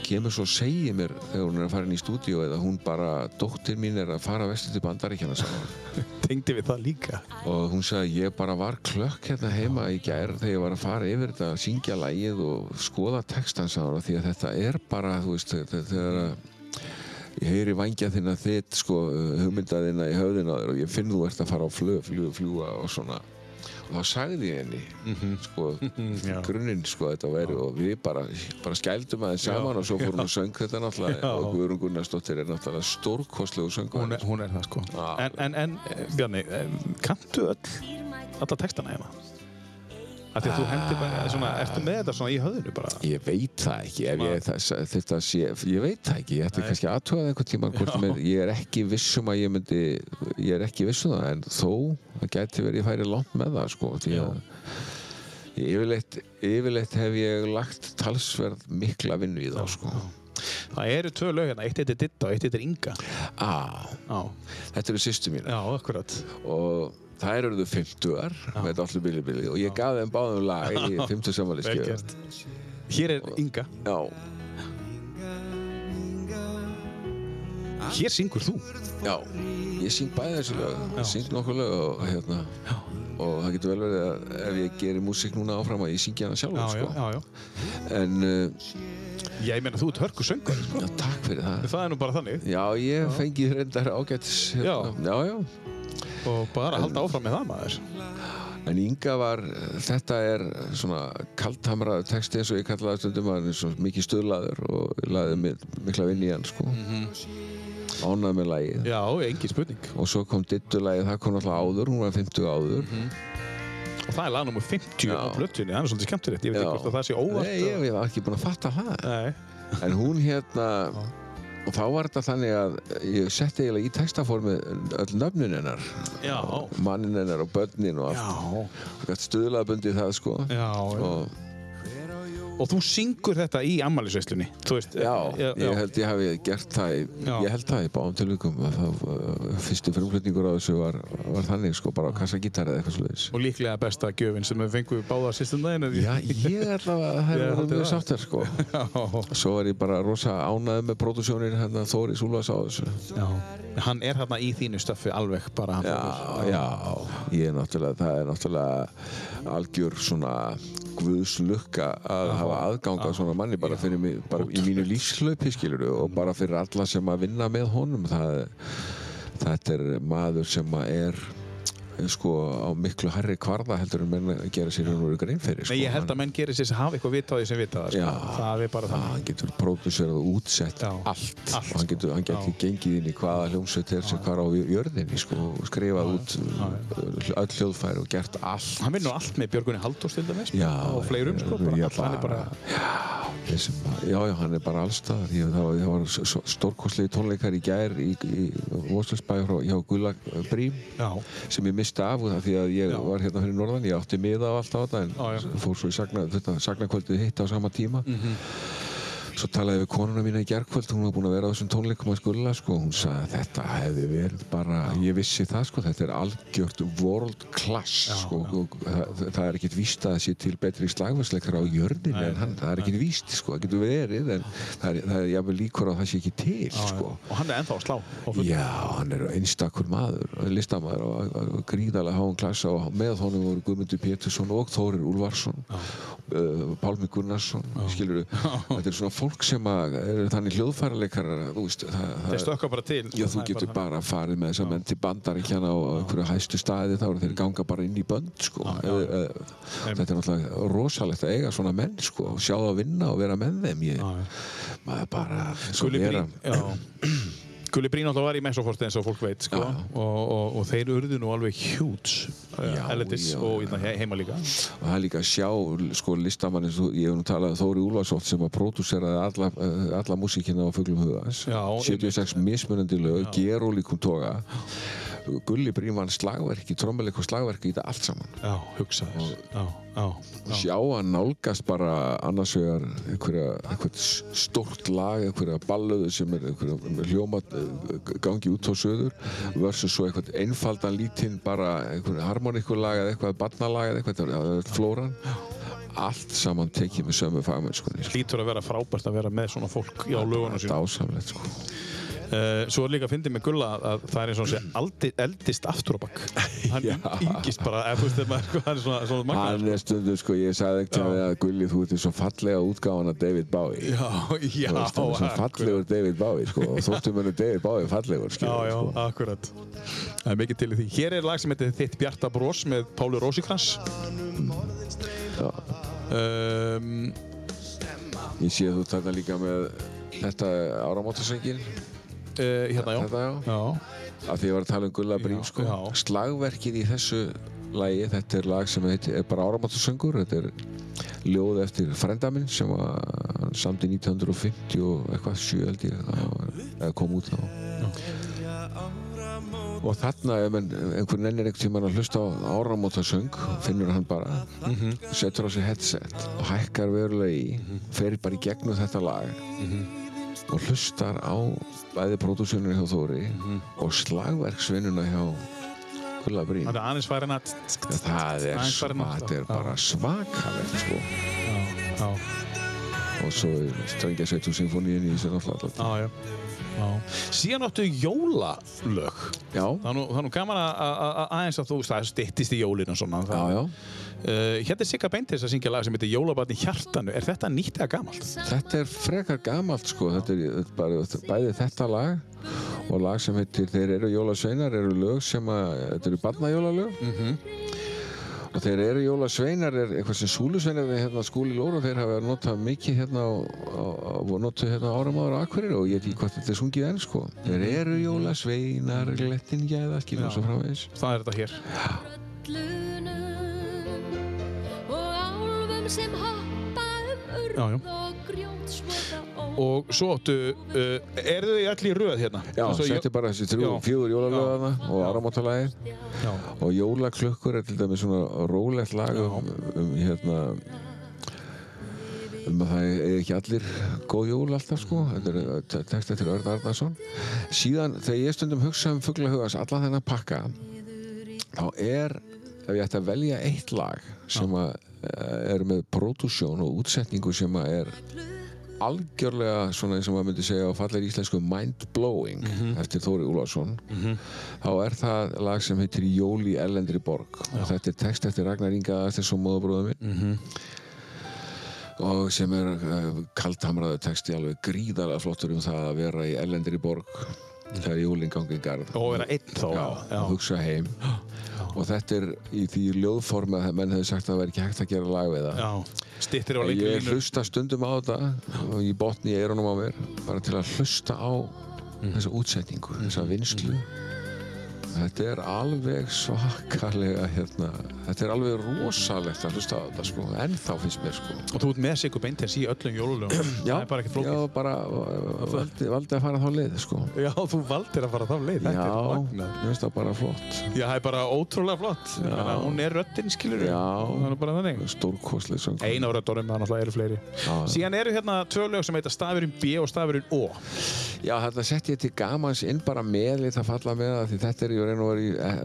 kemur svo að segja mér þegar hún er að fara inn í stúdíu eða hún bara, dóttir mín er að fara vestur til bandaríkjana saman tengdi við það líka. og hún sagði ég bara var klökk hérna heima í gær þegar ég var að fara yfir þetta að syngja lægið og skoða textan hún, því að þetta er bara þú veist, þegar að ég heyri vangja þinna þitt sko, hugmynda þinna í höfðina og ég finn þú ert að fara á flug, fljúa og svona og þá sagði ég henni sko, já. grunninn sko þetta væri og við bara, bara skældum aðeins saman og svo fórum við söng þetta náttúrulega og Guðrún Gunnarsdóttir er náttúrulega stórkostlegu Hún söngur er, hún er það sko. Já. En, en, en Bjarni, eh, kanntu öll, alla textana hérna? Af því að þú hendir bara, svona, ertu með þetta svona í höfðinu bara? Ég veit það ekki, ef ég, þetta sé, ég veit það ekki, ég ætti kannski aðtöðað einhvern tíma hvort með, ég er ekki vissum að ég myndi, ég er ekki vissum það, en þó, það gæti verið ég færi langt með það, sko, því að yfirleitt, yfirleitt hef ég lagt talsverð mikla vinnu í það, sko. Það eru tvö lög hérna, eitt heitir Ditta og eitt heitir Inga. Á, Já, þetta eru sýstu mín já, akkurat. og þær eru þau 50-ar með allir bili bili og ég gaf þeim báðum lag í 50 Vel samanlískjöf. gert. Hér er Inga. Já, Hér syngur þú. Já, ég syng bæði þessu lög, Já. syng nokkuð lög og hérna og það getur vel verið að ef ég gerir músík núna áfram að ég syngi hana sjálfur Já, já, sko. já, já. en uh, Ég meina, þú ert hörku söngur, sko. já, takk fyrir það Það er nú bara þannig. Já, ég fengi reyndar ágætis hérna. já, já, Og bara halda áfram með það, maður. en Inga var þetta er svona kalthamraður texti eins og ég kallaði stundum hann er svo mikið stöðlaður og ég laði mi- mikla vinn í hann sko. ánað með lagið Já, engin spurning. og svo kom Dittu-lagið, það kom alltaf áður hún var 50 áður Og það er lag nummer 50 á Já. plötunni, það er svolítið skemmtilegt. Ég veit ekki hvort að það sé óvart. Nei, ég, var ekki búinn að fatta það Nei. En hún hérna og þá var þetta þannig að ég setti eiginlega í textaformi öll nöfnin hennar. Mannin hennar og börnin og allt. Stuðlaðbundið það sko. Já. og og þú syngur þetta í ammælisveislunni þú veist Já, já, ég held ég hafi gert það í, Já. ég held það í báðum tilvikum. Að það, fyrsti frumflutningur á þessu var, var þannig sko, bara á kassagítar eða eitthvað svoleiðis. Og líklega besta gjöfin sem við fengum báða sýstum daginn Já, ég allavega, það Ég hefur held verið mjög það. sáttar sko. Svo er ég bara rosa ánæður með pródusjónir hérna Þóri Súlas á þessu. Já. hann er hérna í þínu stöffi alveg bara hann Já, já, ég er náttúrulega, það er náttúrulega algjör svona guðslukka að hafa aðgang að svona manni bara fyrir mig, bara í mínu lífslaupi skilur og bara fyrir alla sem að vinna með honum. Það, þetta er maður sem að er sko á miklu herri kvarða heldur en menn gera sér einhverju grein fyrir sko. Nei, ég held Hann- að menn gerir sér að hafa eitthvað vita á því sem vita það sko. Já. það er bara þannig hann getur pródúserað og útsett Já, allt, allt, og hann sko. getur, hann getur Já. gengið inn í hvaða hljómsveit er sem hvar á jörðinni sko, og skrifað út öll hljóðfæri og gert allt hann vinnur allt með Björgunni Halldórs til dæmis Já, og fleirum sko bara, já, allt, hann er bara Þessum, já, já, hann er bara allstaðar það var, stórkostlegi tónleikar í gær í, í Voslandsbæ misti af því að ég Já. var hérna fyrir norðan, ég átti miða á allt á þetta en Já, fór svo í sagnakvöldið hitt á sama tíma Mhm. Svo talaði við konuna mína í gerkvöld hún var búin að vera á þessum tónleikum að skulla sko, hún sagði að þetta hefði verið bara ég vissi það sko, þetta er algjört world class sko, og það, það er ekkit víst að það sé til betri slagversleikar á jörðinni en hann, það er ekkit víst sko, það getur verið en það er, það er jafnvel líkur á að það sé ekki til sko. Og hann er ennþá að slá. Já, hann er einstakur maður, listamæður og, og gríðarlega háum klassa og með honum voru Guðmundur Pétursson og Þórir Úlfarsson, uh, Pálmi Gunnarsson, skilur þetta er svona fólk sem að er þannig hljóðfæraleikarar, þú veist, það, þeir stökka bara til Já, þú getur þannig. bara farið með þessa menn til bandaríkjana og á einhverju hæstu staði þá eru þeir ganga bara inn í bönd sko. eða, eða, þetta er náttúrulega rosalegt að eiga svona menn sko, og sjá það að vinna og vera með þeim ég, Já, já. maður bara Gulli vera já. Gulli Brín alltaf var í Mesoforti eins og fólk veit sko. Já. og, og, og þeir urðu nú alveg Já, Elendis já, og já. hérna he- heima líka og það er líka að sjá sko listamann ég hef nú talað um Þóri Úlfarsson sem að pródúseraði alla, uh, alla músíkina á Fuglum hugans Já, 76 mismunandi lög, gerólíkum toga Gulli Bríman slagverki, trommuleik og slagverki í þetta allt saman já, hugsaður já, já, já. sjá að nálgast bara annars vegar einhvert stórt lag einhverja ballöðu sem er hljóma eh, gangi út á söður versus svo einhvert einfaldan lítinn bara einhverja harmoníkulag eða eitthvað barnalag eða eitthvað, er flóran allt saman tekið með sömu fagmennskunni sko. lítur að vera frábært að vera með svona fólk á lögunum sín dásamlegt sko. Uh, svo er líka að fyndi með Gulla að það er eins og sé eldist aftur á bakk hann Já. yngist bara eða þú veist þegar maður hann er svona, svona magnaður, hann er stundum sko, ég sagði ekki til að Gulli þú ert svo fallega útgáfan af David Bowie Já, já, Þú veist, hann er svo akkurat. fallegur David Bowie sko, og þóttum henni David Bowie fallegur Já, skilur, já, sko. akkurat Það er mikið til í því Hér er lag sem heitir Þitt bjarta bros með Páli Rósikrans Já. um, Ég sé að þú þarna líka með þetta áramótasöngin uh, Hérna, já. Þetta já. Já, Af því ég var að tala um Gulla Brím sko. Slagverkið í þessu lagi Þetta er lag sem heitir, er bara áramótasöngur Þetta er ljóð eftir frenda minn sem var hann samdi 1950 og eitthvað sjö held ég það kom út þá. Og þarna ef menn, einhver nennir einhvern tímann að hlusta á áramótasöng finnur hann bara setur á sig headset og hækkar verulega í fer bara í gegnum þetta lag og hlustar á bæði pródúsjóninu hjá Þóri og slagverksvinnuna hjá Gulla Brím. Það er aðeins færin að það er, Aðeins farin sva, að- þetta er bara svakalegt sko. Já, já, og svo er Strengjarsveitu symfóníin í þessu náttúrulega já, já. já. Síðan áttu jólalög já, Það er nú, það er nú gaman að, að, að aðeins að þú veist, það styttist í jólinu og svona já, það, já Uh, hérna er Sigga Beintis að syngja lag sem heitir Jólabarn í hjartanu Er þetta nýtt eða gamalt? Þetta er frekar gamalt sko, þetta er þetta er bara, bæði þetta lag og lag sem heitir Þeir eru jólasveinar eru lög sem að, þetta eru barnajólalög Mhm. Og þeir eru jólasveinar er eitthvað sem súlusveinar við hérna skúli lóru þeir hafa notað mikið hérna á, á, á notað hérna áramáður á Akureyri og ég veit ekki hvað þetta er sungið enn sko. Þeir eru jólasveinar, glettin gæða, skilja Já. svo framvegis. Það er þetta hér. Lunum og álfum sem hoppa um Já, já. Og svo áttu, uh, eru þau öll í röð hérna? Já, setti bara þessi Já. fjögur jólalögana og Já. áramáttalagi Já, og jólaklukkur er til dæmis svona rólegt lag um, um hérna um að það er ekki allir góð jól alltaf sko þetta er uh, te- text eftir Örn Arnarsson síðan þegar ég stundum hugsa um fugglahugas allan þennan pakka þá er ef ég ætti að velja eitt lag sem að eh, er með pródúsjón og útsetningu sem að er algjörlega svona eins og maður myndi segja á fallir íslensku mind-blowing eftir Þóri Úlfarsson. Þá er það lag sem heitir Jól í Ellendri borg. Og þetta er text eftir Ragnar Inga eftir svo móðabróðum minn og sem er uh, kaldhamraðu texti alveg gríðarlega flottur um það að vera í Ellendri borg þegar jólinn gangi í garð. Og vera einn þá. já, og hugsa heim. Og þetta er í því ljóðformi að menn hefði sagt að það væri ekki hægt að gera lag við það. Já, ég hlusta stundum á þetta og ég botni í eyrunum á mér bara til að hlusta á þessa útsetningu, þessa vinslu þetta er alveg svakalega hérna, þetta er alveg rosalegt að hlusta á þetta sko, ennþá finnst mér sko Og þú ert með Sigur Beintens í öllum jólulögum. já, Það er bara ekkert já, flókið. bara uh, valdi, valdi að fara þá leið sko Já, þú valdir að fara þá leið. Þetta já, er magnað. mér finnst það bara flott Já, það er bara ótrúlega flott. Ég meina, Hún er röddinn, skilur Já. Það er bara þannig. stórkostlega söng Einu á röddunum, það náttúrulega eru fleiri. Já. Síðan eru hérna tvö lög sem heita Stafurinn B og Stafurinn O. Já, þetta sett ég til gamans inn bara með litt að falla með það því þetta er í raun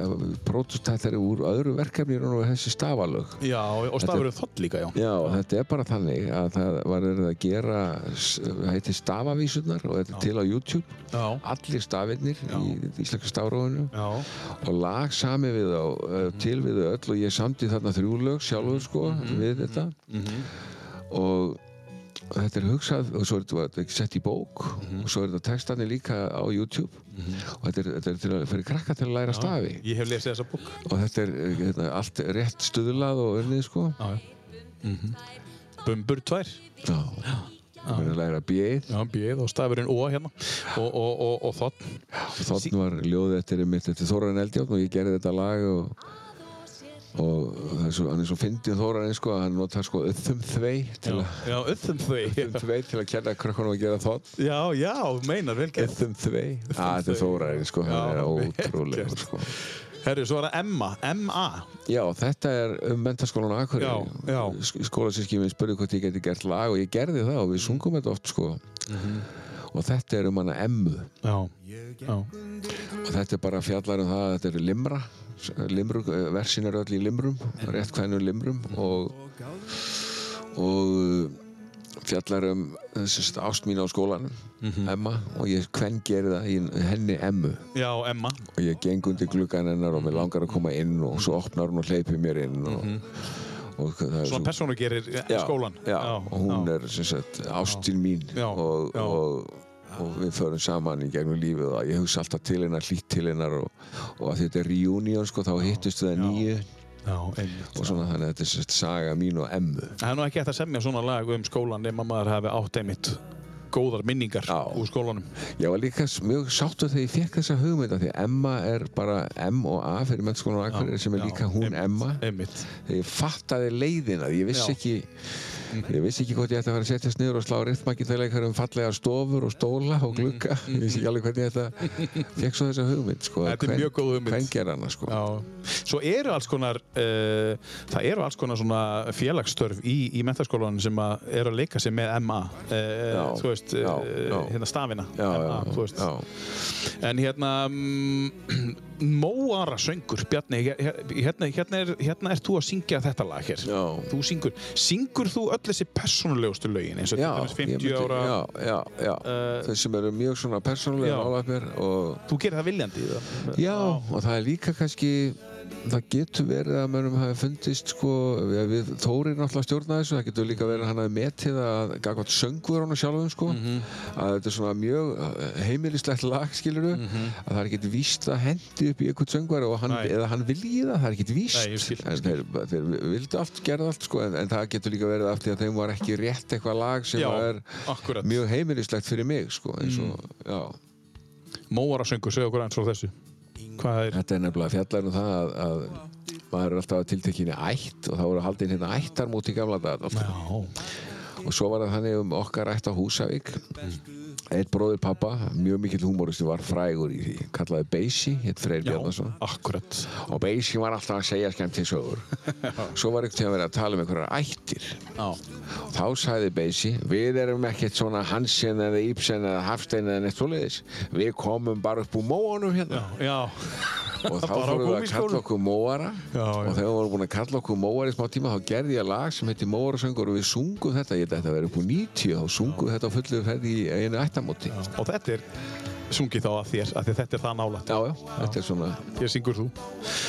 og pródust, þetta er úr öðru verkefni raun og veru þessi stafalög. Já, og Stafurinn Þoll líka, já. Já, þetta er bara þannig að það var verið að gera, það heitir stafavísurnar og þetta er til á YouTube. Já. Allir stafirnir í íslenska stafrófinu Já. og lag sami við þá, mm til við öll og ég samti þarna þrjú lög sjálfur sko við þetta og þetta er hugsað og svo er þetta- þetta sett í bók og svo er þetta textani líka á YouTube og þetta er, þetta er til að, fyrir krakka til að læra stafi Ég hef lesið þessa bók. og þetta er eh, hérna, allt rétt stuðlað og unnið sko Já, já. Bumbur tvær. Já, það er að læra bjöð Já, B og Stafurinn O hérna. Og, og, og, og Þoll. Þannig var ljóðið eftir eftir Þóran Eldjárn og ég gerði þetta lag og, og það er svo, hann er svo fyndið Þóran sko að hann notar sko öðum þvei til að já, öllum þau. öðum þvei til að kenna krökkunum að gera þótt Já, já, meinar, vel gert. öðum þvei að þetta er Þóran sko, Já, er ótrúlega sko. Herru, svo er það Emma, M.A. Já, þetta er um mentaskólan á Akureyri Já, já. Sk- Skólasíski minn spurði hvort ég geti gert lag og ég gerði það og við sungum þetta oft sko Mhm. og þetta er um hana Emmu Já, já. og þetta er bara fjallar um það að þetta er limra versin er öll í limrum rétt hvænum limrum og, og fjallar um þessi ást mín á skólanum Emma og ég hvern gerir það í henni Emmu Já, Emma. og ég geng undir gluggan hennar og mér langar að koma inn og svo opnar hún og hleypir mér inn og, og það er Svona persónu gerir skólan. já, og hún er sem sagt ástin mín Já, og, já. Og, við förum saman í gegnum lífið og ég hugsa alltaf til hennar, hlýtt til hennar og, og að þetta er reunion sko, þá hittust við það nýju. Og svona þannig að þetta er saga mín og emmu Það er nú ekki hægt að semja svona lag um skólan nema maður hafi átt einmitt góðar minningar Já. úr skólanum. var líka mjög sáttu þegar ég fekk þessa hugmynda því Emma er bara M og A fyrir mennskólan Akureyri sem er Já, líka hún einmitt, Emma Einmitt. þegar ég fattaði leiðina ég vissi Já. ekki ég vissi ekki hvort ég ætti að fara að setjast niður og slá rithmakitaðleikar um fallega stofur og stóla og glugga ég vissi ekki alveg hvernig ég þetta fekk svo þessa hugmynd sko, Þetta er mjög góð hugmynd. hvern ger hana sko. Já. Svo eru alls konar, uh, það eru alls konar svona félagsstörf í, í mentaskólanum sem að eru að leika sig með MA, uh, Já, þú veist, já, uh, já. hérna stafina, já. En hérna, mm, Móara söngur, Bjarni, hérna, hérna, er, hérna ert þú að syngja þetta lag hér. Þú syngur, syngur þú öll þessi persónulegustu lögin eins og dæmis ég 50 ára, já, já. Uh, þau sem eru mjög svona nálægt mér og þú gerir það viljandi í það? Já, og það er líka kannski það getur verið að mönnum hafi fundist sko, við, við Þóri náttúrulega stjórna þessu, það getur líka verið að hann hafi metið að gagvað söngur hann sjálfum sko, Mhm. að þetta er svona mjög heimilislegt lag skiluru, að það er ekkert víst að hendi upp í einhvern söngvar og hann, eða hann vilji það, það er ekkert víst Nei, þeir, þeir vildu allt, gerðu allt sko, en, en það getur líka verið af því að þeim var ekki rétt eitthvað lag sem Já, er akkurat. mjög heimilislegt fyrir mig sko, eins og, Mm. já Móara söngur, segja okkur eins og þessu. Er? Þetta er nefnilega fjallar um það að, að maður er alltaf að tiltekinni ætt og þá voru haldin hérna ættarmót í gamla dag alltaf. Já, og svo var það þannig um okkar ætt á Húsavík Eitt bróðir pappa, mjög mikill húmóristi var frægur í því, kallaði Beisi, hétt Freyr Bjarnason. og Beisi var alltaf að segja skemmt til sögur. Svo var ekkert að vera að tala um einhverjar ættir. Já. þá sagði Beisi við erum ekkert svona Hansen eða Ibsen eða Hafstein eða neitt svoleiðis. Við komum bara upp úr móanum hérna. Já. og þá fórum við að kalla okkur móara. Já, já. og þegar við vorum búin að kalla okkur móara í smá tíma þá gerði ég lag sem heitir Móarasöngur og við sungum þetta, ég held að verið upp úr 90 þá sungum þetta ættamóti já, Og þetta er sungið þá að þér, að þetta er það nálægt. já, þetta er svona Hér syngur þú.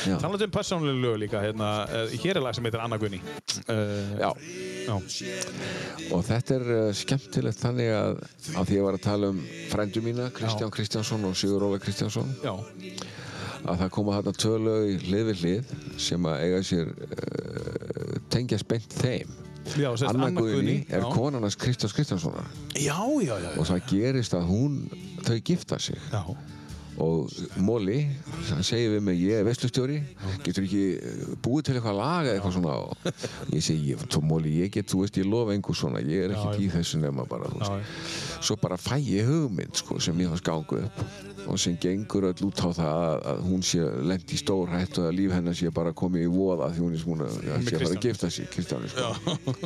já, Talandi um persónuleg lög líka, hérna, uh, hér er lag sem heitir Anna Gunni. Uh, já. já. og þetta er uh, skemmtilegt þannig að að því ég var að tala um frændu mína Kristján Kristjánsson og Sigur Óla Kristjánsson Já. að það koma þarna tvö lög í hlið við hlið sem að eiga sér uh, tengjast beint þeim Já, Anna Guðni er konan hans Kristjáns Kristjánssonar Já, já, já. og það gerist að hún þau gifta sig Já. Og Móli, hann segir við mig ég er vestlustjóri, getur ekki eh, búið til eitthvað lag eða eitthvað svona? Og ég segi, Móli, ég get, þú veist, ég lofa einhver svona, ég er ekki í þessu nema bara, þú veist. Svo bara fæ ég hugmynd, sko, sem ég hans gangu upp. Og sem gengur öll út á það að, að hún sé lent í stór hættu að líf hennar sé bara komið í voða því hún er svona, Með sé bara Kristján. að gifta sig Kristjáni, sko.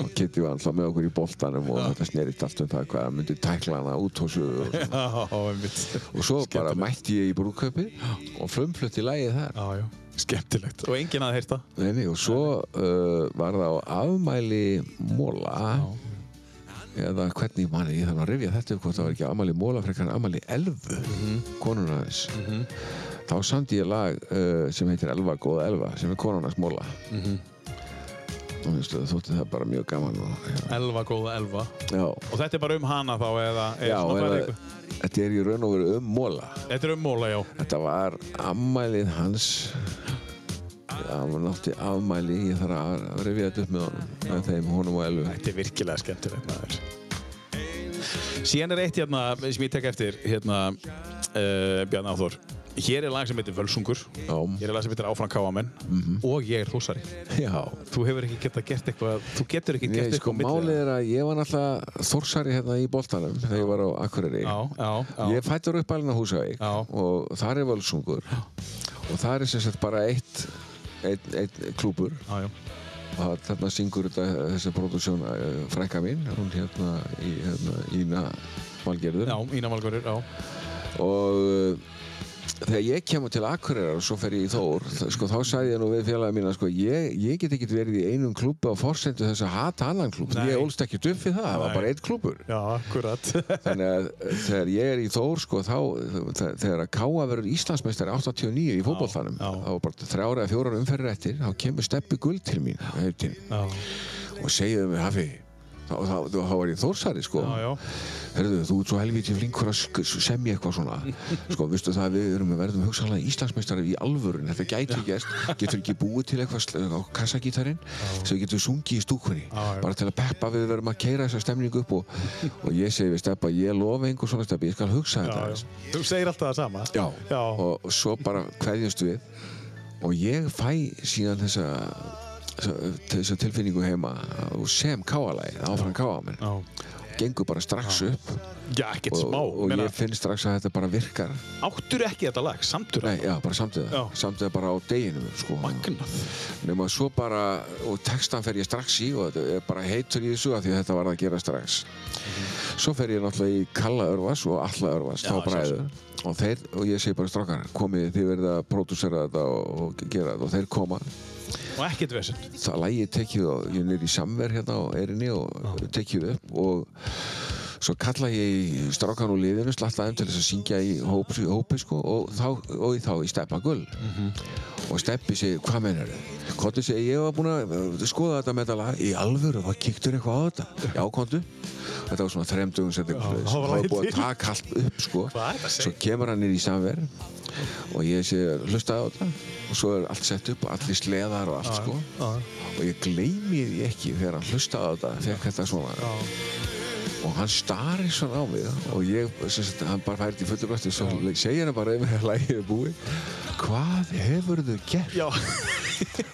Og Kitty var alltaf með okkur í boltanum og þetta snerist allt um það hvað myndi tækla hana út og svo Já, ég í brúðkaupi og flumflutti lægið þar. Já, já. Skemmtilegt. Og enginn að heyrta. Nei, nei, og svo uh, var það á afmæli Móla eða hvernig manni, ég þarf að rifja þetta upp hvort það var ekki afmæli Móla frekar en afmæli Elfu konuna þess þá samdi ég lag uh, sem heitir Elva góða Elva sem er konunars Móla og veistu, þótti það bara mjög gaman og, Elva, góða elva. já, Og þetta er bara um hana þá eða er já svona eða, fræði ykkur? þetta er í raun og veru um Móla Þetta er um móla, já. Þetta var afmælið hans Já, hann nátti afmæli ég þarf að rifja þetta upp með honum með þeim, honum og Elvu Þetta er virkilega skemmtilegt maður. Síðan er eitt hérna sem ég tek eftir hérna uh, Bjarni Áþór. Hér er lag sem heitir Völsungur. Já, Hér er lag sem heitir Áfram Káamenn og ég er þúsari. já. Þú hefur ekki gett að gert eitthvað, þú getur ekki Nei, gert sko, eitthvað á milli málið er að ég var náttúrulega þórsari hérna í boltanum þegar ég var á Akureyri. Já, já, já. Ég fættur upp alveg á Húsavík og þar er völsungur. Og þar er sem sagt bara eitt einn ein klúpur Já, já. og þarna syngur þetta þessi produksjón frænka mín. Hún hérna, í, hérna Ína Valgerður. Já, Ína Valgurur, já. og þegar ég kemur til Akureyrar og svo fer ég í Þór sko, þá sagði ég nú við félagið mína sko, ég, ég get ekki verið í einum klúbi á forsendu þess að hata annan klúb Nei. ég ólst ekki upp við það, það var Nei. bara einn klúbur Já, akkurat. þannig að uh, þegar ég er í Þór sko, þá, þegar að Káa verður Íslandsmeistari 89 í fótbolltanum já. þá var bara þrjára eða fjórar umferðir eftir þá kemur Steppi Gull til mín og segir mig Hafi þá, var ég Þórsari sko já, já. Herðu, þú ert svo helviti flinkur að semja eitthvað svona sko, vistu það að við erum við verðum hugsanlega Íslandsmeistari í alvörun þetta gæti gerst, getur ekki búið til eitthvað á kassagítarinn sem við getum sungið í stúkunni Já, já. bara til að peppa við verum að keira þessa stemningu upp og, og ég segi við Steppa, ég lofa einhver svona Steppa, ég skal hugsa já, þetta. Þú segir alltaf það sama. Já. Já. og svo bara kveðjumst við og ég fæ síðan þessa þessa tilfinningu heima og sem káalæði, áfram káamenn Já. gengur bara strax upp. Já, ekkert og, smá. og ég finn strax að þetta bara virkar. Áttur ekki þetta lag, samtur Nei, já, bara samtíða, Já. samtíða bara á deginum sko. Magnað. nema svo bara og textan fer ég strax í og þetta er bara heitur í þessu af því að þetta var að gera strax. Svo fer ég náttúrulega í Kalla Örvas og Alla Örvas, Já, þá bræður. og þeir, og ég segi bara strákar komið þið verið að pródúsera þetta og, og gera þetta. Og þeir koma Og ekkert vesend. það lægi tekið og ég er nýr í samver hérna á erinni og tekið upp og svo kalla ég strákan og liðinu slatta þeim til þess að syngja í hópi, hópi sko, og, þá, og þá í Steppa Gull. Og Steppi segir, hvað meinar þau? Konti segir, ég var búinn að uh, skoða þetta með þetta lag í alvöru, hvað kíktur eitthvað á þetta? Já, kontu. Þetta var svona þremdugum sem það það var búið að taka allt upp sko. Svo kemur hann inn í samver og ég sé, hlustaði á þetta. Og svo er allt sett upp, allir sleðar og allt sko. og ég gleymi því ekki þegar hann hlustaði á þetta fekk þetta svona. Og hann starir svona á mig og ég, sagt, hann bara færði í fullu brötti svo segir hann bara mér lægið búið. Hvað hefur þau gert?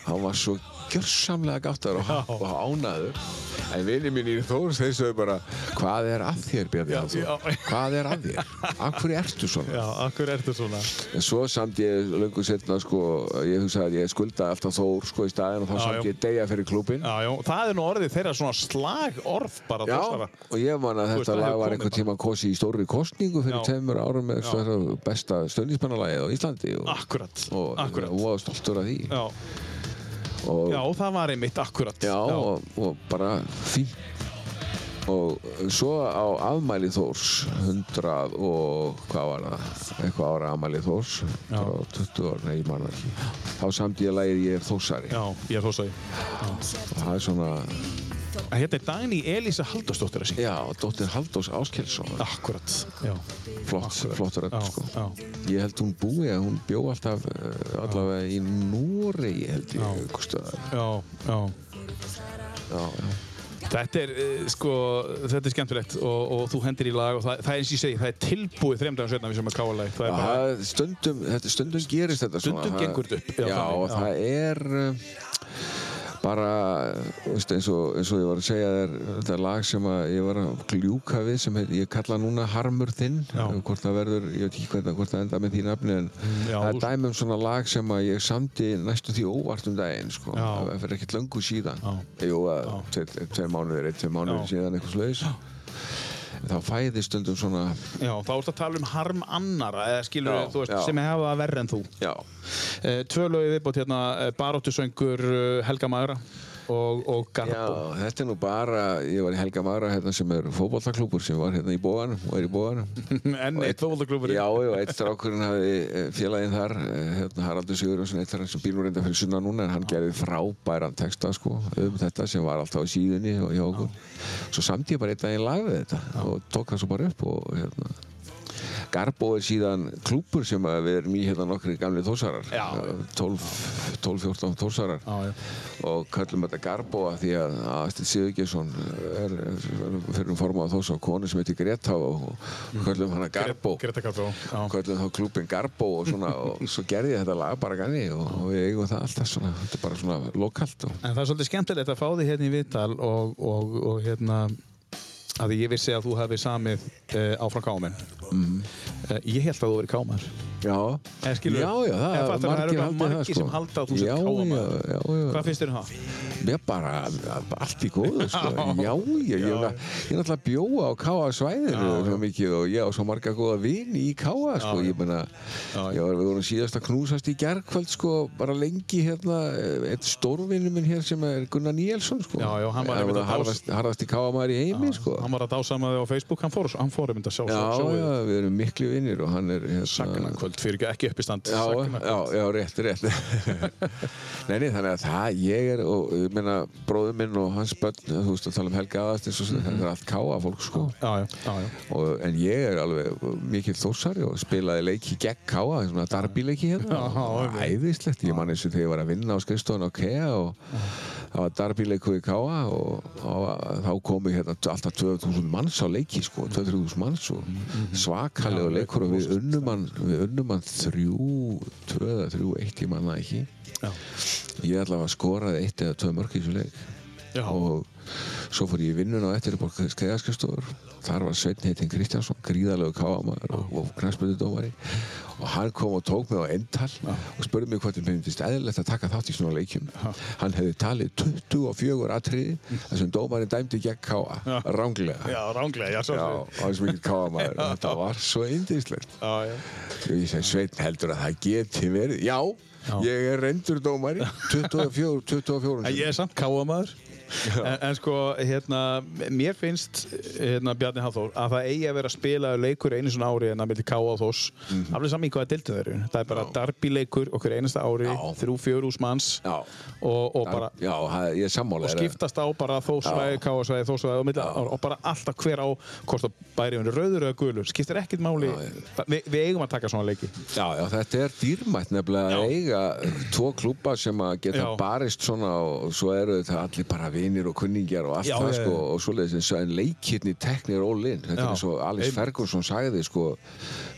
Hann var svo gjörsamlega gáttar og, og ánæður En vinið mín í Þórs, þeir sögðu bara, hvað er að þér, Bjarni Halldór? Hvað er að þér? Af hverju ertu svona? Já, akkur ertu svona? En svo samt ég löngu setna, sko, ég hugsaði að ég skulda alltaf Þór, sko, í staðin og þá Já, samt ég deyja fyrir klúbin. Já, já, það er nú orðið þeirra svona slagorð bara Já, þessara. og ég man að þetta lag var einhvern tíma kosið í stórri kostningu fyrir tveimur árum með besta stöðnismannalagið á Íslandi og, Akkurat, og akkurat. og Og, já, það var einmitt akkurat. Já, Og, og bara fínt og svo á afmæli Þórs 100 og hvað var það eitthvað ára afmæli Þórs Já. bara 20 ára, nei ég man það ekki þá samt ég lagið ég er Þórsari Já, ég er þósaði. og það er svona, Hérna er Dagný Elísa Halldórsdóttir að syngja. já, dóttir Halldórs Áskelsson Akkurat, já. flott, flott rödd sko já. ég held hún búi að hún bjó alltaf uh, allavega í Núri held ég, staðar. Já, já. já, já. Þetta er, uh, sko, þetta er skemmtilegt og, og þú hendir í lag og það, það er eins og ég segi, það er tilbúið þreim dagum setna við sem er káalag. Það er bara, það- stundum, þetta, stundum gerist þetta Stundum svona. gengur þetta upp, já, Já, já. það er uh, bara, veist, eins og, eins og ég var að segja þér, þetta er lag sem ég var að gljúka við sem heit, ég kalla núna Harmur þinn, hvort það verður, ég veit ekki hvernig, hvort það enda með því nafni, en Mm, já, það er dæmi um svona lag sem ég samdi næstu því óvart um daginn, sko, það fyrir ekkert löngu síðan, Já. jú, tveir, mánuðir, einn, tveir mánuðir síðan, eitthvað slags, þá fæði stundum svona, já, þá ertu að tala um harm annara, eða skilur Já, þú veist, já. sem hefa verri en þú. já, Uh, tvö lögi viðbót hérna, uh, Baróttusöngur uh, Helga Magra og, og Garbo. Já, þetta er nú bara, ég var í Helga Magra hérna sem er fótbollaklúbur sem var hérna í bóganum og er í bóganum. Enn eitt fótbollaklúbur. Já, já, eitt strákurinn hafði eh, félaginn þar, eh, hérna Haraldur Sigurjónsson, eitt þar sem nú reynda fyrir sunna núna en hann gerði frábæran texta sko um þetta sem var alltaf á síðunni og hjá okkur. Svo samt ég bara einn daginn lag við þetta og tók það svo bara upp og hérna Garbo er síðan klúpur sem við erum í hérna nokkri gamli þósarar Já. 12-14 þósarar Já, og kallum þetta Garbo að því að Astrid Sigurgesson er, er fyrir um formað þós á konu sem heitir Greta og og kallum hana Garbo. Já. kallum þá klúbin Garbo og svona og svo gerði ég þetta lag bara ganni og, og við eigum það alltaf svona þetta er bara svona lokalt og En það er svolítið skemmtilegt að fá þig hérna í Viðtal og, og, og hérna að ég vissi að þú hefði samið uh, áfram kámen. Mhm. Uh, ég held að þú verið kámar. já, Eða skilur- já, já, það Eða fattar, það eru margir margir sko sem halda að þú já, já, Hvað finnst þér um það? Mér bara, allt í góðu, sko. Já, ég, ég náttúrulega bjóa á Káa svæðinu Já, svo mikið og ég á svo marga góða vini í Káa, sko. Ég meina, við vorum síðast að knúsast í gerkvöld, sko, bara lengi hérna, eitt stórvinnu minn hér sem er Gunnar Níelsson, sko. Já, já, hann var einmitt að dás- harðast, í Káa maður í heimi, sko. Hann var að dásama þig á Facebook, hann fór, einmitt að sjá Já, já, við erum miklu vinnir og hann er hérna... Sagnakvöld, fyrir ekki, uppistand. Já, já, já, rétt, rétt. Nei, nei, þannig að það, ég er og ég meina, bróður minn og hans börn þú veist að tala um Helga aðast eins og mm þetta er allt káa fólk, sko. Já, já, já, já. og, en ég er alveg mikill þósari og spilaði leiki gegn káa svona darbyleiki hérna. Já, og einmitt. æðislegt, ég man eins og þegar ég var að vinna á skrifstofun á KEA og það var darbyleiku í káa og, og þá komu hérna alltaf 2000 manns á leiki sko, 2000 manns og svakalegu leikur og við unnum hann við unnum hann þrjú, tvö eða þrjú, eitt ég manna ekki Já. ég allavega skoraði eitt eða tvö mörk í þessu leik Já. og svo fór ég í vinnuna á eftir upp á skeiðaskastofur þar var Sveinn heitinn Kristjánsson gríðalegu káamæður og, og knæspöldudómari og hann kom og tók mig á endal og spurði mig hvort ég myndist eðlilegt að taka þátt í svona leikjum. Hann hefði talið 24 atriði þar sem dómarinn dæmdi gegn káa ránglega Já, ránglega, já, svo Já, og hans mikill káamæður og þetta var svo indislegt og ég segi Sveinn heldur að það geti verið? Já, Já. ég er reyndur dómari. 24, 24 En ég er samt káamaður en, en sko, hérna, mér finnst hérna, Bjarni Hafþór að það eigi að vera að spila leikur einu svona ári en að milli Káa og Þós Mhm. alveg saman í hvaða dildu þeir eru. Það er bara darbyleikur okkur einasta ári þrjú fjör ús manns. Já. og, og bara já, það- og skiptast á bara þósvæði, káasvæði, þósvæði og, milli, og bara alltaf hver á hvort að bæri henni rauður eða gulur. Skiptir ekkert máli, Vi, við eigum að taka svona leiki. Já, já, þetta er dýrmætt nefnilega að eiga tvo klúpa sem að geta barist svona og svo eru þetta allir bara vinir og kunningjar og allt Já, það sko og svoleiðis eins og en leikirni teknir all in. Þetta Já. er eins og Einmitt. Ferguson sagði sko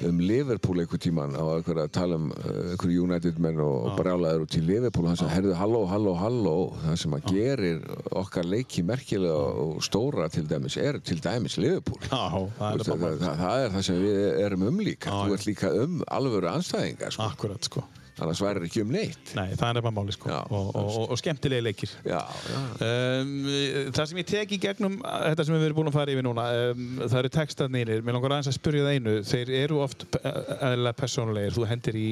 um Liverpool einhver tíman á að tala um uh, einhver United menn og, og brjálaður út í Liverpool og hann sagði, herðu, halló, halló, halló. Það sem að gerir okkar leiki merkilega og stóra til dæmis er til dæmis Liverpool. Já, það er það, það, það er það sem við erum um líka. Þú ert líka um alvöru anstæðingar sko. akkurat sko. Annars væri ekki um neitt. Nei, það er bara máli sko. Já. og, og, og, skemmtilegi leikir. já, já, Um, það sem ég tek í gegnum þetta sem við erum búin að fara yfir núna um, það eru textarnir, mér langar aðeins að spyrja það einu. Þeir eru oft eðlilega persónulegir, þú hendir í,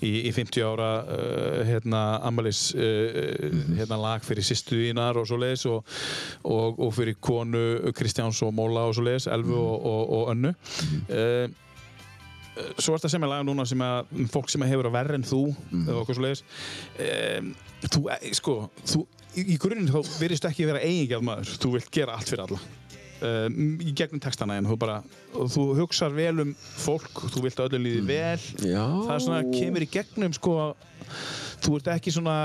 í, í 50 ára uh, hérna, amalis uh, hérna, lag fyrir sýstu þínar og svo leiðis og, og, og fyrir konu Kristjáns og Móla og svo leiðis Elfu og, og, og Önnu. Uh, svo ertu að semja laga núna sem að fólk sem hefur að verra en þú og okkur svo leiðis um, þú, eh, sko, þú í, grunninn þá virðist ekki vera eigingjað maður þú vilt gera allt fyrir alla. Um, í gegnum textana en þú bara þú hugsar vel um fólk þú vilt að öllu líði vel. Já. Það er svona, kemur í gegnum sko, þú ert ekki svona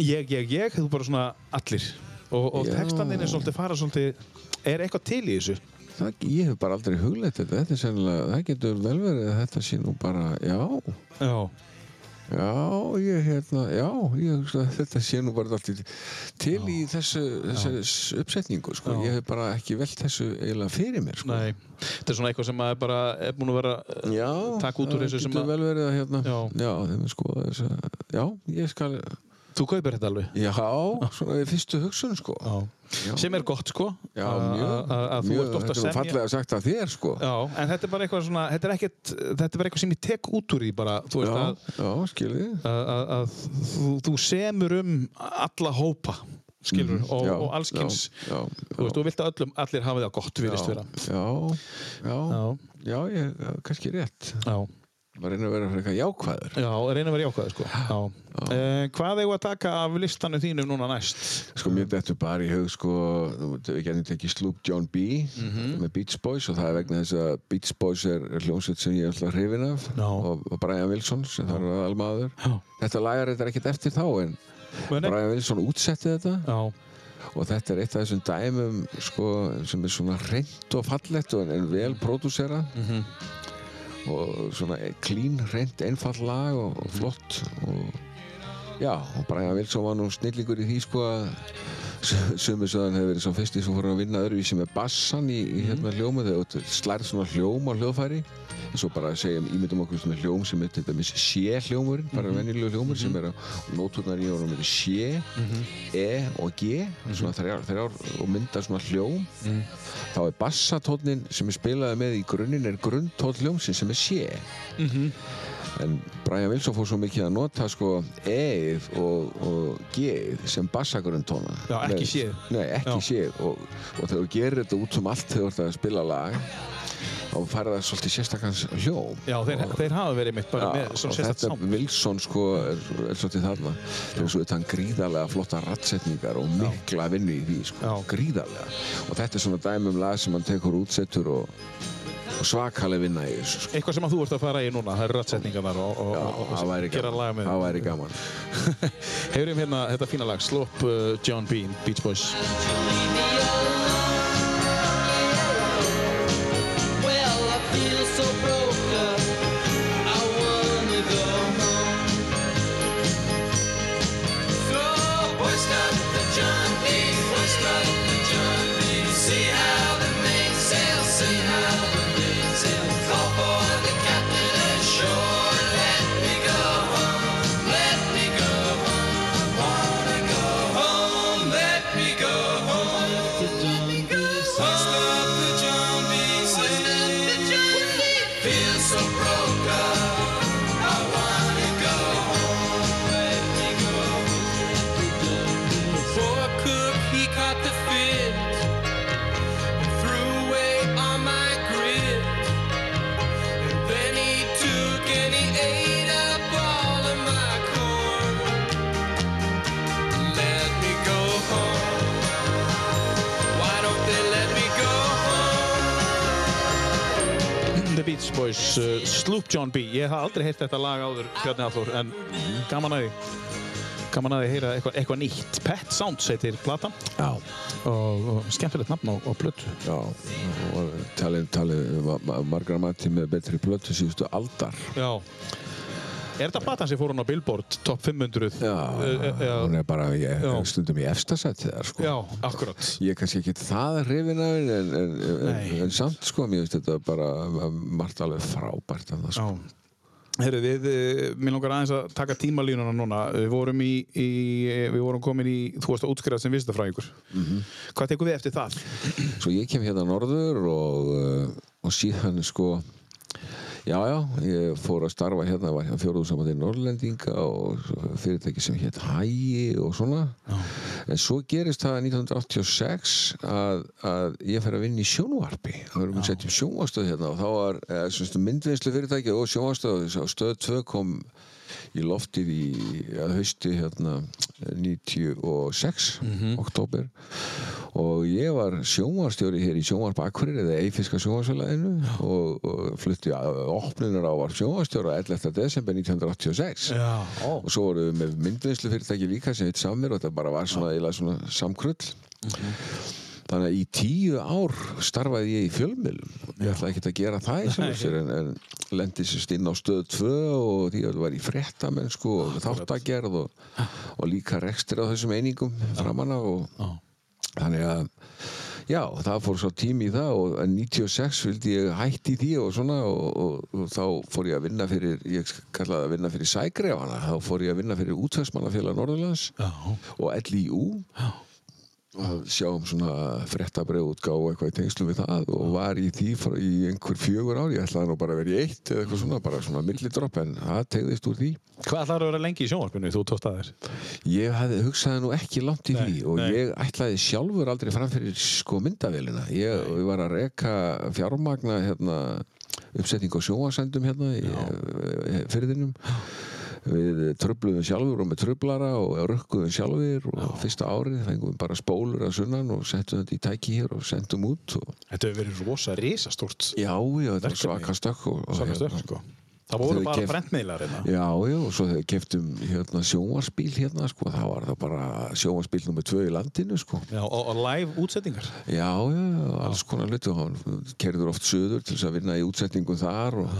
ég, ég, ég, þú bara svona allir. Og, og Já. textaninn er svolítið fara svolítið er eitthvað til í þessu það, ég hef bara aldrei hugleitt þetta. Þetta er sennilega, það getur vel verið að þetta sé nú bara, já. Já, já, ég hérna já, ég þetta sé nú bara allt til í þessu, þessu uppsetningu, sko, Já. ég hef bara ekki velt þessu eiginlega fyrir mér, sko. Nei. Þetta er svona eitthvað sem að er bara er búin að vera Já, Takk út úr það þessu sem getur að- vel verið að hérna Já. já þeim við skoða þess að já, ég skal, þú kaupir þetta alveg? Já, svona við fyrstu hugsun sko. Sem er gott sko. Já, mjög, þú ert ofta þetta að er nú semja. fallega sagt að þér sko. Já, en þetta er bara eitthvað svona, þetta er ekkert, þetta er bara eitthvað sem ég tek út úr því bara, þú veist að, já, skilði að, þú, þú semur um alla hópa, skilur, og, Mhm. og allskins, já, já, þú veist, þú vilt að öllum, allir hafi það gott, virðist vera. já, já, Já, já, ég, kannski rétt. Já, maður reynir að vera eitthvað jákvæður já, reyna að vera jákvæður, sko. Já. Eh, hvað við að taka af listanum þínum núna næst? Sko mér dettur bara í hug sko, við getum tekið Sloop John B Mhm. með Beach Boys og það er vegna þess að Beach Boys er, er hljómsveit sem ég er alltaf hrifin af Já. og, Brian Wilson sem það er almaður Já. Þetta lag er þetta ekkert eftir þá en Muni? Brian Wilson útsetti þetta Já, og þetta er eitt af þessum dæmum sko, sem er svona reynd og fallett og en, vel pródúserað Mhm. Og svona clean, reynd, einfall lag og flott og já, og Brian Wilson var nú snillingur í því sko að sumir sögðan hefur verið svo fyrsti sem fór að vinna öðruvísi með bassan í, í hérna hljómu þegar þú slærð svona hljóm á hljóðfæri en svo bara segjum, ímyndum okkur svona hljóm sem er til dæmis sé-hljómurinn, bara venjulegu hljómur sem er á nóturnar í orðum er sé, e og g svona þrjár, þrjár og mynda svona hljóm. Þá er bassatónnin sem er spilaði með í grunninn er grunntónn hljómsinn sem er sé en Brian Wilson fór svo mikið að nota sko E-ið og, og G-ið sem bassagrunntóna Já, ekki C-ið. Nei, ekki Já. sé og, og þegar þú gerir þetta út um allt þegar þú ert að spila lag þá færði það svolítið sérstakans hljóm já þeir, og, þeir hafa verið mitt bara Já, með svona og sérstætt þetta samt. Wilson sko er, er svolítið þarna þegar svo þetta hann gríðarlega flotta rattsetningar og mikla vinnu í því sko, Já. gríðarlega og þetta er svona dæmi um lag sem hann tekur útsettur og, og svakalega vinna í þessu sko. Eitthvað sem að þú ert að fara í núna, það eru rætsetningarnar og, og, Já, og, og, gera lag gaman, með það væri gaman. Heyrum hérna þetta fína lag, Slop uh, John Bean, Beach Boys. Sloop John B. Ég hef aldrei heyrt þetta lag áður, Bjarni Hallþór, en gaman að því. gaman að þið heyra eitthvað, eitthvað nýtt Pet Sounds heitir platan Já, og, og skemmtilegt nafn á, á plötu já, og talið, talið ma- ma- margra mati með betri plötu síðustu aldar. Já Er þetta platan sem fór hún á Billboard top 500? Já, já. hún er bara ég, stundum í efstasætt þegar, sko. Já, akkurat Ég er kannski ekki það hrifin af henni, en, en, en, en samt, sko, mér finnst þetta bara margt alveg frábært af það, sko. Já. Herru, við, mér langar aðeins að taka tímalínuna núna. Við vorum í, í við vorum komin í, þú varst að útskrifast sem vistafræðingur. Mhm. Hvað tekur við eftir það? Svo ég kem hérna norður og, og síðan sko Já, já, ég fór að starfa hérna, var hérna fjóruðsambandi Norrlendinga og fyrirtæki sem hétt Hægi og svona. Já. En svo gerist það 1986 að, að ég fer að vinna í sjónvarpi. Það verðum að setja upp sjónvarstöð hérna og þá var eh, myndvinnslu fyrirtæki og sjónvarstöð og stöð 2 kom í loftið í að hausti hérna 96, oktober og ég var sjónvarstjóri hér í sjónvarp Akkurir eða Eifiska sjónvarsfélaginu og, og flutti að opnunar á var sjónvarstjóra 11. desember 1986 Já, og svo vorum við með myndvinnslu fyrirtæki líka sem heit Samir og þetta bara var svona, svona samkrull þannig að í tíu ár starfaði ég í fjölmiðlum. Ég ætlaði ekki að gera það í sjálfu sér en, en lendi sérst inn á stöð 2 og því að það var í fréttamennsku og þáttagerð og, og líka rekstir á þessum einingum framan af og þannig að já, það fór svo tími í það og en 96 vildi ég hætti því og svona og, og, og þá fór ég að vinna fyrir ég kallaði að vinna fyrir sægrefana þá fór ég að vinna fyrir útvegsmannafélag Norðurlands Já. og LIU og sjá um svona fréttabrið útgáð og eitthvað í tengslum við það og var í því í einhver fjögur ár ég ætlaði nú bara að vera í eitt eða eitthvað svona bara svona millidropp en það tegðist úr því Hvað ætlar að vera lengi í sjónvarpinu þú tókst að þér? Ég hefði hugsaði nú ekki langt í Nei, því og nei. ég ætlaði sjálfur aldrei fram fyrir sko myndavélina. Ég, ég var að reka fjármagna hérna, uppsetning á sjónvarsendum hérna í eh, firðinum. Við tröfluðum sjálfur og með tröflara og rökkuðum sjálfur og fyrsta árið fengum við bara spólur að sunnan og settum þetta í tæki hér og sendum út. Og, Þetta hefur verið rosa risastórt já, já, þetta var Verkefni. svaka stökk. Og, og, Svaka stökk, sko. Það voru bara keypt- brentmiðlar hérna. Já, já, og svo þegar við keftum hérna, sjónvarsbíl hérna, sko, það var það bara sjónvarsbíl nummer tvö í landinu, sko. Já, og, og live útsettingar. Já, já, já, alls konar hluti og hann kerður oft söður til þess að vinna í útsetningum þar og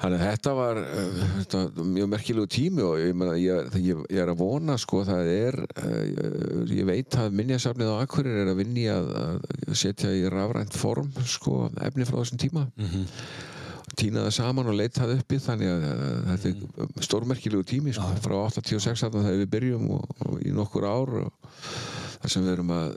þannig að þetta var uh, þetta, mjög merkilegu tími og ég, ég, ég, ég er að vona sko það er uh, ég veit að minjasafnið á Akkurir er að vinni að, að setja í rafrænt form sko efni frá þessum tíma. Týna það saman og leita það uppi þannig að, að þetta er stórmerkilegu tími sko, frá 86 þarna þegar við byrjum og, og í nokkur ár þar sem við erum að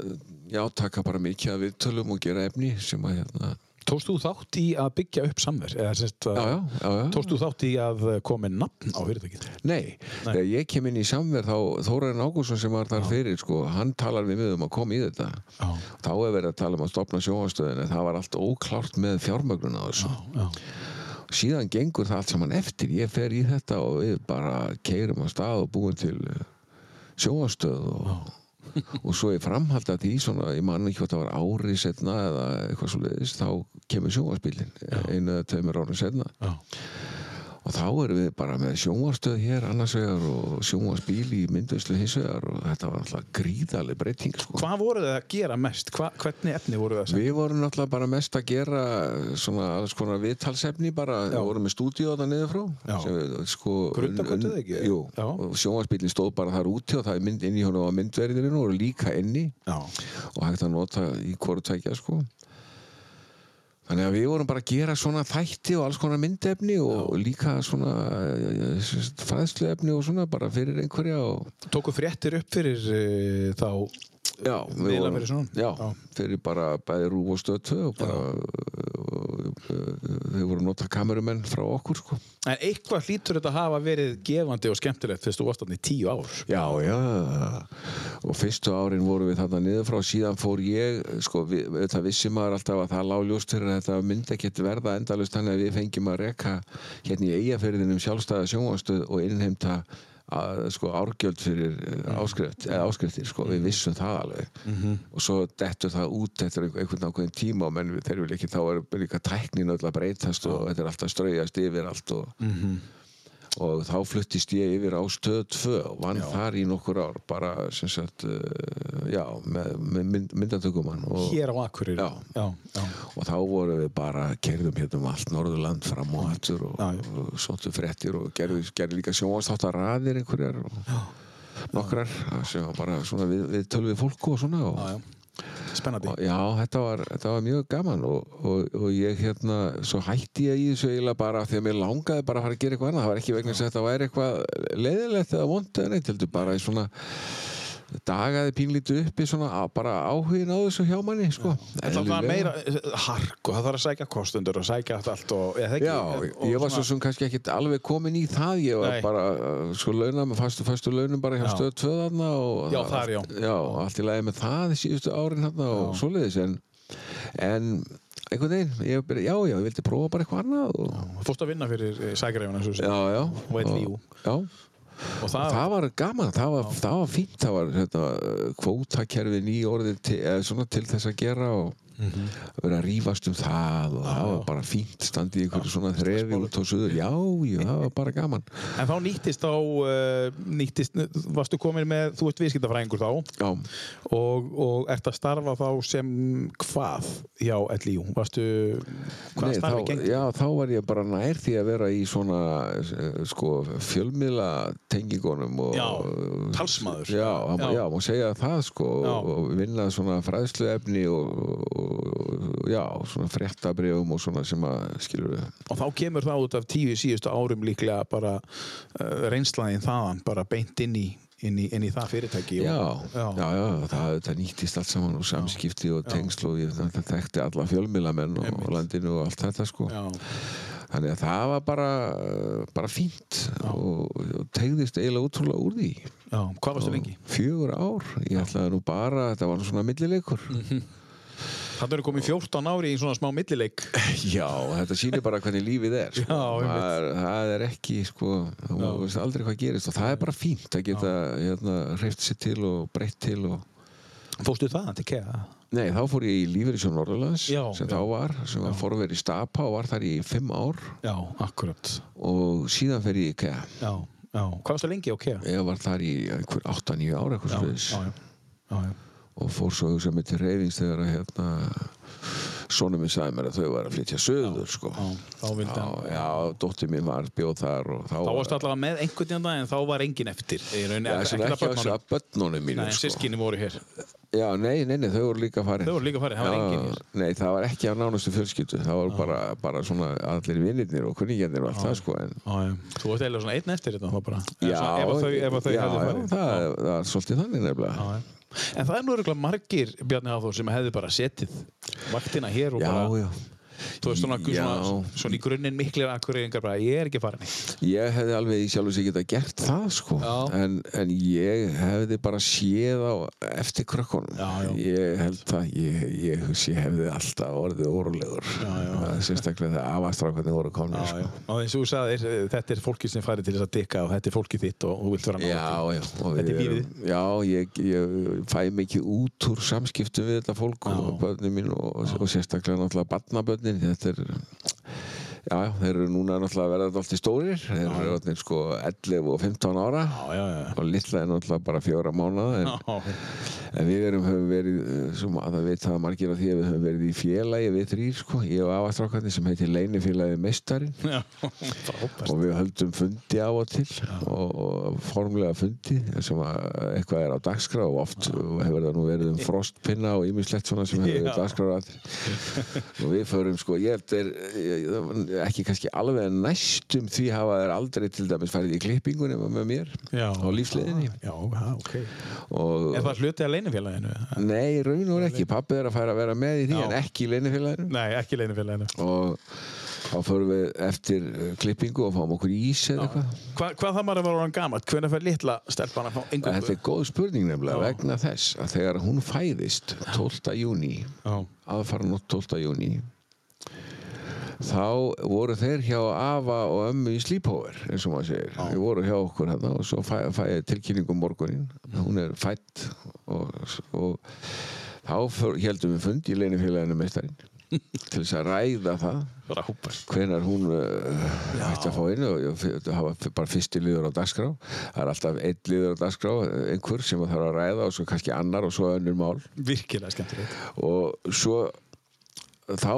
já, taka bara mikið af viðtölum og gera efni sem að hérna Tókst þú þátt í að byggja upp samver? Eða, sérst, já, já, já, já. Tókst þú þátt í að koma með nafn á fyrirtækið? Nei, þegar ég kem inn í samverð þá Þóraðin Ágússon sem var þar fyrir sko, hann talar við mig um að koma í þetta Já. þá er verið að tala um að stopna sjónvastöðin en það var allt óklárt með fjármögnun á þessu Já. síðan gengur það allt saman eftir ég fer í þetta og við bara keirum á stað og búum til sjónvastöð og, og svo ég framhald að því svona, ég man ekki hvort það var ári setna eða eitthvað svo leiðist þá kemur sjónvarsbílinn einu eða tveimur árin setna Já. Og þá erum við bara með sjónvarstöð hér annars vegar og sjónvarsbíl í mynduslu hins vegar og þetta var alltaf gríðaleg breyting sko. Hvað voru þið að gera mest? Hva, hvernig efni voru þið að segja? Við vorum náttúrulega bara mest að gera svona alls konar viðtalsefni bara, Já. við vorum með stúdíu þarna niður frá sko, unn- ekki? Jú, Já. og sjónvarsbílinn stóð bara þar úti og það er mynd inn í honum á myndverðinu og líka inni Já. og hægt að nota í hvoru tækja sko Þannig að við vorum bara að gera svona þætti og alls konar myndefni og líka svona eh, fræðsluefni og svona bara fyrir einhverja og Tóku fréttir upp fyrir uh, þá Já, vorum, já, Já. fyrir bara bæði rúf og stötu og bara og, þau voru að nota kamerumenn frá okkur sko. En eitthvað hlýtur þetta að hafa verið gefandi og skemmtilegt fyrst varst þarna í tíu ár Já, já og fyrstu árin voru við þarna niður frá síðan fór ég, sko, við, það vissi maður alltaf að það lág ljóst fyrir að þetta myndi ekkert verða endalust þannig að við fengjum að reka hérna í eigafyrðinum sjálfstæða sjónvastöð og innheimta að, sko, árgjöld fyrir mm. áskrift, eða áskriftir, sko, við vissum það alveg. Og svo dettur það út eftir einhvern, ákveðin tíma menn þeir vil ekki þá er líka tæknin öll að breytast og þetta er alltaf strauðast yfir allt og og þá fluttist ég yfir á stöð 2 og vann þar í nokkur ár bara sem sagt uh, já, með, með mynd, myndatökumann og, Hér á Akureyri. Já. Já, já. og þá vorum við bara kerðum hérna um allt Norðurland fram og aftur og, Já, já. og sóttu frettir og gerði, gerði líka sjónvastáttar raðir einhverjar og nokkrar sem var bara svona við, við tölum við fólku og svona og, Já, já. Spennandi. og já, þetta var, þetta var mjög gaman og, og, og ég hérna svo hætti ég í þessu eiginlega bara því að mér langaði bara að fara að gera eitthvað annað það var ekki vegna þess að þetta væri eitthvað leiðilegt eða vond eða neitt, heldur bara í svona dagaði pínlítið uppi svona bara áhugin á þessu hjá manni sko. Það var meira eh, hark og það þarf að sækja kostundur og sækja allt og eða ekki. Já, og ég var svo sem kannski ekkit alveg komin í það, ég var Nei. bara uh, sko launa með fastu, fastu launum bara hjá Já. stöð tvöðarna og Já, þar, já. já, allt í lagi með það síðustu árin hérna og svoleiðis en, en einhvern veginn, ég, byrja- já, já, ég vildi prófa bara eitthvað annað og, Fórst að vinna fyrir svo sem. já, já Og. Já, Og það, það var gaman, það var, það var fínt það var hérna, kvótakerfi nýjórðið til, eða svona til þess að gera og Mhm. vera að rífast um það og það var bara fínt standið í einhverju svona þrefi út á suður, já, já, það var bara gaman En þá nýttist á, uh, nýttist, varstu komin með, þú ert viðskiptafræðingur þá Já, og, og ert að starfa þá sem hvað hjá LIU? Varstu, hvað Nei, starfi þá, gengt? já, þá var ég bara nær því að vera í svona eh, sko, fjölmiðla tengingunum og, Já, talsmaður. Já, já. Já. má segja það sko Já. og, og vinna svona fræðsluefni og, og já, svona fréttabrifum og svona sem að skilur við Og þá kemur það út af tíu síðustu árum líklega bara uh, reynslaðin þaðan, bara beint inn í, inn í, inn í það fyrirtæki. Já, og, já, já, það, það nýttist allt saman og samskipti og tengsl og ég það þekkti alla fjölmiðlamenn og, og landinu og allt þetta sko Já, Þannig að það var bara, bara fínt og, og tegðist eiginlega útrúlega úr því. já, hvað varstu lengi? Fjögur ár. Ég ætlaði nú bara, þetta var svona millileikur. Mm. Það eru komið 14 ári í svona smá millileik. Já, þetta sýnir bara hvernig lífið er. Sko. Já, það, er, það er ekki, sko, þú veist aldrei hvað gerist og það er bara fínt að geta hérna, hreift sér til og breytt til og Fórstu það til kea? Nei, þá fór ég í Lífeyrissjón Norðurlands sem já. þá var, sem var forverið í Stapa og var þar í fimm ár Já, akkurat. og síðan fer ég í IKEA. Já, já. Hvað varstu lengi á kea? Ég var þar í einhver 8-9 ár eitthvað já, já. já, já. Og fór svo hugsa mig til reyfings þegar að hérna sonum minn sagði mér að þau var að flytja söður sko. Já, þá vildi hann- já, dóttir mín var bjóð þar og þá Þá varstu allavega með einhvern tíðan dag en þá var engin eftir. Rauninni, Já, sem ekki að börnunum. að börnunum mínu Nei, sko. sískinni voru hér. Já, nei, nei, nei, þau voru líka farin Þau voru líka farin, það var engin hér. Nei, það var ekki af nánustu fjölskyldu það var bara, bara svona allir vinnirnir og kunningjarnir og allt það sko en. Þú varst eiginlega svona einn eftir þetta þá bara. Já, svona, að að farið. það, það er svolítið þannig nefnilega. En það er nú örugglega margir, Bjarni Hafþór, sem hefðu bara setið vaktina hér og Já, bara, já, þú veist svona, svona, svona í grunninn miklir akkureyringar bara, ég er ekki farin. Ég hefði alveg í sjálf og sig geta gert það sko. En, en ég hefði bara séð á eftir krökkunum. Já, já. ég held að ég, ég, ég hefði alltaf orðið órulegur sérstaklega þegar afastrákarnir voru komin sko. Og eins og þú sagðir, þetta er fólkið sem færi til þess að dikka og þetta er fólkið þitt og þú vilt vera já, og Þetta er lífið. Já, ég, ég fæ mikið út úr samskiptum við þetta fólk og börnin mín og, og sérstaklega náttúrulega barnabörnin þetta er Já, þeir eru núna náttúrulega að verða alltaf stórir. Þeir eru orðnir sko 11 og 15 ára. Já, já, já. og litla er náttúrulega bara fjóra mánuða en, en við erum, höfum verið eh, sem að það veit það margir af því að við höfum verið í félagi við þrýr sko, ég og afastrákarnir sem heitir Leinifélagi Meistarinn. Og við höldum fundi á og til og, og formlega fundi sem að eitthvað er á dagskrá og oft hefur það nú verið um frostpinna og ýmislegt svona sem hefur verið dagskrá og við förum sko ég held er ég- ekki kannski alveg næstum því hafa þeir aldrei til dæmis farið í klippingunni með mér Já. á lífsleiðinni Já, já, ok. og Er það hluti að leinifélaginu? nei, raun og ekki, pappi er að færa að vera með í því Já. en ekki í leinifélaginu Nei, ekki leinifélaginu. og þá förum við eftir uh, klippingu og fáum okkur ís eða eitthvað Hva, hvað það maður að vera orðan gamalt? Hvernig fær litla stelpan að fá Þetta engungu? er góð spurning nefnilega Já. vegna þess að þegar hún fæðist 12. júni, aðfara nótt 12. júni þá voru þeir hjá Afa og ömmu í Sleepover eins og maður segir, þeir voru hjá okkur hérna og svo fæ, fæ ég tilkynningum morgunin hún er fætt og, og þá heldum við fund í leinifélaginu meistarinn til þess að ræða það hvenar hún uh, ætti að fá inn og það hafa bara fyrsti liður á dagskrá. Það er alltaf einn liður á dagskrá einhver sem það þarf að ræða og svo kannski annar og svo önnur mál. Virkilega skemmtilegt. og svo þá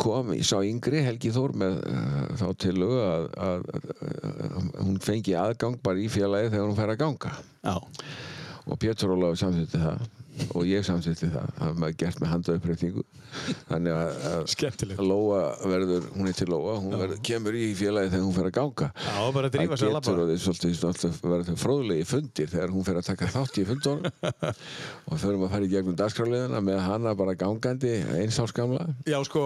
kom, ég sá yngri Helgi Þór með uh, þá tillögu að, að, að hún fengi aðgang bara í félagi þegar hún fær að ganga Já. og Pétur Ólafur samþýtti það og ég samþýtti það það var maður gert með handaupprækningu þannig að, að. Lóa verður, hún er til Lóa hún verður, kemur í félagi þegar hún fer að ganga. Já, að það að getur og svolítið verður fróðlegi fundir þegar hún fer að taka þátt í fundunum. Og förum að fara í gegnum dagskráliðina með hana bara gangandi eins árs gamla. Já, sko,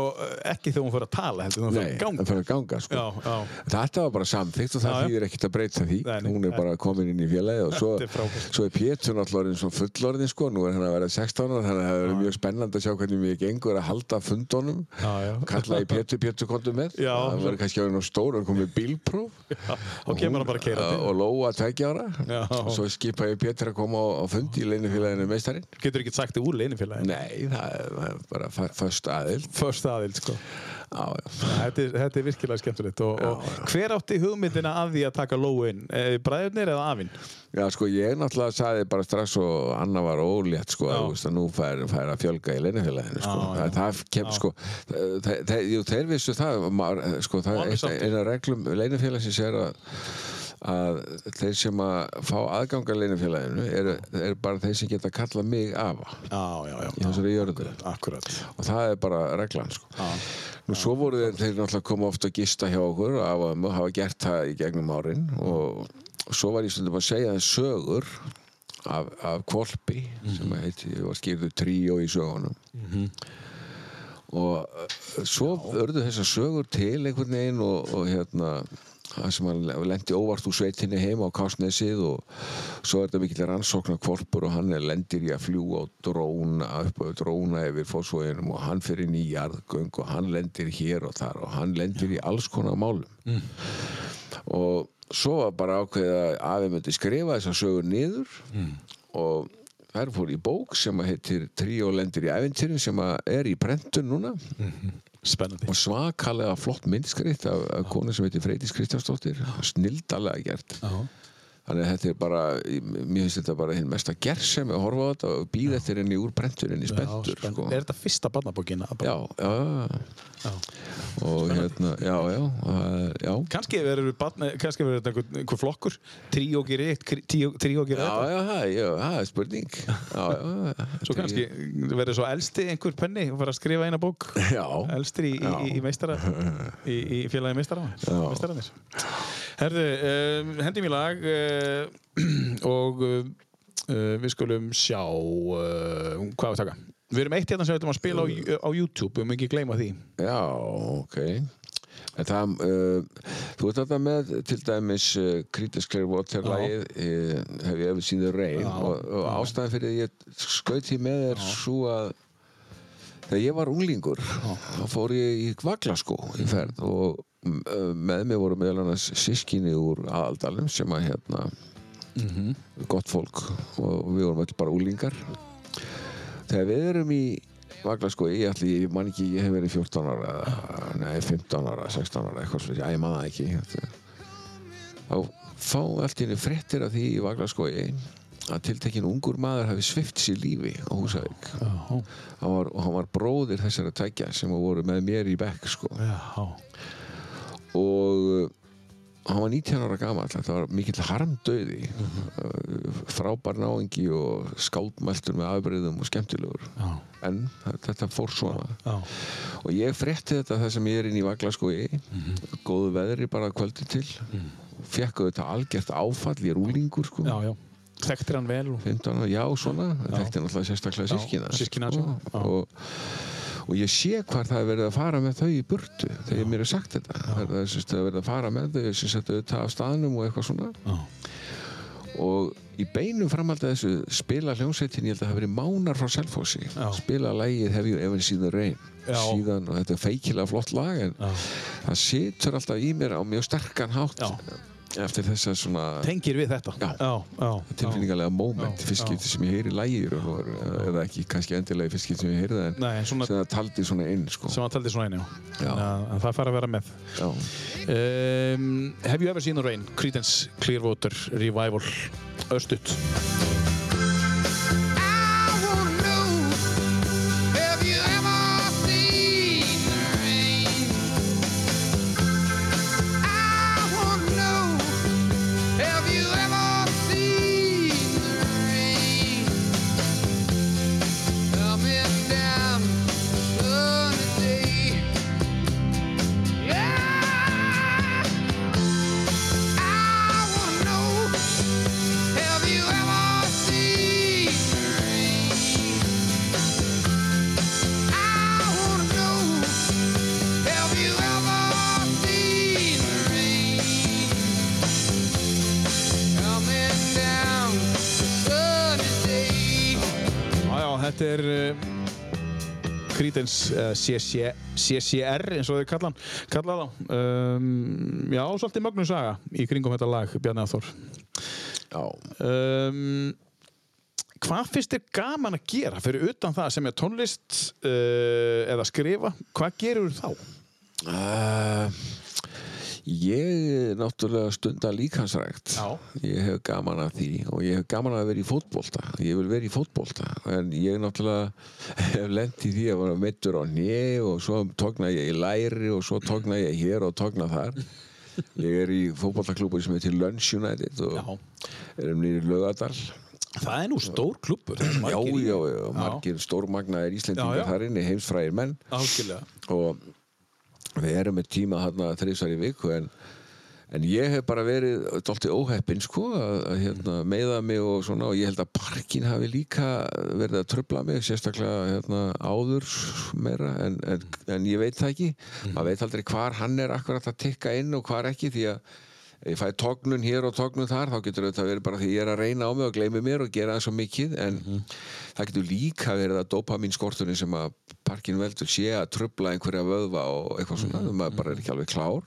ekki þegar hún fyrir að tala, heldur fyrir Nei, það fer að ganga sko. Já, já. Þetta var bara samþykkt og það þýðir ekkert að breyta því. Nei, hún er bara komin inn í félagi og svo, svo er Pétur náttúrulega orðinn svo fullorðin sko, nú er hann að vera 16 ára þannig að það verður mjög spennandi að sjá hvernig mér gengur að halda fundunum kalla í Pétur, Pétur kontu með Já. það verður kannski orðinn á stór og komið bílpróf Og kemur hann bara að keira til. og Lóa tveggja ára Já. og svo skipa ég Pétur að koma á, fundi í leinufélaginu meistarinn Getur ekki sagt þið úr leinifélaginu. Nei, það er, bara föst aðild Först aðild, sko. Já, já. Þetta þetta er virkilega skemmtilegt. Og, og hver átti hugmyndina að því að taka lóu inn? Eh, Bræðurnir eða afinn? Já, sko, ég náttúrulega saði bara strax og Anna var ólétt, sko, Já. að, veist, að nú fær, fær að fjölga í leinafélaginu, sko. Já, já. Það, það kem, sko, þeir vissu það, maður, sko, það er eina reglum leinafélagsins er að að þeir sem að fá aðganga leinafélaginu er, er bara þeir sem geta mig afa. Já, já, já. í þessari jörðu. Akkurat. og það er bara reglan sko. Nú svo voru þeir, þeir náttúrulega koma ofta að gista hjá okkur af að hafa gert það í gegnum árin. Og, og svo var ég stundum að segja þeim sögur af, af kvolpi sem að heiti, var skýrðu tríó í sögunum. Og uh, svo örðu þessar sögur til einhvern veginn og, og hérna það sem hann lendi óvart úr sveitinni heima á Kásnesið og svo er þetta mikill rannsóknar kvolpur og hann lendir í að fljúa og dróna upp og dróna yfir fósvóginum og hann fyrir inn í jarðgöng og hann lendir hér og þar og hann lendir í alls konar málum. Og svo var bara ákveðið að afi myndi skrifa þessar sögur niður og þær fór í bók sem heitir Tríó lendir í æventýrin sem að er í prentun núna Spennandi. og svakalega flott myndskrift af, af konu sem heitir Freydís Kristjánsdóttir snildalega gert Já. Þannig að þetta er bara, mér finnst þetta bara hinn mesta gersemi að horfa á þetta og býða eftir henni úr prentuninni spenntur Já, sko. Er þetta fyrsta barnabókin? já, já, já, Já. og hérna, já, já, já. Verður barna, kannski verður þetta einhver, flokkur. Tríó gerir eitt, tríó tríó gerir Já, já, já, það er spurning. Já, já Svo kannski verður svo elsti einhver penni og fara að skrifa eina bók. Já, Elstir í, í, í, í meistara í, félagi meistara meistaranir Herðu, um, hendum í lag uh, og uh, við skulum sjá uh, hvað við taka. Við erum eitt hérna sem við ætlum að spila á, á YouTube mögum ekki gleyma því. Já, ok. En það, uh, þú ert þetta með til dæmis uh, Kritisk Clearwater lagið uh, hef ég eftir síður reyn Já, og, og ástæðan fyrir að ég skaut því með er svo að þegar ég var unglingur þá fór ég í vaglaskó í ferð og uh, með mig voru meðal annars sískinni úr aðaldalum sem að hérna gott fólk og við vorum öll bara úlingar þegar við erum í vaglaskói, ég ætli, ég man ekki ég hef verið 14 ára, nei 15 ára 16 ára, eitthvað svo, já ég það ekki þá fá allt í henni fréttir af því í vaglaskói að tiltekinn ungur maður hafi svift sér lífi á Húsavík. Og hann var bróðir þessara tækja sem voru með mér í bekk sko. Já, og uh, hann var 19 ára gamall þetta var mikill harmdauði. Uh, frábær náingi og skáldmæltur með afbreyðum og skemmtilegur. Já, en þetta fór svona. Já, og ég frétti þetta þar sem ég er inn í vaglaskói góðu veðri bara kvöldi til. Fekk auðvitað algjört áfall ég er úlingur sko. Já, já. Þekktir hann vel og 15 ára, já svona. Þetta er náttúrulega sérstaklega Já, sískina systkini hans, já. Já. og, og ég sé hvar það er verið að fara með þau í burtu þegar mér er sagt þetta það er, það er verið að fara með þau sem setja auðvitað af staðnum og eitthvað svona Já. og í beinum framhald að þessu spila hljómsveitin, ég held að það hafi verið mánar frá Selfossi, Já. spila lægið Have You Ever Seen the Rain Já. síðan, og þetta er feikilega flott lag en Já. það situr alltaf í mér á mjög sterkan hátt Eftir þessa svona Tengir við þetta? Já. Já, já. tilfinningarlega moment Já, fyrstskipti sem ég heyri lægir eða ekki kannski endilega fyrstskipti sem ég heyri það en Nei, svona- sem það taldi svona inn sko. Sem að taldi svona einu, já. Já. Að- að það fara að vera með. Um, have you ever seen the rain? Creedence Clearwater Revival. Östut. Creedence uh, CC, CCR eins og þeir kalla, það. Um, já, svolítið mögnu saga í kringum þetta lag, Bjarni Aþór. Já. Um, hvað finnst þér gaman að gera fyrir utan það sem er tónlist uh, eða skrifa? Hvað gerur þá? Uh, ég náttúrulega stunda líkansrækt Já. ég hef gaman að því og ég hef gaman að vera í fótbolta. Ég vil vera í fótbolta. En ég náttúrulega hef lent í því að vera meittur á nýi og svo tókna ég í læri og svo tókna ég hér og tókna þar. Ég er í fótboltaklúbur sem heitir Lunch United og Já. erum nýri Laugadal Það er nú stór eru já, já, já, margir stórmagnaðir Íslendingar þar inni, heimsfræðir menn. Algjörlega. og við erum með tíma hérna þreysar í viku en, en ég hef bara verið dálítið óheppinn sko að, að hérna, meiða mig og svona og ég held að parkin hafi líka verið að tröfla mig sérstaklega hérna, áður meira en, en, en ég veit það ekki. Maður veit aldrei hvar hann er akkurat að tikka inn og hvar ekki því að ef ég fæ tognun hér og tognun þar þá getur þetta verið bara því ég er að reyna á mig og gleymi mér og gera það svo mikið en það getur líka verið að dopamin skorturinn sem að parkin veldur sé að trubla einhverja vöðva og eitthvað svona maður bara er ekki alveg klár.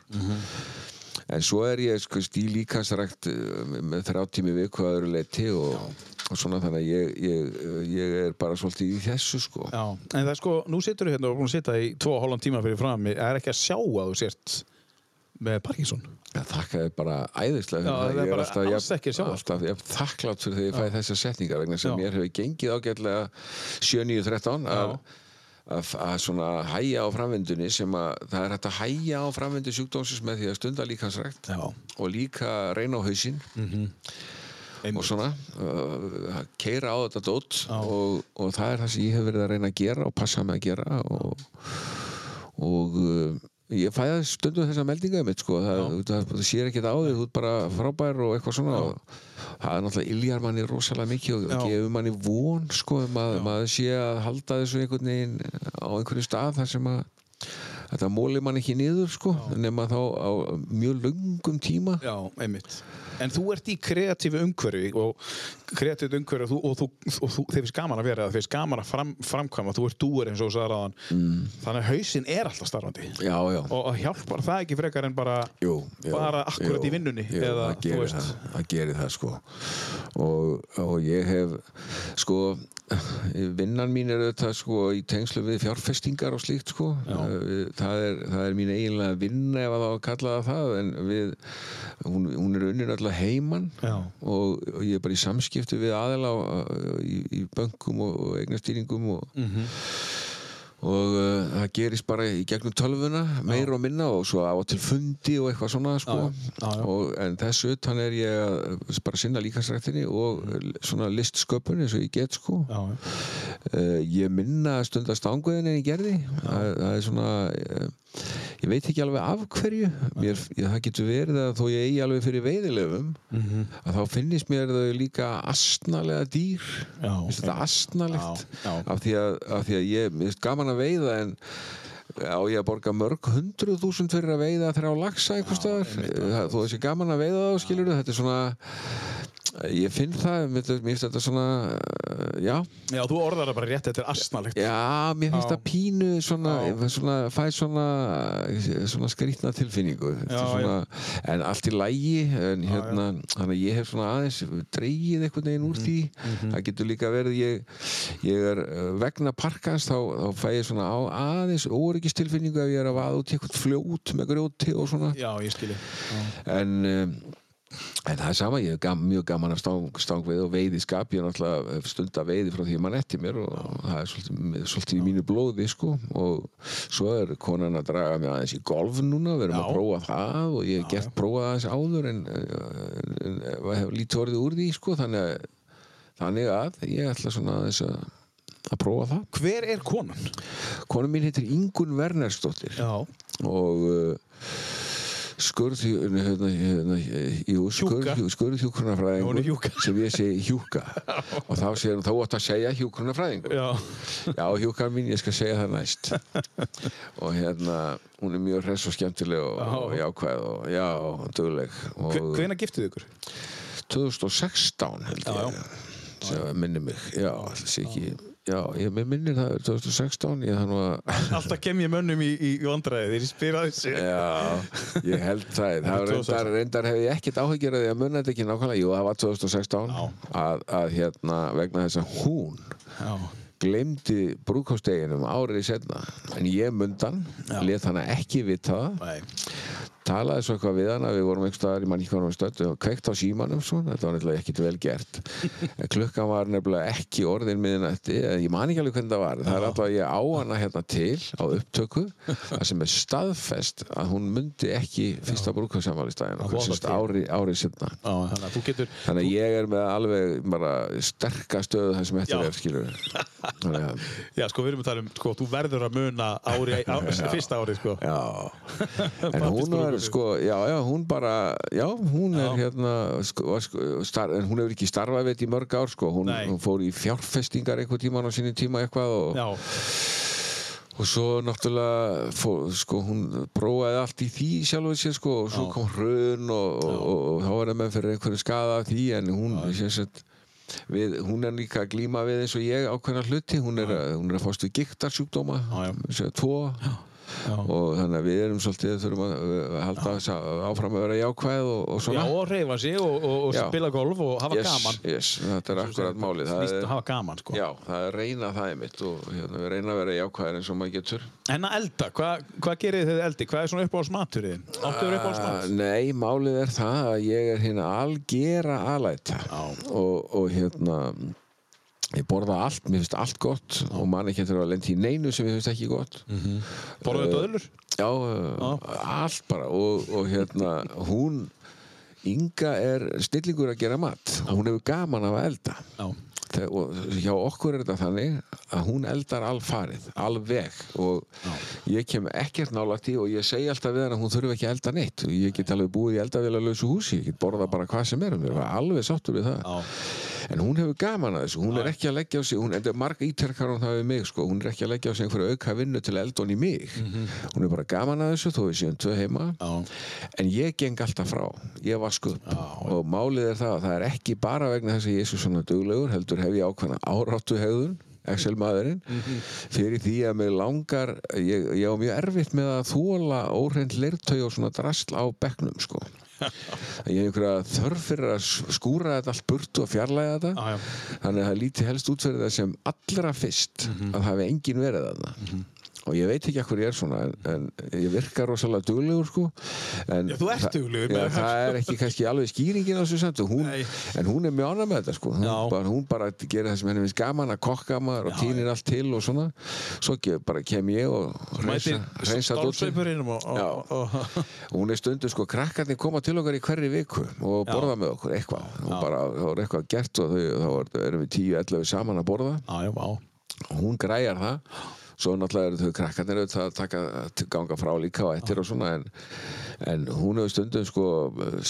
En svo er ég sko stíl líkansrækt eh, með þrjá tími viku að öðru leiti og, og svona þannig að ég, ég, ég er bara svolítið í þessu sko. Já, en það er sko, nú situr þú hérna og búin að sitja í tvo og hálfan tíma fyrir fram er ekki að sjá að þú sért með Parkinson. Já, þakka þér bara æðislega Já, er Ég bara alltaf jafn- það. alltaf jafn þakklátt fyrir þegar ég fæ þessar setningar vegna sem Já. mér hefur gengið ágætlega 7-9-13 að að svona hæja á framvindunni sem að það er hægt að hæja á framvindu sjúkdómsins með því að stunda líkansrækt og líka reyna á hausinn og svona uh, keira á þetta dót og, og það er það sem ég hef verið að reyna að gera og passa mig að gera og, og uh, ég fæði stundum þessa meldinga mitt sko, það, sér ekkert á því þú ert bara frábær og eitthvað svona og það er náttúrulega iljar manni rosalega mikið og Já. gefur manni von sko, um að maður sé að halda þessu einhvern veginn á einhverju stað þar sem að þetta móli mann ekki niður sko, nema þá á mjög löngum tíma. Já, einmitt. En þú ert í kreatífu umhverfi og kreatífu umhverfi og, þú, og, þú, og þú, þeir finnst gaman að vera það, þeir finnst gaman að fram, framkvæma, þú ert dúur eins og ráðan. Mm. Þannig að hausinn er alltaf starfandi. Já, já. Og, hjálpar það ekki frekar en bara Jú, jú, bara akkurat jú, í vinnunni jú, eða þú veist. það, það gerir það sko. Og, og ég hef sko vinnan mín er auðvitað sko í tengslu við fjárfestingar og slíkt sko. Eh, það er, það er mín eiginlega vinna ef að það á að kalla það það en við, hún, hún er unnin alltaf heiman Já. og, og ég er bara í samskipti við aðila á, í, í bönkum og, og eignastýringum og Mhm. og uh, það gerist bara í gegnum tölvuna meir og minna og svo á og til fundi og eitthvað svona sko. Já, já, já. Og, en þessu utan er ég að bara sinna líkansræktinni og svona listsköpun eins og ég get sko Já, já. uh, ég minna stundast ánguðin en ég gerði það, það er svona uh, ég veit ekki alveg af hverju. Mér, ég, það getur verið að þó ég eigi alveg fyrir veiðilefum Mhm. að þá finnist mér þau líka astnalega dýr. Já, þetta einmitt. astnalegt af því að, af því að ég mér finnst gaman að veiða en á ég að borga mörg hundruð þúsund fyrir að veiða þrjá laxa einhvers staðar? Það- þó þessi gaman að veiða þá skilur þetta er svona Ég finn það, mér finnst þetta svona, uh, já, Já, þú orðar það bara rétt, þetta er asnalegt. já, mér finnst Já. það pínu svona, Já. svona, fæ svona, svona skrýtna tilfinningu, Já, svona, en allt í lægi, en hérna, þannig að ég hef svona aðeins dreigið einhvern veginn úr því, Mhm. það getur líka verið, ég, ég er uh, vegna parkans, þá, þá fæ ég svona á aðeins óryggistilfinningu ef ég er að vaða út í eitthvað fljót með grjóti og svona, Já, ég skilji. en um, En það er sama, ég hef gam, mjög gaman af stang, stangveið og veiðiskap, ég er náttúrulega hef stunda veiði frá því að mann eftir mér og það er svolítið, svolítið í mínu blóði sko og svo er konan að draga mig aðeins í golf núna, við erum Já. að prófa það og ég hef gert prófað aðeins áður en, en, en, en hef lítið orðið úr því sko, þannig að, þannig að ég ætla svona aðeins að, að prófa það. Hver er konan? Konan mín heitir Ingun Wernersdóttir Já. og uh, skurð Hjúka. skurð, hjúka. sem ég segi hjúka og þá segir hún, þá átt að segja hjúkrunarfræðingur Já. já, hjúkar mín, ég skal segja það næst og hérna hún er mjög hress og skemmtileg og, Já. og jákvæð og já, og dugleg og Hvena giftið ykkur? 2016 held Já, ég minni mig, já, þessi ekki já, ég minnir það er 2016 ég þannig að Alltaf kem ég mönnum í, í vandræði þegar ég spyr að þessu. Já, ég held það. það var 2016. reyndar, reyndar hef ég ekkert áhyggjur að að munna þetta ekki nákvæmlega. Jú, það var 2016 Já. að, að hérna vegna þess að hún Já. glemdi brúkásdeginum árið í setna. En ég mundan, let hana ekki vita það, Nei. Talaði svo eitthvað við hana, við vorum einhver staðar í mann ekki varum stödd og kveikt á símanum svo, þetta var nefnilega ekkit vel gert. En klukkan var nefnilega ekki orðin miðinætti, ég man ekki alveg hvernig það var. Það er alltaf að ég á hana hérna til á upptöku, það sem er staðfest að hún myndi ekki fyrsta Það voða til. ári, ári setna. Já, þannig að þú getur... Þannig að ég er með alveg bara sterka stöðu það sem Já. er, skilur að, Já, sko, við erum að tala um, sko, ári, sko. já já, hún bara Já, hún er hérna sko, sko, star, En hún hefur ekki starfað veit í mörg ár, sko Hún, hún fór í fjárfestingar einhver tíman á sinni tíma eitthvað og, Já, og svo náttúrulega fór, sko, hún prófaði allt í því sjálfur sér, sko og svo Já. kom hrun og, og, og, og þá var það með fyrir einhverju skada af því en hún, sagt Við, hún er líka að glíma við eins og ég ákveðna hluti, hún er, hún er að fást við giktarsjúkdóma, tvo já. og þannig að við erum svolítið þurfum að halda þess að áfram að vera jákvæð og, og Já, svona og reyfa sig og, og, og Já. spila golf og hafa yes, gaman. yes, þetta er akkurat málið það er, hafa gaman, sko. já, það er reyna það einmitt og hérna, við reyna að vera jákvæðir eins og maður getur En að elda, hvað hva gerir þið eldi? Hvað er svona uppáhaldsmaturinn? Áttu þér Uh, uppáhaldsmat? Nei, málið er það að ég er hérna algera alæta Já. og, og hérna ég borða allt, mér finnst allt gott og man ekki eftir að lendi í neinu sem ég finnst ekki gott. Borðuðu uh, döðlur? Já, uh, allt bara og, og hérna hún Inga er stillingur að gera mat. Hún hefur gaman af að elda. Já. Þe- og hjá okkur er þetta þannig að hún eldar alfarið, alveg og ég kem ekkert nálægt í og ég segi alltaf við hann að hún þurfi ekki að elda neitt. Og ég get alveg búið í eldavélalausu húsi ég get borða bara hvað sem er, hún er alveg sáttur við það. Já. En hún hefur gaman að þessu, hún er ekki að leggja á sig hún er marg íterkar hún það við mig sko. hún er ekki að leggja á sig einhverju auka vinnu til hún í mig. Hún er bara gaman að þessu þó við séum tvö heima. Já. en ég geng alltaf frá, ég vask upp. Og málið er það að það er ekki bara vegna þess að ég er svo svona duglegur heldur hef ég ákveðna áráttu hegðun Excel maðurinn fyrir því að mig langar ég, ég á mjög erfitt með að þóla óhreint leirtau og svona drasl á bekknum sko ég hef einhverja þörf fyrir að skúra þetta allt burt og fjarlæga þetta. Já. þannig að það líti helst út fyrir það sem allra fyrst að það hafi engin verið þarna og ég veit ekki hvað ég er svona en, en ég virkar rosalega duglegur sko. En Já, þú ert duglegur, já, það er ekki kannski alveg skýringin á þessu samt hún, en hún er mjög ánæg með þetta sko. Hún Já. bara, hún bara gerir það sem henni finnst gaman að kokka maður og týnir allt til og svona. Svo bara kem ég og reynsa, Já. hún er stundu sko, krakkarnir koma til okkar í hverri viku og Já. borða með okkur eitthvað. Og bara, þá er eitthvað gert og þau, þá er- erum við 10-11 saman að borða. Já, já, og hún græjar það svo náttúrulega eru þau krakkarnir auðvitað að taka, ganga frá líka og eftir og svona en, en hún hefur stundum sko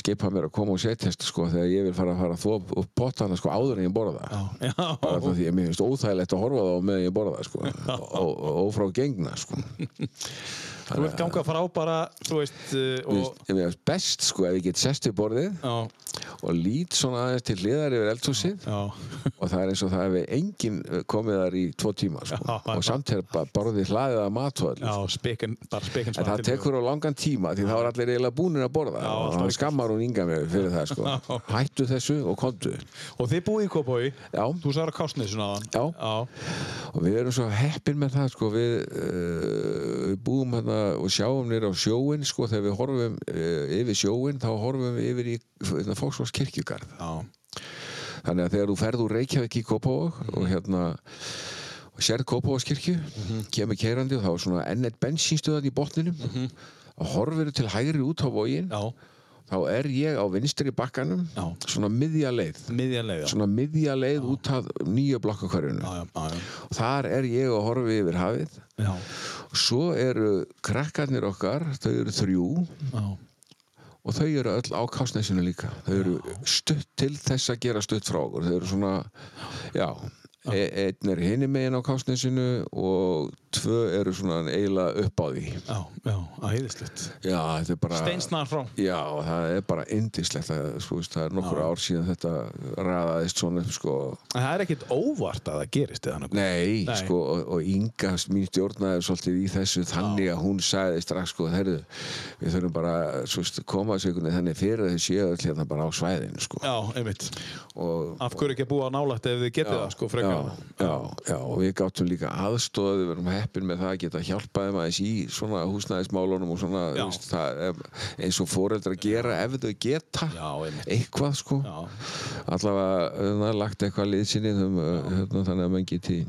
skipað mér að koma og setjast sko þegar ég vil fara að fara að þó upp potana sko áður en ég borða. Já, bara það því að mér finnst óþægilegt að horfa þá meðan ég borða sko og, og, og frá gengna sko Þú vilt ganga frá bara, þú veist, uh, og... Ég meina, best sko ef ég get sest við borðið Já, og lít svona aðeins til hliðar yfir eldhúsið og það er eins og það hefði enginn komið þar í tvo tíma sko. Já, og samt er bara borðið hlaðið að matvöld já, spekinn, bara spekinn En það tekur á langan tíma því þá er allir eiginlega búnir að borða Já, og ekki. skammar hún ynga mér fyrir það sko. Hættu þessu og kontu Og þið búið í Já. þú sagði að kásnið svona aðan. Og við erum svo heppin með það sko. við, uh, við búum hérna og sjáum nýr á sjóin sko, þegar við horfum uh, yfir sjóin þá horfum við yfir í hérna, Fóksváls kirkjugarð já, þannig að þegar þú ferð úr Reykjavík í Kópavog og hérna og sérð Kópavogskirkju kemur keirandi og þá er svona enn eitt bensínstöðan í botninum. Og horfir til hægri út á vogin já, þá er ég á vinstri bakkanum Já. svona miðja leið. Miðjanlega. svona miðja leið út af nýja blokkakvarjunu Já, já, já, já. og þar er ég að horfi yfir hafið. Já, og svo eru krakkarnir okkar þau eru þrjú. Já, og þau eru öll á kásnesinu líka. Þau eru stutt til þess að gera stutt frá okkur. Þau eru svona já, e einn er hinni megin á kásnesinu og tvö eru svona eiginlega upp á því já, já, æðislegt. já, þetta er bara Steinsnar frá. já, það er bara indislegt að, veist, það er nokkur ár síðan þetta ræðaðist svona upp sko það er ekkit óvart að það gerist eða nokkuð. Nei, Nei. sko, og, og Inga, mín stjórnaði svolítið í þessu þannig að hún sagði strax, sko, herðu, við þurfum bara, svo veist, koma veginn þannig fyrir að þau séu öll hérna bara á svæðinu, sko. Já, einmitt. Og, Af hverju ekki að búa nálægt ef þið getið það, sko, frekar. Já, já, já, og við gáttum líka aðstóð, við verum heppin með það að geta hjálpaði maður í svona húsnæðismálunum og svona, veist, það eins og foreldrar gera ef þau geta eitthvað, sko. Já, Allavega, er lagt eitthvað liðsinni hérna, þannig að mann geti,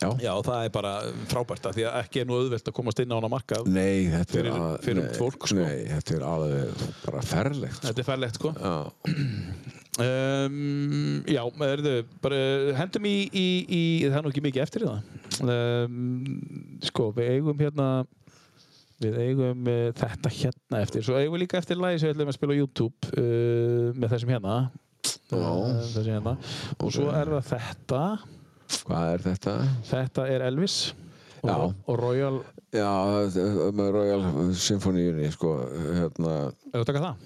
já. já, það er bara frábært að því að ekki er nú auðvelt að komast inn á hana markað. Nei, þetta er að, fyrir nei, fólk, sko. Nei, þetta er alveg bara ferlegt sko. Þetta er færlegt, sko. Já, Um, já, erðu, bara hendum í, í, í, það er nú ekki mikið eftir það. Um, sko, við eigum hérna, við eigum uh, þetta hérna eftir. Svo eigum við líka eftir lagi sem við ætlum að spila á YouTube uh, með þessum hérna. Uh, þessum hérna. Og svo er það þetta. hvað er þetta? Þetta er Elvis. Og, og Royal, Já, með Royal Symfóníunni sko, hérna,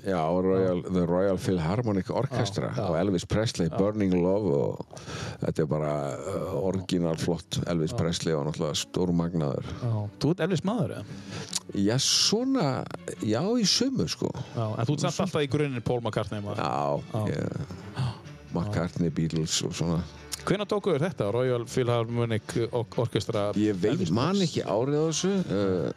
já, Royal, The Royal Philharmonic Orchestra Já, og Elvis Presley, Burning Love og þetta er bara uh, orginal flott Elvis Presley og náttúrulega stórmagnaður. Já. Þú ert Elvis maður, eða? Já, svona, já, í sumu sko. En þú ert samt alltaf í grunninn Paul McCartney maður. Já, McCartney, Beatles og svona Hvenær tókuður þetta, Royal Philharmonic Or- Orchestra? Ég veit, man ekki árið á þessu uh,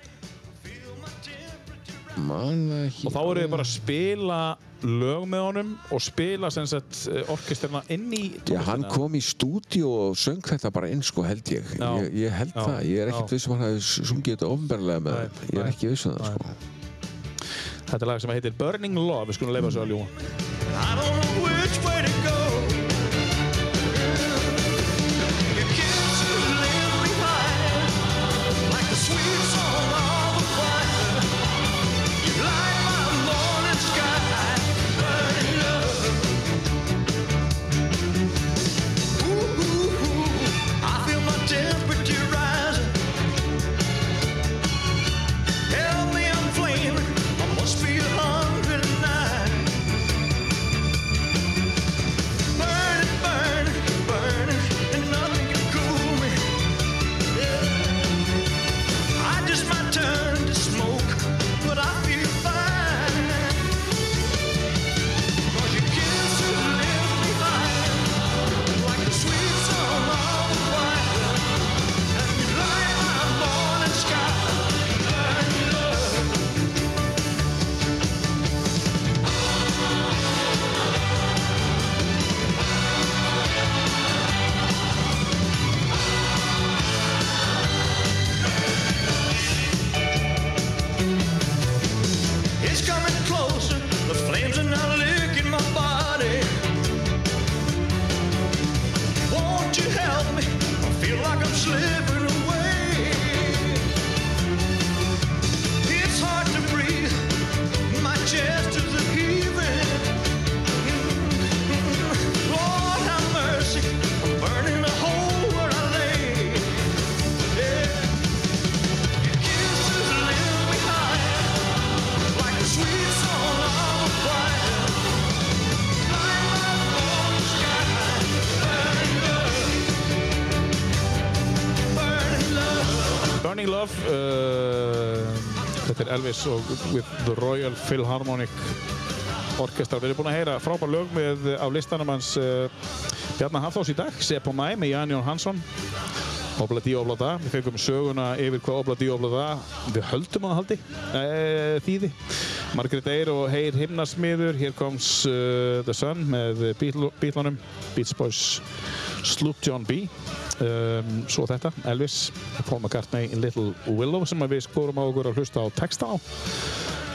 Man það ekki Og þá eru þið bara að spila lög með honum og spila sem sagt eh, orkestrina inn í Já, hann tónlistina. kom í stúdíu og söng þetta bara inn sko held ég. Já. Ég, ég held Já. það, ég er ekkert viss um hann hafi sungið þetta ofnberlega með þeim Ég er ekki viss um það sko. Þetta er lag sem heitir Burning Love, við skulum leifa svo að ljúa. Elvis og with the Royal Philharmonic Orchestra. Við erum búin að heyra frábær lög með á listanum hans uh, Bjarnar Hafþós í dag Sepp og Mæ með Jan Jón Hansson. Obla Dí Obla Da. Við fengum söguna yfir hvað Obla Dí Obla Da. Við höldum að haldi uh, þýði. Margaret Eyre og Heyr Himnasmiður. Here comes uh, the sun með Beatlunum Beach Boys Sloop John B. Um, Svo þetta, Elvis Paul McCartney Little Willow sem við skorum á okkur að hlusta á texta á.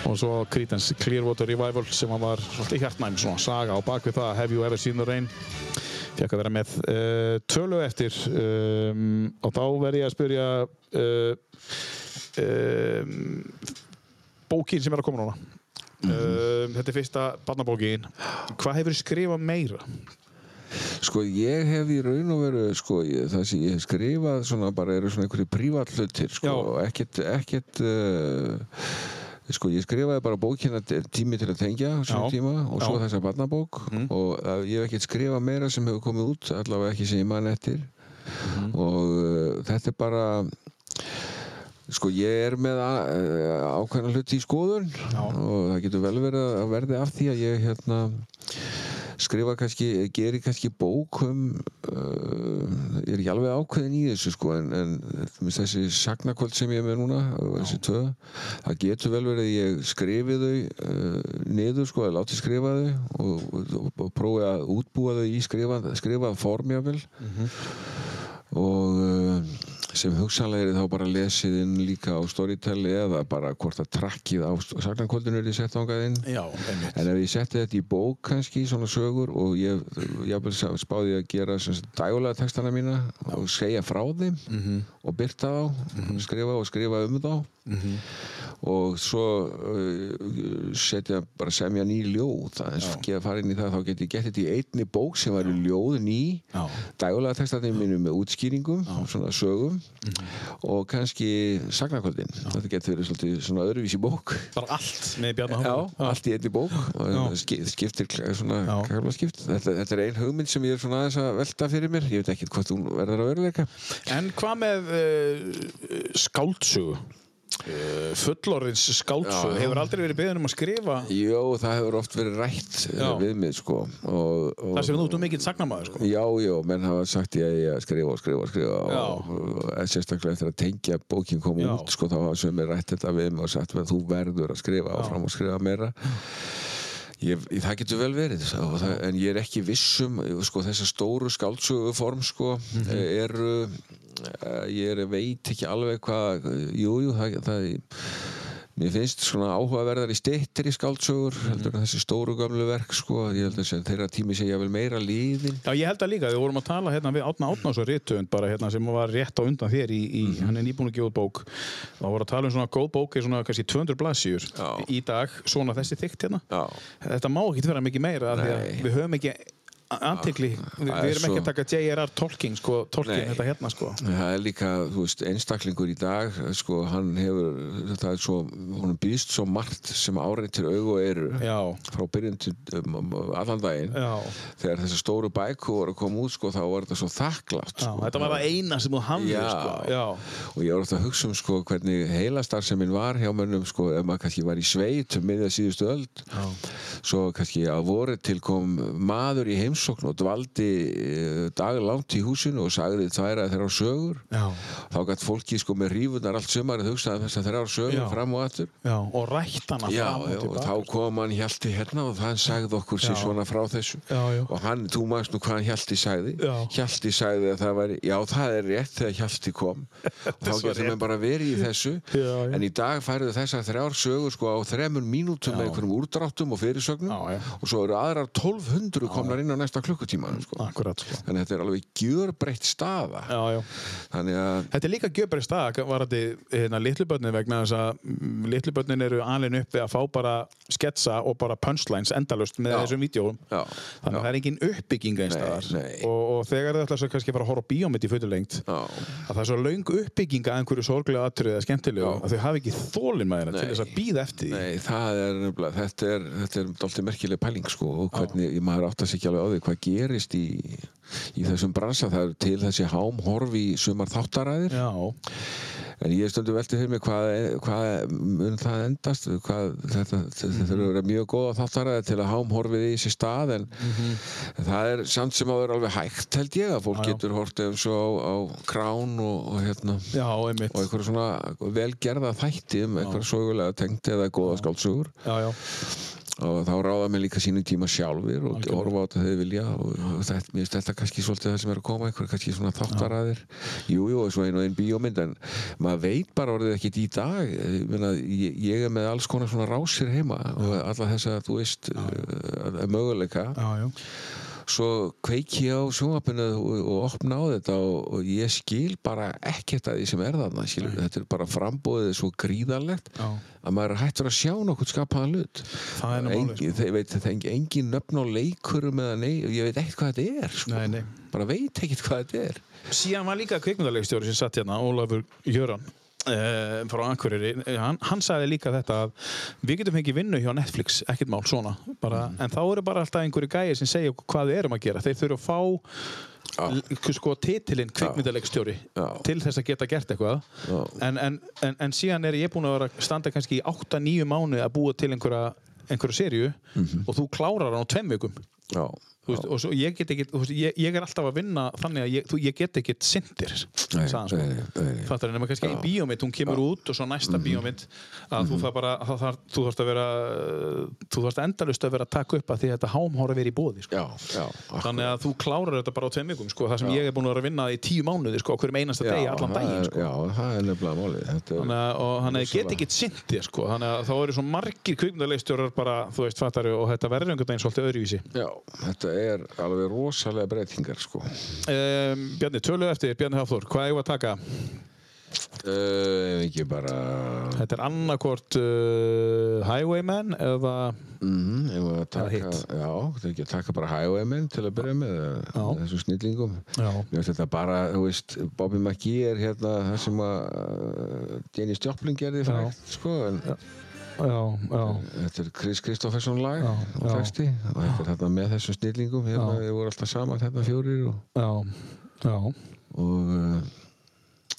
Og svo Creedence Clearwater Revival sem var svolítið hjartnæm svona saga á bakvið það Have You Ever Seen The Rain? Fekk að vera með uh, tölu eftir. Um, og þá verð ég að spyrja uh, um, bókin sem er að koma núna. Um, þetta er fyrsta barnabókin. Hvað hefur skrifað meira? Sko ég hef í raun og veru sko, ég, það sem ég hef skrifað svona bara eru svona einhverju prívat hlutir sko, ekkert, ekkert uh, sko ég skrifaði bara bókina tími til að tengja tíma og svo þessa barnabók og uh, ég hef ekkert skrifað meira sem hefur komið út allavega ekki sem ég man eftir. Og uh, þetta er bara Sko ég er með eh, ákveðna hluti í skoðun og það getur vel verið að verði af því að ég hérna skrifa kannski, geri kannski bók um uh, ég er ekki alveg ákveðin í þessu sko en, en þessi sagnakvöld sem ég er með núna þessi tvö, það getur vel verið að ég skrifi þau uh, niður sko, að láti skrifa þau og, og, og prófi að útbúa þau í skrifað, skrifað form jáfnvel og uh, sem hugsanlega er þá bara lesið inn líka á Storytelli eða bara hvort að trakkið á sagnarkvöldinu er þið sett ángað inn. Já, en ef ég setti þetta í bók kannski svona sögur og ég, ég spáði að gera dægulega textana mína og segja frá þeim og byrta þá skrifa og skrifa um þá og svo uh, setja bara semja ný ljóð. Það eins og geða fara inn í það þá get ég gett þetta í einni bók sem var ljóð ný. Já. dægulega textatinn mínu með útskýringum svona sögum. Og kannski sagnarkvöldin þetta getur verið svolítið svona öðruvísi bók. Bara allt með Bjarnar Já, Hafþór allt í einni bók. Já. skiptir svona Já. skipt þetta, þetta er ein hugmynd sem ég er svona aðeins að velta fyrir mér. Ég veit ekki hvort hún verður að veruleika. En hvað með uh, skáldsögu? Uh, fullorðins skáldsögu Já. hefur aldrei verið beðin um að skrifa Jó, það hefur oft verið rætt eh, Já. við mig sko og, og, það sem þú ert mikill sagnamaður sko. Já, já, menn hafa sagt ég að skrifa og skrifa og skrifa og, og, og sérstaklega eftir að tengja bókin kom Já. út sko þá hafa sömur rætt þetta við mig og sagt þú verður að skrifa áfram og skrifa meira Ég, það getur vel verið og það, en ég er ekki vissum sko, þessar stóru skáldsöguform sko, eru eh, ég er, veit ekki alveg hvað jú, jú, það, það mér finnst svona áhugaverðar í stittir í skáldsögur heldur en þessi stóru gamlu verk sko, ég held að þeirra tími segja vel meira líðin Já, ég held að líka, við vorum að tala hérna við Átna Átnás og Rittöfund bara hérna sem var rétt á undan þér í, í hann er nýbúin að gefa bók. Og voru að tala um svona góð bók er svona kannski 200 blaðsjur Já. í dag, svona þessi þykkt hérna. Já. þetta má ekki vera mikið meira við höfum ekki antikli, við, það við er erum ekki svo- að taka J.R.R. Tolkien sko, Tolkien þetta hérna sko. Það er líka, þú veist, einstaklingur í dag, sko, hann hefur, þetta er svo, hún býðst svo margt sem áreitir augu og eru Já, frá byrjun til um, um, allan daginn. já, Þegar þessi stóru bæku voru að koma út, sko, þá var þetta svo þakklátt, já sko. þetta var það eina sem þú hafði sko, já, Og ég var ofta að hugsa um, sko, hvernig heilastarfseminn var hjá mönnum, sko, ef maður kannski var í sveit um miðja síðustu öld, já, svo kannski að voru til kom maður í heimsókn og dvaldi eh, daglangt í húsinu og sagði að þeirra sögur. já, þá gætt fólki sko með rífunar allt sumarið hugsaði um þess að þrjár sögur Já. fram og aftur. Já og rætt hana já, fram og já, og tilbaka þá kom hann Hjalti hérna og hann sagði okkur sér svona frá þessu. Og hann, þú maður nú hvað hann Hjalti sagði. Já. Hjalti sagði að það væri já, það er rétt þegar Hjalti kom. Og þá getur menn bara verið í þessu. Já, já. en í dag færðu þessar þrjár sögur sko á þremur mínútum með einhverjum úrdráttum og fyrirsögnum. Já, já. og svo eru aðrar 1200 komnar inn á næsta klukkutíma sko. Akkurat sko. Þannig að þetta er alveg gjörbreytt staða. Já, já. Þannig að Þetta er líka gjöfbrið stað varandi hérna, litlubörnin vegna þess að mm, litlubörnin eru alveg uppi að fá bara sketsa og bara punchlines endalust með Já. þessum vídeóum. Já, þannig að það er engin uppbygging einn Nei, staðar. nei. og, og þegar þau ætla svo kannski að fara að horfa á bíómynd í fullulengt já. að það er svo löng uppbygging að einhverju sorglega atriði eða skemmtilegu að þau hafi ekki þólin með til Nei. þess að býða eftir Nei, það er þetta er, þetta er dálítið merkileg því hvað gerist í, í þessum bransa, það er til þessi hámhorf í sumar þáttaræðir. Já, En ég stundu velti fyrir mig hvað, hvað mun það endast, hvað, þetta, þetta þurfa að vera mjög góða þáttaræði til að hám horfið í þessi stað en Mhm. það er samt sem að vera alveg hægt held ég að fólk Já, getur hort eins og á, á krán og, og hérna. Já, og einhverja svona velgerða þætti um einhverja sögulega tengt eða góða já. Og þá ráða mér líka sínum tíma sjálfur og Algjörlega. horfa á þetta þegar þau vilja og, og þetta, mér finnst þetta kannski svolítið það sem er að koma einhverja kannski svona þáttaræðir jú, jú, og svo einu og einn bíómynd en maður veit bara orðið ekkit í dag. Meina, ég, ég er með alls konar svona rásir heima og alla þessa, þú veist uh, möguleika. Já, já. Svo kveiki ég á sjónvapinu og, og opna á þetta og, og ég skil bara ekkert að því sem er þarna skil, þetta er bara frambóðið svo gríðarlegt Já. að maður er hættur að sjá nokkuð skapaðan hlut Það er þeir veit þetta engin, nöfn á leikurum eða nei, ég veit ekkert hvað þetta er sko. Nei, nei. bara veit ekkert hvað þetta er Síðan var líka kvikmyndarleikstjóri sem satt hérna, Ólafur Jöran uh, frá Akureyri, hann, hann sagði líka þetta að við getum fengið vinnu hjá Netflix ekkert mál svona, bara, en þá eru bara alltaf einhverju gæðir sem segja hvað við erum að gera. Þeir þurfa að fá Já. sko titilinn kvikmyndarleikstjóri Já. til þess að geta gert eitthvað. Já. en, en, en, en síðan er ég búin að standa kannski í 8-9 mánuði að búa til einhverja einhverju serju og þú klárar hann á tveim vikum. Já, veist, og svo ég get ekki, veist, ég, ég er alltaf að vinna þannig að ég, þú, ég get ekki sindir fattar en nema kannski einn bíómynd, hún kemur út og svo næsta bíómynd að þú það bara, það, það, þú þarfst að vera þú þarfst endalust að vera að taka upp að því að þetta hám hóra verið í bóði sko. já, já þannig að þú klárar þetta bara á tveim vikum sko, það sem ég er búin að vera að vinna í tíu mánuði sko, hverjum einasta degi, allan daginn er, sko. já, það er nefnilega þetta er, Þannig að, og hann rosalega- get ekki sint þér sko, þá eru svo margir kvikmyndarleikstjórar þú er alveg rosalega breytingar sko. um, Bjarni, tölu eftir, Bjarni Hafþór, hvað eigum við að taka? uh, ekki bara Þetta er annarkort uh, Highwayman eða mm, ég var að taka, já, það er ekki að taka bara Highwaymen til að byrja með Já. þessum snillingum Mér finnst þetta bara, þú veist, Bobby McGee er hérna það sem að uh, Janis Joplin gerði Já. frægt, sko, en já, já, þetta er Chris Kristofferson lag Já, og já. texti og þetta er hérna með þessum snillingum hérna, Já. við vorum alltaf saman hérna fjórir og, já, já. og uh,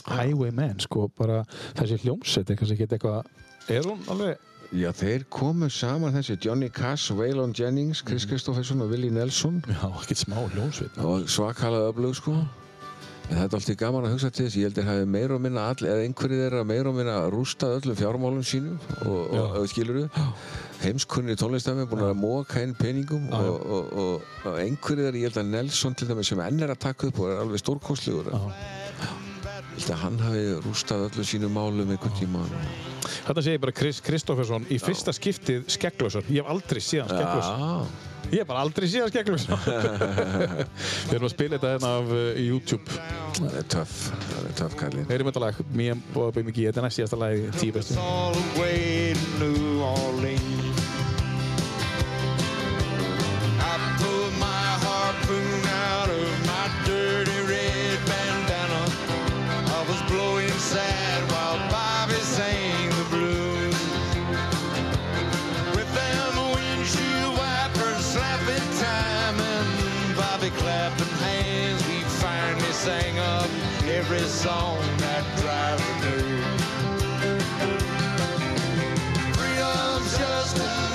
Highwayman, sko, bara þessi hljómsveit, kannski ekki eitthvað Er hún alveg já, þeir komu saman þessi Johnny Cash, Waylon Jennings, Chris Mhm. Kristofferson og Willie Nelson Já, ekkert smá hljómsveit og svakalega öflug, sko En þetta er alltaf gaman að hugsa til þess, ég held að þeir hafi meira og minna all, eða einhverju þeirra meira og minna rústað öllum fjármálum sínum og, og, og skilur heimskunni tónlistafni búin að móka inn peningum Já, já. og, og, og, einhverju þeirra, ég held að Nelson til dæmis sem enn er að taka upp og er alveg stórkostlegur. Ég held að hann hafi rústað öllu sínu málum einhvern tíma. Þetta sé ég bara Chris Kristofferson í fyrsta skiptið skegglösson. Ég hef aldrei síðan skegglösson Já, Ég hef bara aldrei síðan skegglösson Við erum að spila þetta hérna af uh, YouTube. Það er töff, það er töff kallinn Heyrim þetta lag, and Bobby McGee Þetta er næst síðasta lag í tíu bestu. All and clapping hands, we finally sang up every song that driver knew. Freedom's just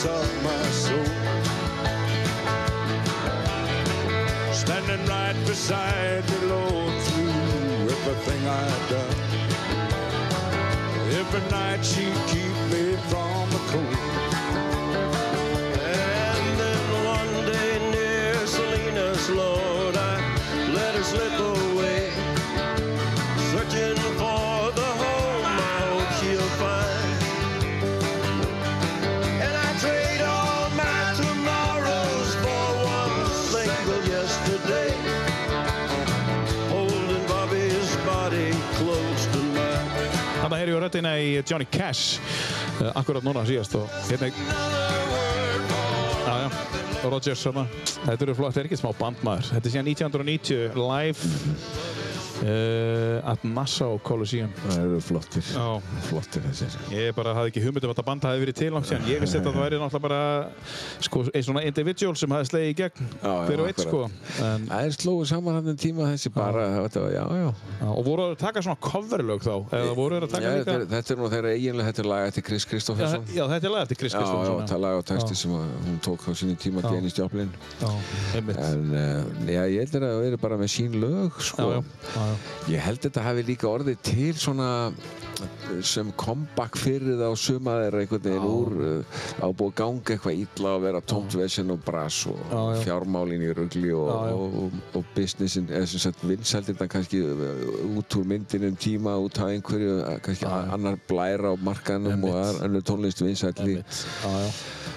secrets of my soul. Standing right beside the Lord, through everything I've done. Every night she'd keep me from the cold. And then one day near Salinas, Lord, röddina í Johnny Cash uh, akkurat núna síðast og hérna já, Rodgers svona. Þetta eru flott, þetta er ekki smá bandmaður. Þetta er síðan 1990 live uh, at Nassau Coliseum. Það eru flottir. Flottir þessir. Ég bara hafði ekki hugmynd um að þetta band hafi verið til langt síðan. Ég vissi þetta að það væri náttúrulega bara sko, einn svona individual sem hafi slegið í gegn Já, já, hver og eitt sko. En, Það er slóðu saman hann en tíma þessi bara, þetta var, já, já. já, og voru það að taka svona coverlög þá? Eða voru það að Já, taka þetta, líka? er, þetta er nú þeirra eiginlega, þetta er lag eftir Chris Kristoffersson. já, þetta er lag eftir Chris Já, já, Kristoffersson. það er lag og texti sem hún tók á sinni tíma. Já, einmitt. En já, ég heldur að það sko. Ég held þetta hafi líka orðið til svona sem comeback fyrir það á suma þeirra einhvern veginn úr uh, ábúið ganga eitthvað illa að vera tómt vesen og brass og Já, já. fjármálin í rugli og, og, og, og businessin eða sem sagt vinsældirna kannski uh, út úr myndinum tíma út af einhverju kannski Já, já. annar blæra á markanum og annar tónlist. Þetta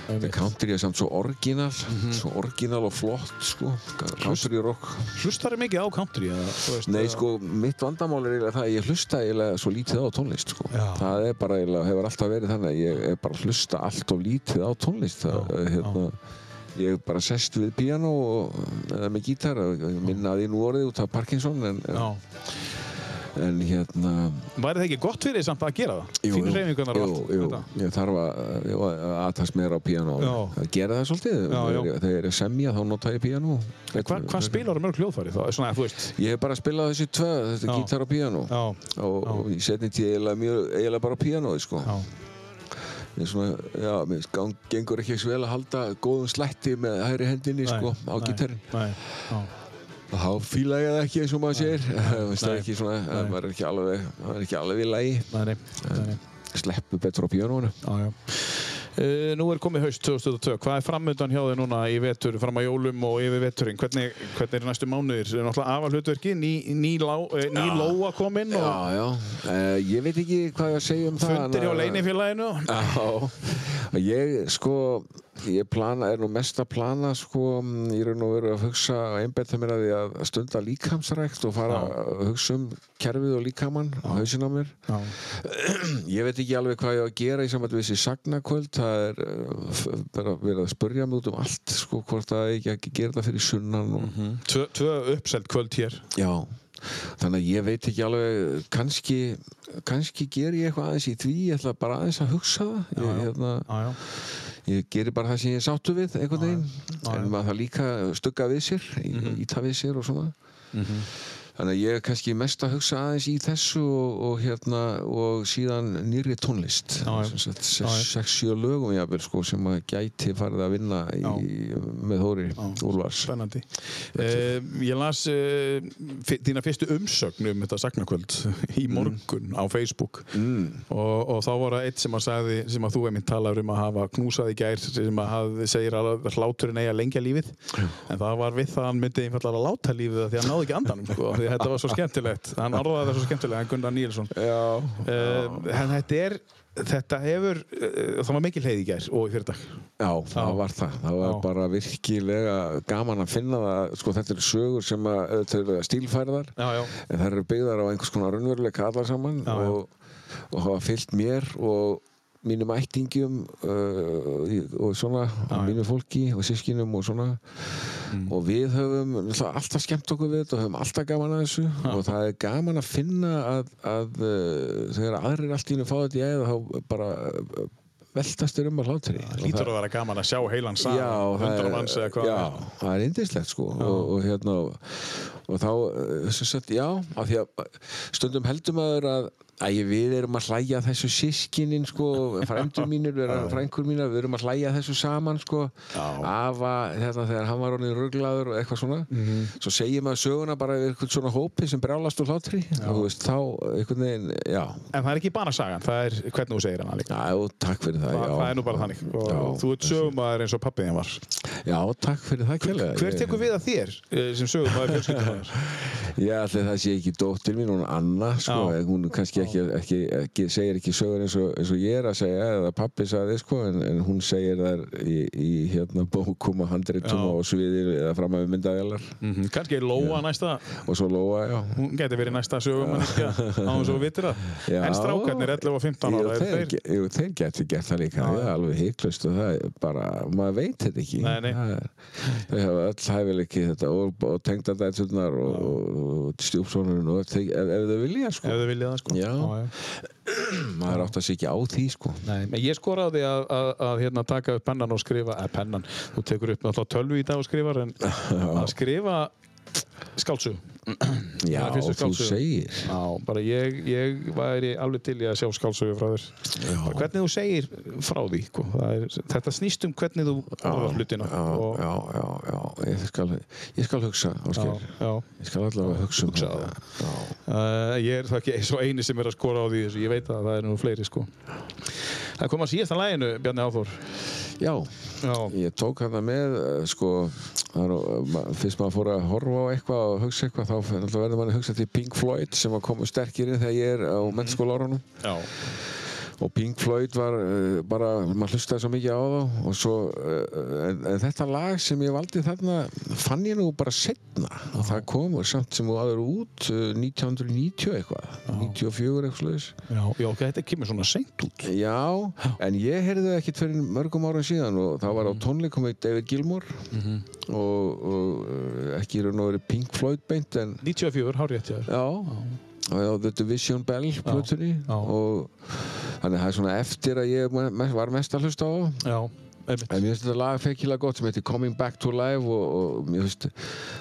Einmitt. country er samt svo orginal Mhm. svo orginal og flott sko country rock Hlustar þið mikið á country? Eða, Nei, eða- sko, mitt vandamál er eiginlega það að ég hlusta eiginlega svo lítið á tónlist, sko. Já. Það er bara eiginlega, hefur alltaf verið þannig að ég er bara að hlusta allt of lítið á tónlist. Það, Já, hérna, ég er bara sest við piano og, eða með gítar og ég minna að ég nú orðið út af Parkinson en, en, Já. En hérna... Væri það ekki gott fyrir þið samt að gera það? Jú, Fínu jú, hreyfingunar og jú, allt jú, þetta? ég þarf að, jú, að aðtast meira á piano. Það gera það svolítið. Þegar, ég er semja þá nota ég piano. Hva, hvað spilar það mörg hljóðfæri þá? Svona, þú. Ég hef bara spilað þessi tvö, þetta gítar og piano. Já. og, og ég setni til eiginlega, bara píanói sko. Já. Ég er svona, já, mér gengur ekki eins vel að halda góðum slætti með hægri hendinni sko, á nei, gítarinn Nei. Þá fíla ég það ekki eins og maður segir það er ekki svona, maður er ekki alveg maður er ekki alveg við lagi sleppu betur á já. Uh, nú er komið haust 2022. Hvað er framöndan hjá þig núna í vetur, fram að jólum og yfir veturinn? Hvernig, hvernig er næstu mánuðir? Það er náttúrulega afa hlutverki, ný, ný, lá, eh, ný lóa kominn og Já, já, uh, ég veit ekki hvað ég að segja um það fundir hjá leinifélaginu. Já, ég sko, ég plana, er nú mest að plana sko, ég er nú verið að hugsa og einbetta mér að því að stunda líkamsrækt og fara Já. að hugsa um kerfið og líkamann á hausinn á mér. Já. Ég veit ekki alveg hvað ég á að gera í sambandi við þessi sagnakvöld, það er f- bara verið að spurja mig út um allt sko, hvort það ekki ekki gera það fyrir sunnan og Tvö, tvö uppselt kvöld hér. Já, þannig að ég veit ekki alveg, kannski, kannski ger ég eitthvað aðeins í því, ég ætla bara aðeins að hugsa það. Ég, já. hérna, Já, já. Ég gerir bara það sem ég sáttu við einhvern veginn. Mhm. en maður það líka stugga við sér, íta við sér og svona. Þannig að ég er kannski mest að hugsa aðeins í þessu og, og hérna og síðan nýri tónlist Já, já. Sem sagt, Já, já. sex, sex, sjö lögum jafnvel sko sem að gæti farið að vinna í, með Þóri Úlfars. Spennandi. Uh, ég las uh, þína fyrstu umsögn um þetta sagnakvöld í morgun á Facebook Mm. og, og þá var það eitt sem að, sagði, sem að þú einmitt talar um að hafa knúsað í gær sem að haf, segir að hláturinn eigi að lengja lífið en það var við það að hann myndi einfallega að láta lífið af því að hann náði ekki andanum sko, því þetta var svo skemmtilegt hann orðaði það svo skemmtilega, hann Gunnar Níelsson Já, uh, en þetta er þetta hefur, uh, það var mikil heið í gær og í fyrir dag Já, það Já. var það. Það var Já. bara virkilega gaman að finna það. Sko, þetta eru sögur sem að, stílfærðar, já, já, en það eru byggðar á einhvers konar raunveruleika allar saman og, og hafa fyllt mér og mínum ættingjum uh, og svona, Já, já. mínu fólki og sískinum og svona Mm. og við höfum alltaf skemmt okkur við þetta og höfum alltaf gaman að þessu og það er gaman að finna að, að uh, þegar aðrir allt í hennu fá þetta í æða þá bara uh, veltast þér um að hlátri lítur að vera gaman að sjá heilan það hundra er, manns eða hvað já, það er. indislegt sko og, og hérna og þá, eh, sem sagt, já af því að stundum heldur maður að Æ, við erum að hlæja að þessu sískinin sko, frændur mínir, við erum frængur mínir, við erum að hlæja að þessu saman sko, afa, þetta þegar hann var orðin rugglaður og eitthvað svona Mhm. svo segir maður söguna bara yfir eitthvað svona hópi sem brjálast úr hlátri. Þú veist, þá einhvern veginn, já. En það er ekki bara sagan, það er hvernig þú segir hana líka. Já, takk fyrir það, já. það er nú bara þannig. Og Já. þú ert sögumæður eins og pappi þín var. Já, takk fyrir það kjærlega hver tekur við að þér eh, sem sögumæður fjölskyldunar Já, allir það sé ekki Já. ekki, ekki, segir ekki sögur eins og, eins og ég er að segja, eða pappi sagði, sko, en, en hún segir þær í, í hérna bókum og handritum Já. og sviði eða fram að við myndaðjalar Mm Kannski er Lóa næsta, og svo Lóa, já. hún geti verið næsta sögumanniska á þess að við vitir það. Já. En strákarnir 11 og 15 Jú, ára, eru þeir, jú, þeir getur gert það líka, það er alveg heiklust og það er bara, maður veit þetta ekki. Nei, nei. Er, þau hafa öll hæfileiki þetta og, og tengdadætturnar og, og stjúpsónurinn og þeir, ef, ef þau vilja, sko. Ef þið viljið það, sko. Já. maður átt að sig ekki á því, sko. Nei, ég skora á því að, að, að hérna, taka upp pennan og skrifa, eða pennan, þú tekur upp náttúrulega tölvu í dag og skrifar, en að skrifa skálsug. Já, Það þú segir. Já, bara ég, ég væri alveg til í að sjá skálsögu frá þér. Bara hvernig þú segir frá því, sko. Það er, þetta snýst um hvernig þú orðar hlutina. Já, og, já, já, já, ég skal, ég skal hugsa, já, já. Ég skal allavega hugsa um Hugsa þetta. Já. Uh, ég er það ekki svo eini sem er að skora á því ég veit að það er nú fleiri sko. Það kom að síðast að læginu, Bjarni Áþór. Já, ég tók hana með, eh, sko, það fyrst maður fór að horfa á eitthvað og hugsa eitthvað, þá verður manni að hugsa til Pink Floyd sem var komið sterkir inn þegar ég er á mennskóla árunum. Já, og Pink Floyd var uh, bara, maður hlustaði svo mikið á þá. Og svo, uh, en, en þetta lag sem ég valdi þarna fann ég nú bara setna og það kom samt sem þú aður út uh, 1990 eitthvað. 94 eitthvað sluðis já, já, þetta kemur svona seint út. Já, en ég heyrði það ekkert fyrir mörgum árum síðan og það var á tónleikum með David Gilmour. Og, og uh, ekki í raun og verið Pink Floyd beint en 94, hár rétt hjá þér. Já, á The Division Bell plötunni og þannig að það er svona eftir að ég var mest að hlusta á. Það en mér finnst þetta lag feikilega gott sem heitir Coming Back to Life og, og mér finnst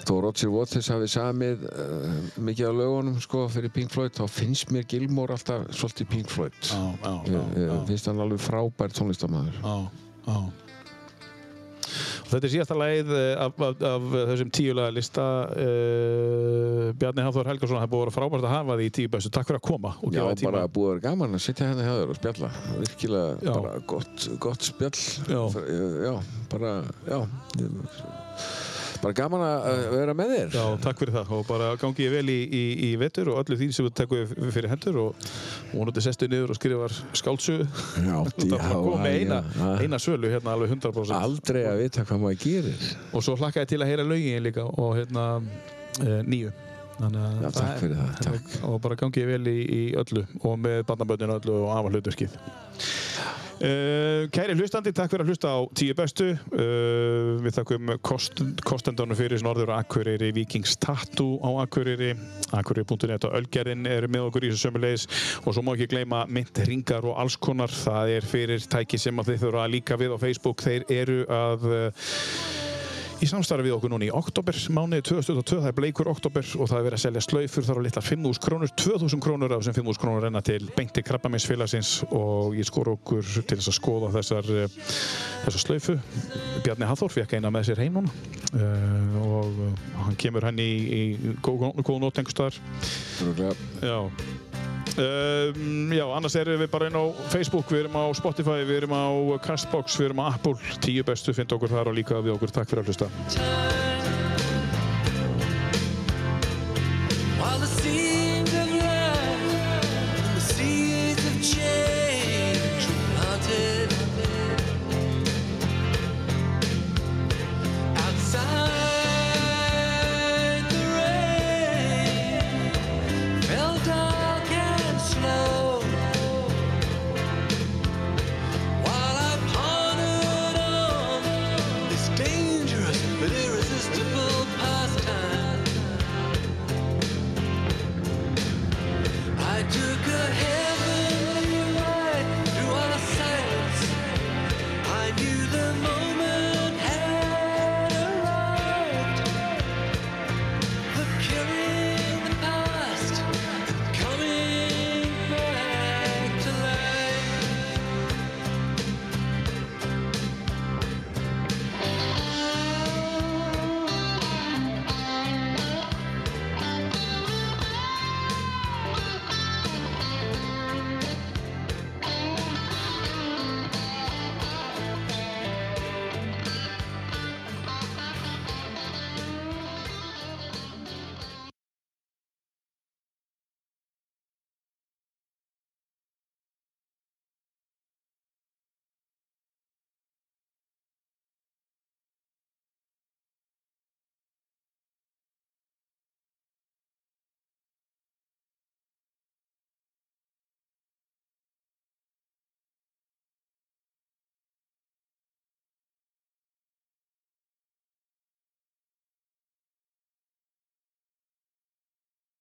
þó Roger Waters hafi samið uh, mikið af lögunum sko fyrir Pink Floyd þá finnst mér Gilmore alltaf svolítið Pink Floyd. Já, já, já, ég, ég finnst hann alveg frábær tónlistamæður Þetta er síðasta lagið eh, af, af, af þessum tíu laga lista uh, Bjarni Hafþór Helgason það er búið að vera frábært að hafa því í tíu bestu Takk fyrir að koma og Já, gefa þér bara tíma búið að vera gaman að sitja hérna hjá þér og spjalla. Virkilega Já. bara gott, gott spjall. Já. já, bara já bara gaman að vera með þér. Já, takk fyrir það. Og bara gangi ég vel í, í, í vetur og öllu því sem þú tekur fyrir hendur og vonandi sestu niður og skrifar skáldsögu. Já, koma með eina, já. eina sölu hérna alveg 100% aldrei að vita hvað maður gerir. Og svo hlakka ég til að heyra lögin líka og hérna e, nýju. Þannig að Já, takk fyrir það, takk. og bara gangi ég vel í, í öllu og með barnaböndinu öllu og hlutverkið Uh, kæri hlustandi, takk fyrir að hlusta á tíu bestu. Uh, við þakkum kost, kostendunum fyrir Norður og Akureyri, Vikings Tattoo á Akureyri, Akureyri.net og Ölgerðin eru með okkur í þessu sömulegis og svo má ekki gleyma mynd, ringar og alls konar. Það er fyrir tæki sem að þið þurfa að líka við á Facebook, þeir eru að uh, í samstarfi við okkur núna í oktober mánuði 2022, það er bleikur oktober og það er verið að selja slaufur þar á litla 5.000 krónur 2.000 krónur af þessum 5.000 krónur renna til beinti krabbaminsfélagsins og ég skor okkur til þess að skoða þessar eh, þessar slaufu Bjarni Hathor fekk eina með sér heim núna uh, og uh, hann kemur hann í, í góð, góð nót einhvers staðar Örugglega. Já. Um, já, annars erum við bara inn á Facebook, við erum á Spotify, við erum á Castbox, við erum á Apple, tíu bestu, finnst okkur þar og líka við okkur. Takk fyrir að hlusta.